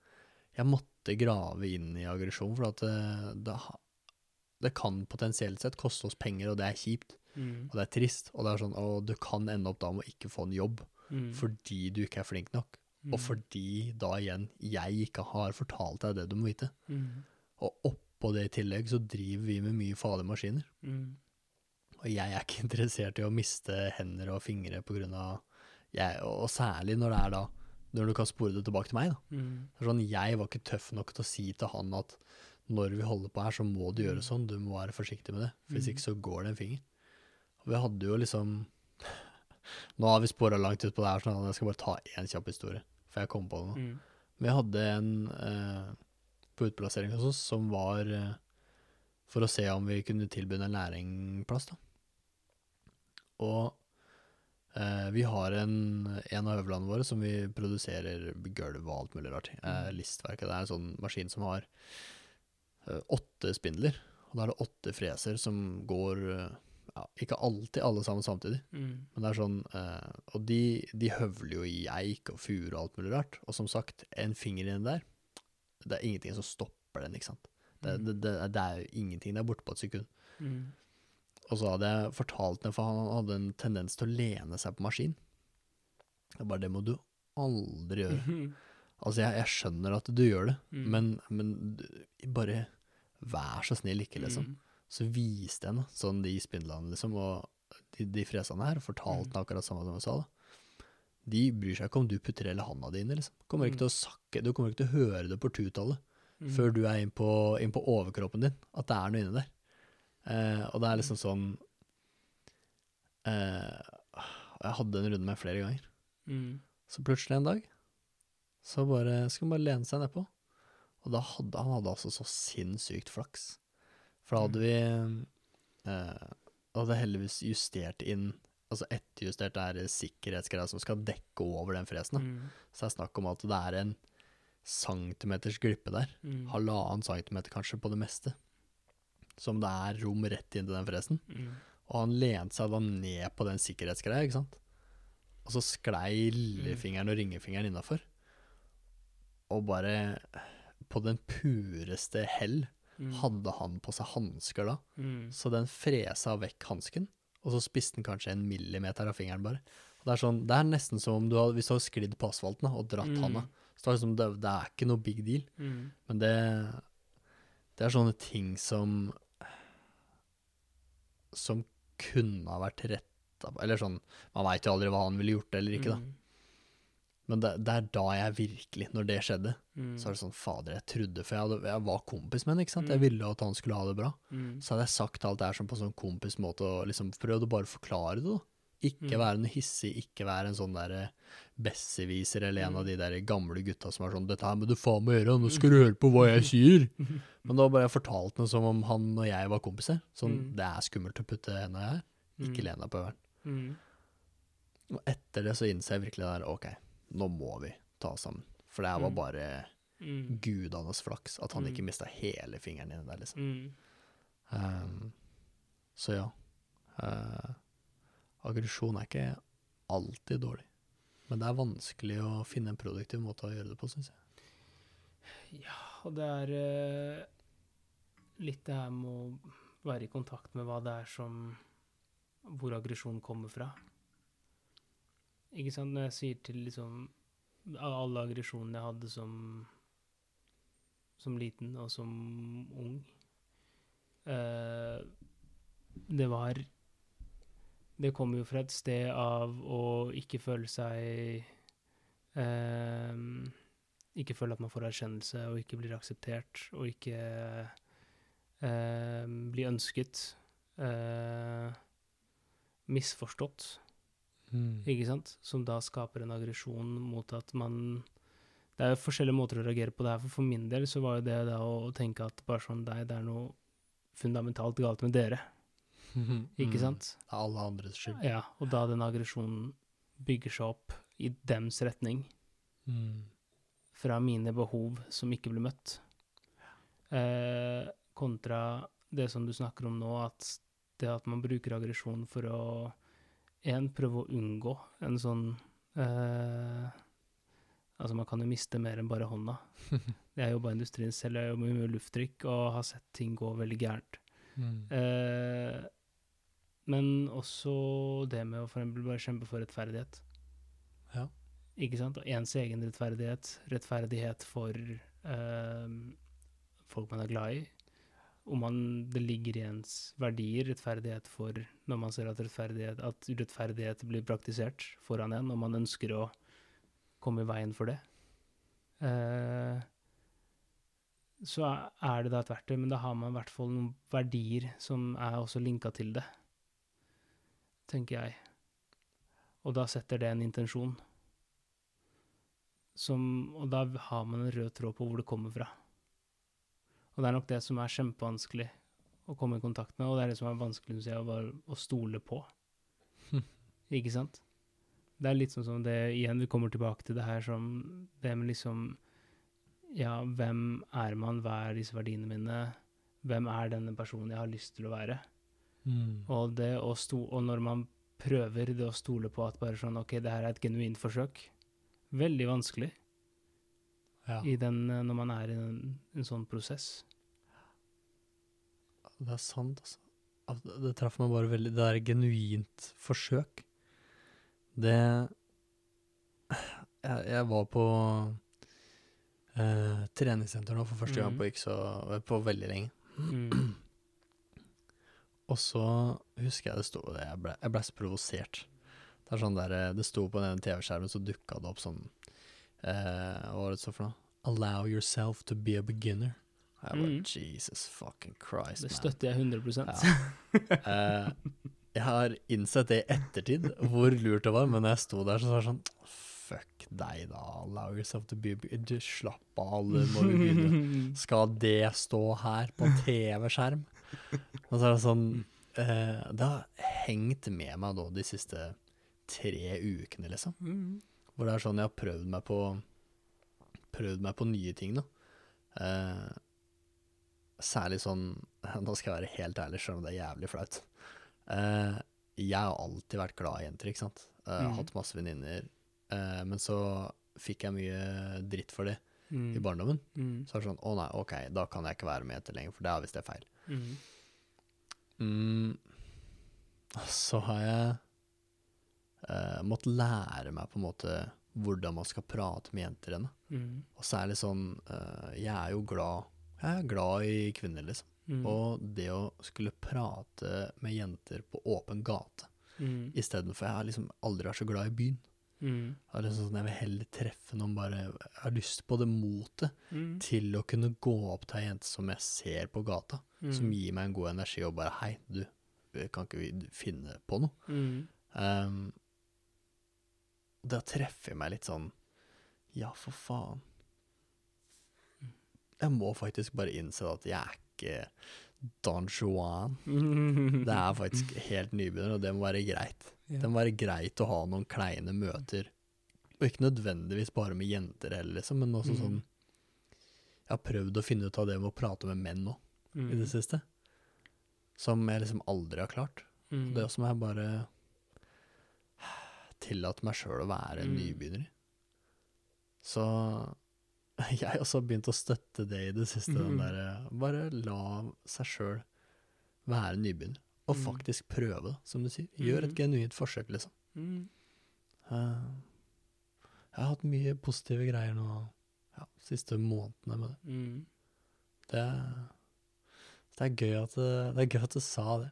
jeg måtte grave inn i aggresjon, for at eh, det, Det kan potensielt sett koste oss penger, og det er kjipt, Mm. og det er trist. Og det er sånn, og du kan ende opp da med å ikke få en jobb Mm. fordi du ikke er flink nok. Og Mm. fordi da igjen jeg ikke har fortalt deg det du må vite. Mm. Og oppå det i tillegg så driver vi med mye farlige maskiner. Mm. Og jeg er ikke interessert i å miste hender og fingre på grunn av jeg, Og særlig når det er da Når du kan spore det tilbake til meg, da. Mm. Sånn, jeg var ikke tøff nok til å si til han at når vi holder på her, så må du gjøre sånn, du må være forsiktig med det. For Hvis Mm. ikke så går det en finger. Og vi hadde jo liksom Nå har vi spora langt ut på det her, sånn at jeg skal bare ta én kjapp historie. For jeg kom på det nå. Mm. Vi hadde en eh, på utplassering hos oss som var eh, for å se om vi kunne tilby en lærlingplass. Og eh, vi har en, en av høvlene våre som vi produserer gulv og alt mulig rart i. Eh, listverket. Det er en sånn maskin som har uh, åtte spindler. Og da er det åtte freser som går ja, Ikke alltid alle sammen samtidig. Mm. Men det er sånn, og de, de høvler jo i eik og furu og alt mulig rart. Og som sagt, en finger inni der, det er ingenting som stopper den, ikke sant. Det, Mm. det, det, det er jo ingenting, det er borte på et sekund. Mm. Og så hadde jeg fortalt den, for han hadde en tendens til å lene seg på maskin. Jeg bare, det må du aldri gjøre. Mm. Altså, jeg, jeg skjønner at du gjør det, Mm. men, men du- bare vær så snill ikke, liksom. Mm. Så viste jeg henne sånn de spindlene, liksom, og de, de fresene her, fortalte henne akkurat samme som jeg sa, da. De bryr seg ikke om du putter hele handa di inni, liksom. Kommer ikke Mm. til å sakke, du kommer ikke til å høre det på tutallet Mm. før du er inn på, inn på overkroppen din, at det er noe inni der. Eh, og det er liksom sånn eh, Jeg hadde en runde med flere ganger. Mm. Så plutselig en dag, så bare skulle han bare lene seg nedpå. Og da hadde han hadde altså så sinnssykt flaks. For da hadde vi eh, hadde heldigvis justert inn Altså etterjustert er sikkerhetsgreia som skal dekke over den fresen. Mm. Så det er snakk om at det er en centimeters glippe der. Mm. Halvannen centimeter kanskje på det meste. Som det er rom rett inn til den fresen. Mm. Og han lente seg da ned på den sikkerhetsgreia, ikke sant. Og så sklei lillefingeren og ringefingeren innafor. Og bare på den pureste hell Mm. hadde han på seg hansker da. Mm. Så den fresa vekk hansken, og så spiste den kanskje en millimeter av fingeren bare. Og det, er sånn, det er nesten som om du hadde, hvis du hadde sklidd på asfalten da, og dratt Mm. handa. Så det er, liksom, det, det er ikke noe big deal. Mm. Men det, det er sånne ting som Som kunne ha vært retta Eller sånn Man veit jo aldri hva han ville gjort eller ikke, da. Mm. Men det, det er da jeg virkelig, når det skjedde, Mm. så er det sånn Fader, jeg trodde For jeg, hadde, jeg var kompis med henne, ikke sant. Jeg Mm. ville at han skulle ha det bra. Mm. Så hadde jeg sagt alt det her sånn på sånn kompismåte og liksom prøvd å bare forklare det, da. Ikke Mm. være noe hissig, ikke være en sånn derre besserwisser eller en Mm. av de der gamle gutta som er sånn 'Dette her må du faen meg gjøre, nå skal du høre på hva jeg sier'. Men da bare jeg fortalte noe som om han og jeg var kompiser. Sånn, Mm. det er skummelt å putte henda her, ikke len deg på øveren. Mm. Og etter det så innser jeg virkelig der, ok, nå må vi ta oss sammen. For det her var Mm. bare Mm. gudanes flaks at han Mm. ikke mista hele fingeren inni der, liksom. Mm. Um, så ja. Uh, aggresjon er ikke alltid dårlig. Men det er vanskelig å finne en produktiv måte å gjøre det på, syns jeg. Og det er eh, litt det her med å være i kontakt med hva det er som Hvor aggresjonen kommer fra. Ikke sant? Når jeg sier til liksom Alle aggresjonene jeg hadde som Som liten og som ung Uh, Det var Det kommer jo fra et sted av å ikke føle seg eh, ikke føle at man får erkjennelse og ikke blir akseptert og ikke eh, blir ønsket. Eh, misforstått, ikke sant? Som da skaper en aggresjon mot at man Det er jo forskjellige måter å reagere på det her, for for min del så var jo det da å, å tenke at bare sånn Nei, det er noe fundamentalt galt med dere, ikke Mm. sant? Det er alle andres skyld. Ja, og da den aggresjonen bygger seg opp i dems retning Mm. fra mine behov som ikke blir møtt, eh, kontra det som du snakker om nå, at det at man bruker aggresjon for å en, prøve å unngå en sånn eh, Altså, man kan jo miste mer enn bare hånda. Jeg jobba i industrien selv, jeg jobber med lufttrykk og har sett ting gå veldig gærent. Mm. Eh, men også det med å for eksempel bare kjempe for rettferdighet. Ja. Ikke sant? Og ens egen rettferdighet. Rettferdighet for eh, folk man er glad i. Om man, det ligger i ens verdier, rettferdighet for når man ser at rettferdighet, at urettferdighet blir praktisert foran en, og man ønsker å komme i veien for det. Eh, så er det da et verktøy, men da har man i hvert fall noen verdier som er også linka til det, tenker jeg. Og da setter det en intensjon. Som, og da har man en rød tråd på hvor det kommer fra. Og det er nok det som er kjempevanskelig å komme i kontakt med, og det er det som er vanskelig jeg, å, bare- å stole på. Ikke sant? Det er litt sånn som det igjen, vi kommer tilbake til det her som det med liksom Ja, hvem er man, hva er disse verdiene mine, hvem er denne personen jeg har lyst til å være? Mm. Og, det å sto, og når man prøver det å stole på at bare sånn, ok, det her er et genuint forsøk, veldig vanskelig Ja, i den, eh, når man er i en, en sånn prosess. det er sant, altså. Det, det traff meg bare veldig. Det der genuint forsøk. Det Jeg, jeg var på eh, treningssenter nå for første gang Mhm. på ikke så På veldig lenge. Mm. Og så husker jeg det sto jeg ble, jeg ble så provosert. Det er sånn der, eh, det sto på den TV-skjermen, så dukka det opp sånn eh, Hva var det så for noe? Allow yourself to be a beginner. Jeg bare, Mm. Jesus fucking Christ, Det man. støtter jeg 100 Ja. Eh, jeg har innsett det i ettertid, hvor lurt det var, men jeg sto der, så var det sånn Fuck deg, da. Allow yourself to be a beginner. Slapp av, alle må vi begynne. Skal det stå her på TV-skjerm? Og så er det sånn eh, Det har hengt med meg da de siste tre ukene, liksom. Mm. Hvor det er sånn jeg har prøvd meg på Prøvd meg på nye ting, da. Eh, særlig sånn Nå skal jeg være helt ærlig, selv om det er jævlig flaut. Eh, jeg har alltid vært glad i jenter, ikke sant. Eh, mm. Hatt masse venninner. Eh, men så fikk jeg mye dritt for det Mm. i barndommen. Mm. Så er det sånn Å nei, ok, da kan jeg ikke være med jenter lenger, for det er visst det er feil. Mm. Mm, så har jeg uh, måttet lære meg på en måte hvordan man skal prate med jenter da. Mm. Og særlig sånn uh, Jeg er jo glad Jeg er glad i kvinner, liksom. Mm. Og det å skulle prate med jenter på åpen gate Mm. istedenfor Jeg har liksom aldri vært så glad i byen. Mm. Jeg, er liksom sånn, jeg vil heller treffe noen bare Jeg har lyst på det motet Mm. til å kunne gå opp til ei jente som jeg ser på gata, som Mm. gir meg en god energi og bare Hei, du, kan ikke vi finne på noe? Mm. Um, da treffer jeg meg litt sånn Ja, for faen. Jeg må faktisk bare innse at jeg er ikke Don Juan. Det er faktisk helt nybegynner, og det må være greit. Ja. Det må være greit å ha noen kleine møter. Og ikke nødvendigvis bare med jenter heller, liksom, men også Mhm. sånn Jeg har prøvd å finne ut av det med å prate med menn nå, Mm. i det siste. Som jeg liksom aldri har klart. Mm. Det som jeg bare tillatt meg sjøl å være en Mm. nybegynner i. Så jeg også har begynt å støtte det i det siste. Den Mhm. der, bare la seg sjøl være nybegynner. Og Mm. faktisk prøve, som du sier. Gjør et Mhm. genuint forsøk, liksom. Mm. Eh, jeg har hatt mye positive greier nå ja, siste månedene med det. Mm. Det det er gøy at du, det er gøy at du sa det.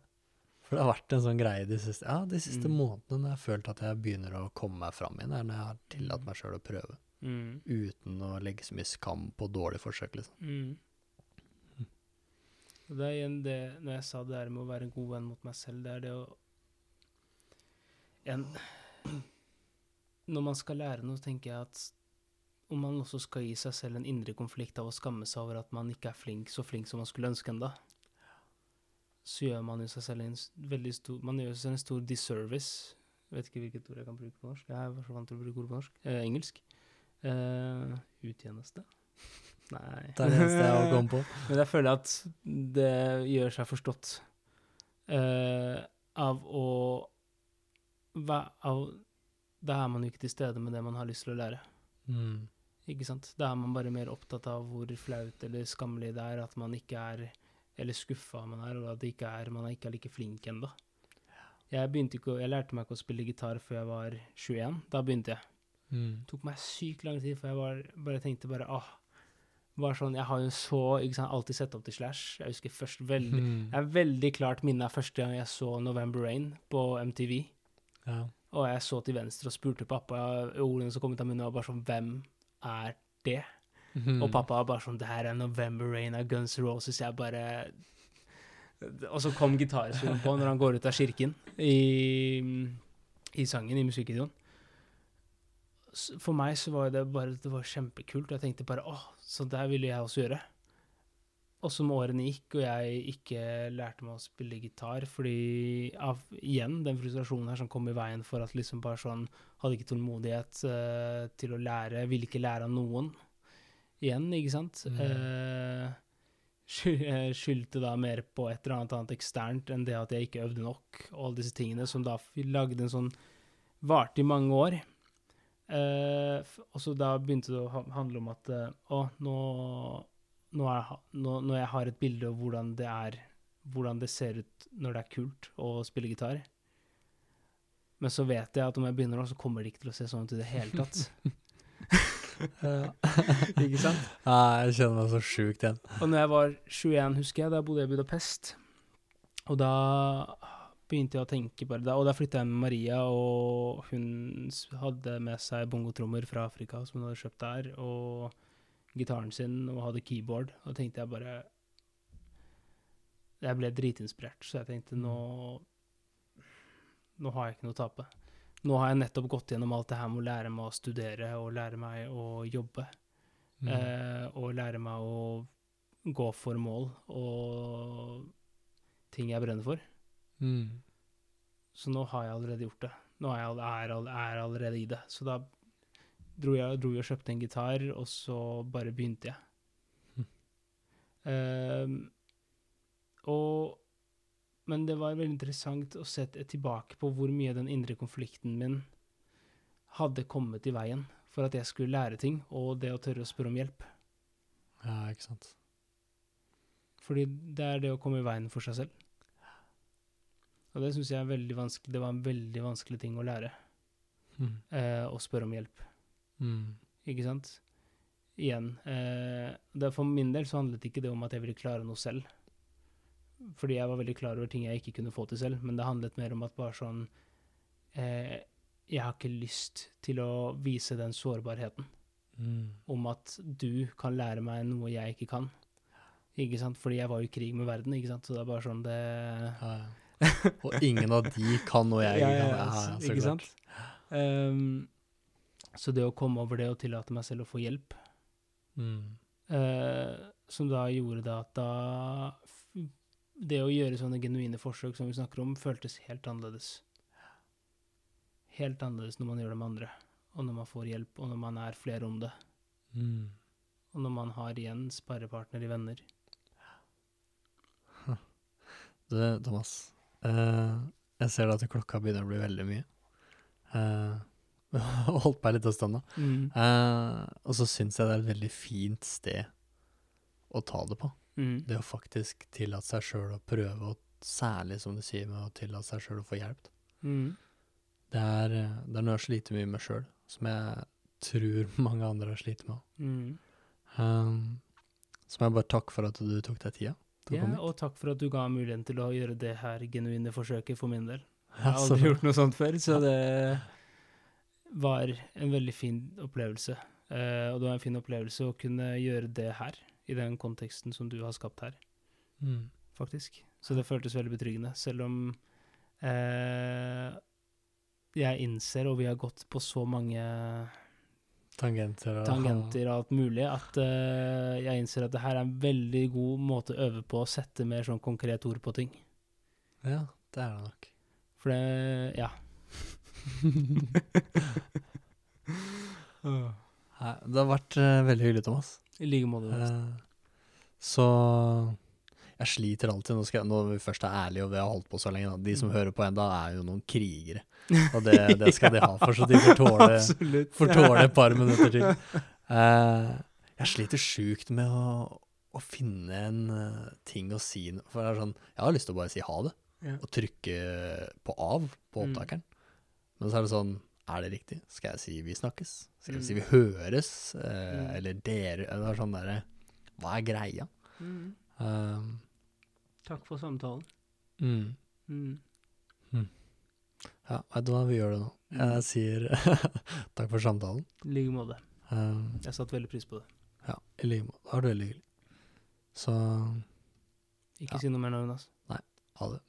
For det har vært en sånn greie de siste, ja, de siste Mm. månedene når jeg har følt at jeg begynner å komme meg fram igjen, er når jeg har tillatt meg sjøl å prøve. Mm. Uten å legge så mye skam på dårlig forsøk, liksom. Mm. Det er igjen det Når jeg sa det der med å være en god venn mot meg selv, det er det å en, Når man skal lære noe, tenker jeg at om man også skal gi seg selv en indre konflikt av å skamme seg over at man ikke er flink, så flink som man skulle ønske enda, så gjør man jo seg selv en veldig stor Man gjør seg en stor disservice. Jeg vet ikke hvilket ord jeg kan bruke på norsk. Jeg er så vant til å bruke ord på norsk. Eh, engelsk. Eh, utjeneste? Nei. Det er det eneste jeg har kommet på. Men jeg føler at det gjør seg forstått uh, av å av, Da er man jo ikke til stede med det man har lyst til å lære. Mm. Ikke sant? Da er man bare mer opptatt av hvor flaut eller skammelig det er at man ikke er eller skuffa man er og at det ikke er, man er ikke er like flink ennå. Jeg, begynte ikke jeg lærte meg ikke å spille gitar før jeg var 21. Da begynte jeg. Mm. Tok meg sykt lang tid, for jeg var, bare tenkte bare åh, var sånn, Jeg har jo så ikke sant, alltid sett opp til Slash. Jeg husker først veldig Mm. Jeg er veldig klart minnet av første gang jeg så November Rain på MTV. Ja. Og jeg så til venstre og spurte pappa ordene som kom ut av munnen, og bare sånn Hvem er det? Mm. Og pappa var bare sånn Det her er November Rain av Guns N' Roses. Jeg bare Og så kom gitarsoloen på når han går ut av kirken i, i sangen, i musikkvideoen. For meg så var det bare Det var kjempekult, og jeg tenkte bare åh, så der ville jeg også gjøre. Og som årene gikk, og jeg ikke lærte meg å spille gitar, fordi av igjen den frustrasjonen her som kom i veien for at liksom bare sånn Hadde ikke tålmodighet uh, til å lære, ville ikke lære av noen. Igjen, ikke sant? Mm. Uh, skyldte da mer på et eller annet annet eksternt enn det at jeg ikke øvde nok, og alle disse tingene som da lagde en sånn Varte i mange år. Eh, og så da begynte det å handle om at eh, Å, nå nå, er, nå, når jeg har et bilde av hvordan det er hvordan det ser ut når det er kult å spille gitar. Men så vet jeg at om jeg begynner nå, så kommer det ikke til å se sånn ut i det hele tatt. ikke sant? Ja, jeg kjenner meg så sjukt igjen. Og når jeg var 21, husker jeg, da bodde jeg i Budapest. Og da begynte jeg å tenke på da, Og da flytta jeg med Maria, og hun hadde med seg bongotrommer fra Afrika som hun hadde kjøpt der, og gitaren sin, og hadde keyboard. Og da tenkte jeg bare Jeg ble dritinspirert, så jeg tenkte nå Nå har jeg ikke noe å tape. Nå har jeg nettopp gått gjennom alt det her med å lære meg å studere og lære meg å jobbe. Mm. Eh, og lære meg å gå for mål og ting jeg brenner for. Mm. Så nå har jeg allerede gjort det. Nå er jeg, er, er allerede i det. Så da dro jeg, dro og kjøpte en gitar, og så bare begynte jeg. Mm. Ehm, og Men det var veldig interessant å se tilbake på hvor mye den indre konflikten min hadde kommet i veien for at jeg skulle lære ting, og det å tørre å spørre om hjelp. Ja, ikke sant. Fordi det er det å komme i veien for seg selv. Og det syns jeg er veldig vanskelig. Det var en veldig vanskelig ting å lære. Mm. Eh, å spørre om hjelp. Mm. Ikke sant? Igjen. Eh, det, for min del så handlet ikke det om at jeg ville klare noe selv. Fordi jeg var veldig klar over ting jeg ikke kunne få til selv. Men det handlet mer om at bare sånn eh, Jeg har ikke lyst til å vise den sårbarheten. Mm. Om at du kan lære meg noe jeg ikke kan. Ikke sant? Fordi jeg var jo i krig med verden, ikke sant. Så det er bare sånn det Ja, ja. Og ingen av de kan noe jeg Ja, ikke ja, kan. ja, Ja, ja, så ikke sant? Ehm, så det å komme over det og tillate meg selv å få hjelp, Mm. uh, som da gjorde det at da Det å gjøre sånne genuine forsøk som vi snakker om, føltes helt annerledes. Helt annerledes når man gjør det med andre, og når man får hjelp, og når man er flere om det, Mm. og når man har igjen sparrepartner i venner. Du, Thomas. Eh, jeg ser da at klokka begynner å bli veldig mye. Uh, holdt på en liten stund, da. Mm. Uh, og så syns jeg det er et veldig fint sted å ta det på. Mm. Det å faktisk tillate seg sjøl å prøve, og særlig som du sier, med å tillate seg sjøl å få hjelp. Mm. Det er, det er noe jeg sliter mye med sjøl, som jeg tror mange andre har slitt med. Mm. Um, så må jeg bare takke for at du tok deg tida Ja, og takk for at du ga muligheten til å gjøre det her genuine forsøket for min del. Jeg har aldri gjort noe sånt før, så det var en veldig fin opplevelse. Uh, og det var en fin opplevelse å kunne gjøre det her, i den konteksten som du har skapt her, Mm. faktisk. Så det føltes veldig betryggende, selv om uh, jeg innser, og vi har gått på så mange Tangenter og tangenter og alt mulig, at uh, jeg innser at det her er en veldig god måte å øve på å sette mer sånn konkret ord på ting. Ja, det er det nok. For det Ja. Det har vært uh, veldig hyggelig, Thomas. I like måte. Eh, så jeg sliter alltid, nå skal når vi først er ærlige og vi har holdt på så lenge, da. de som Mm. hører på enda er jo noen krigere. Og det, det skal de ha for, så de får tåle, får tåle et par minutter til. Uh, jeg sliter sjukt med å, å finne en uh, ting å si For det er sånn Jeg har lyst til å bare si ha det, Ja. og trykke på av på Mm. opptakeren. Men så er det sånn Er det riktig? Skal jeg si vi snakkes? Skal jeg si Mm. vi høres? Uh, Mm. Eller dere Det er sånn derre Hva er greia? Mm. Takk for samtalen. mm. Mm. Ja, vet du hva, vi gjør det nå. Mm. Jeg sier takk for samtalen. I like måte. Um, Jeg satte veldig pris på det. ja, i like måte. Det har vært veldig hyggelig. Så Ikke Ja. si noe mer nå, Jonas. Nei. ha det.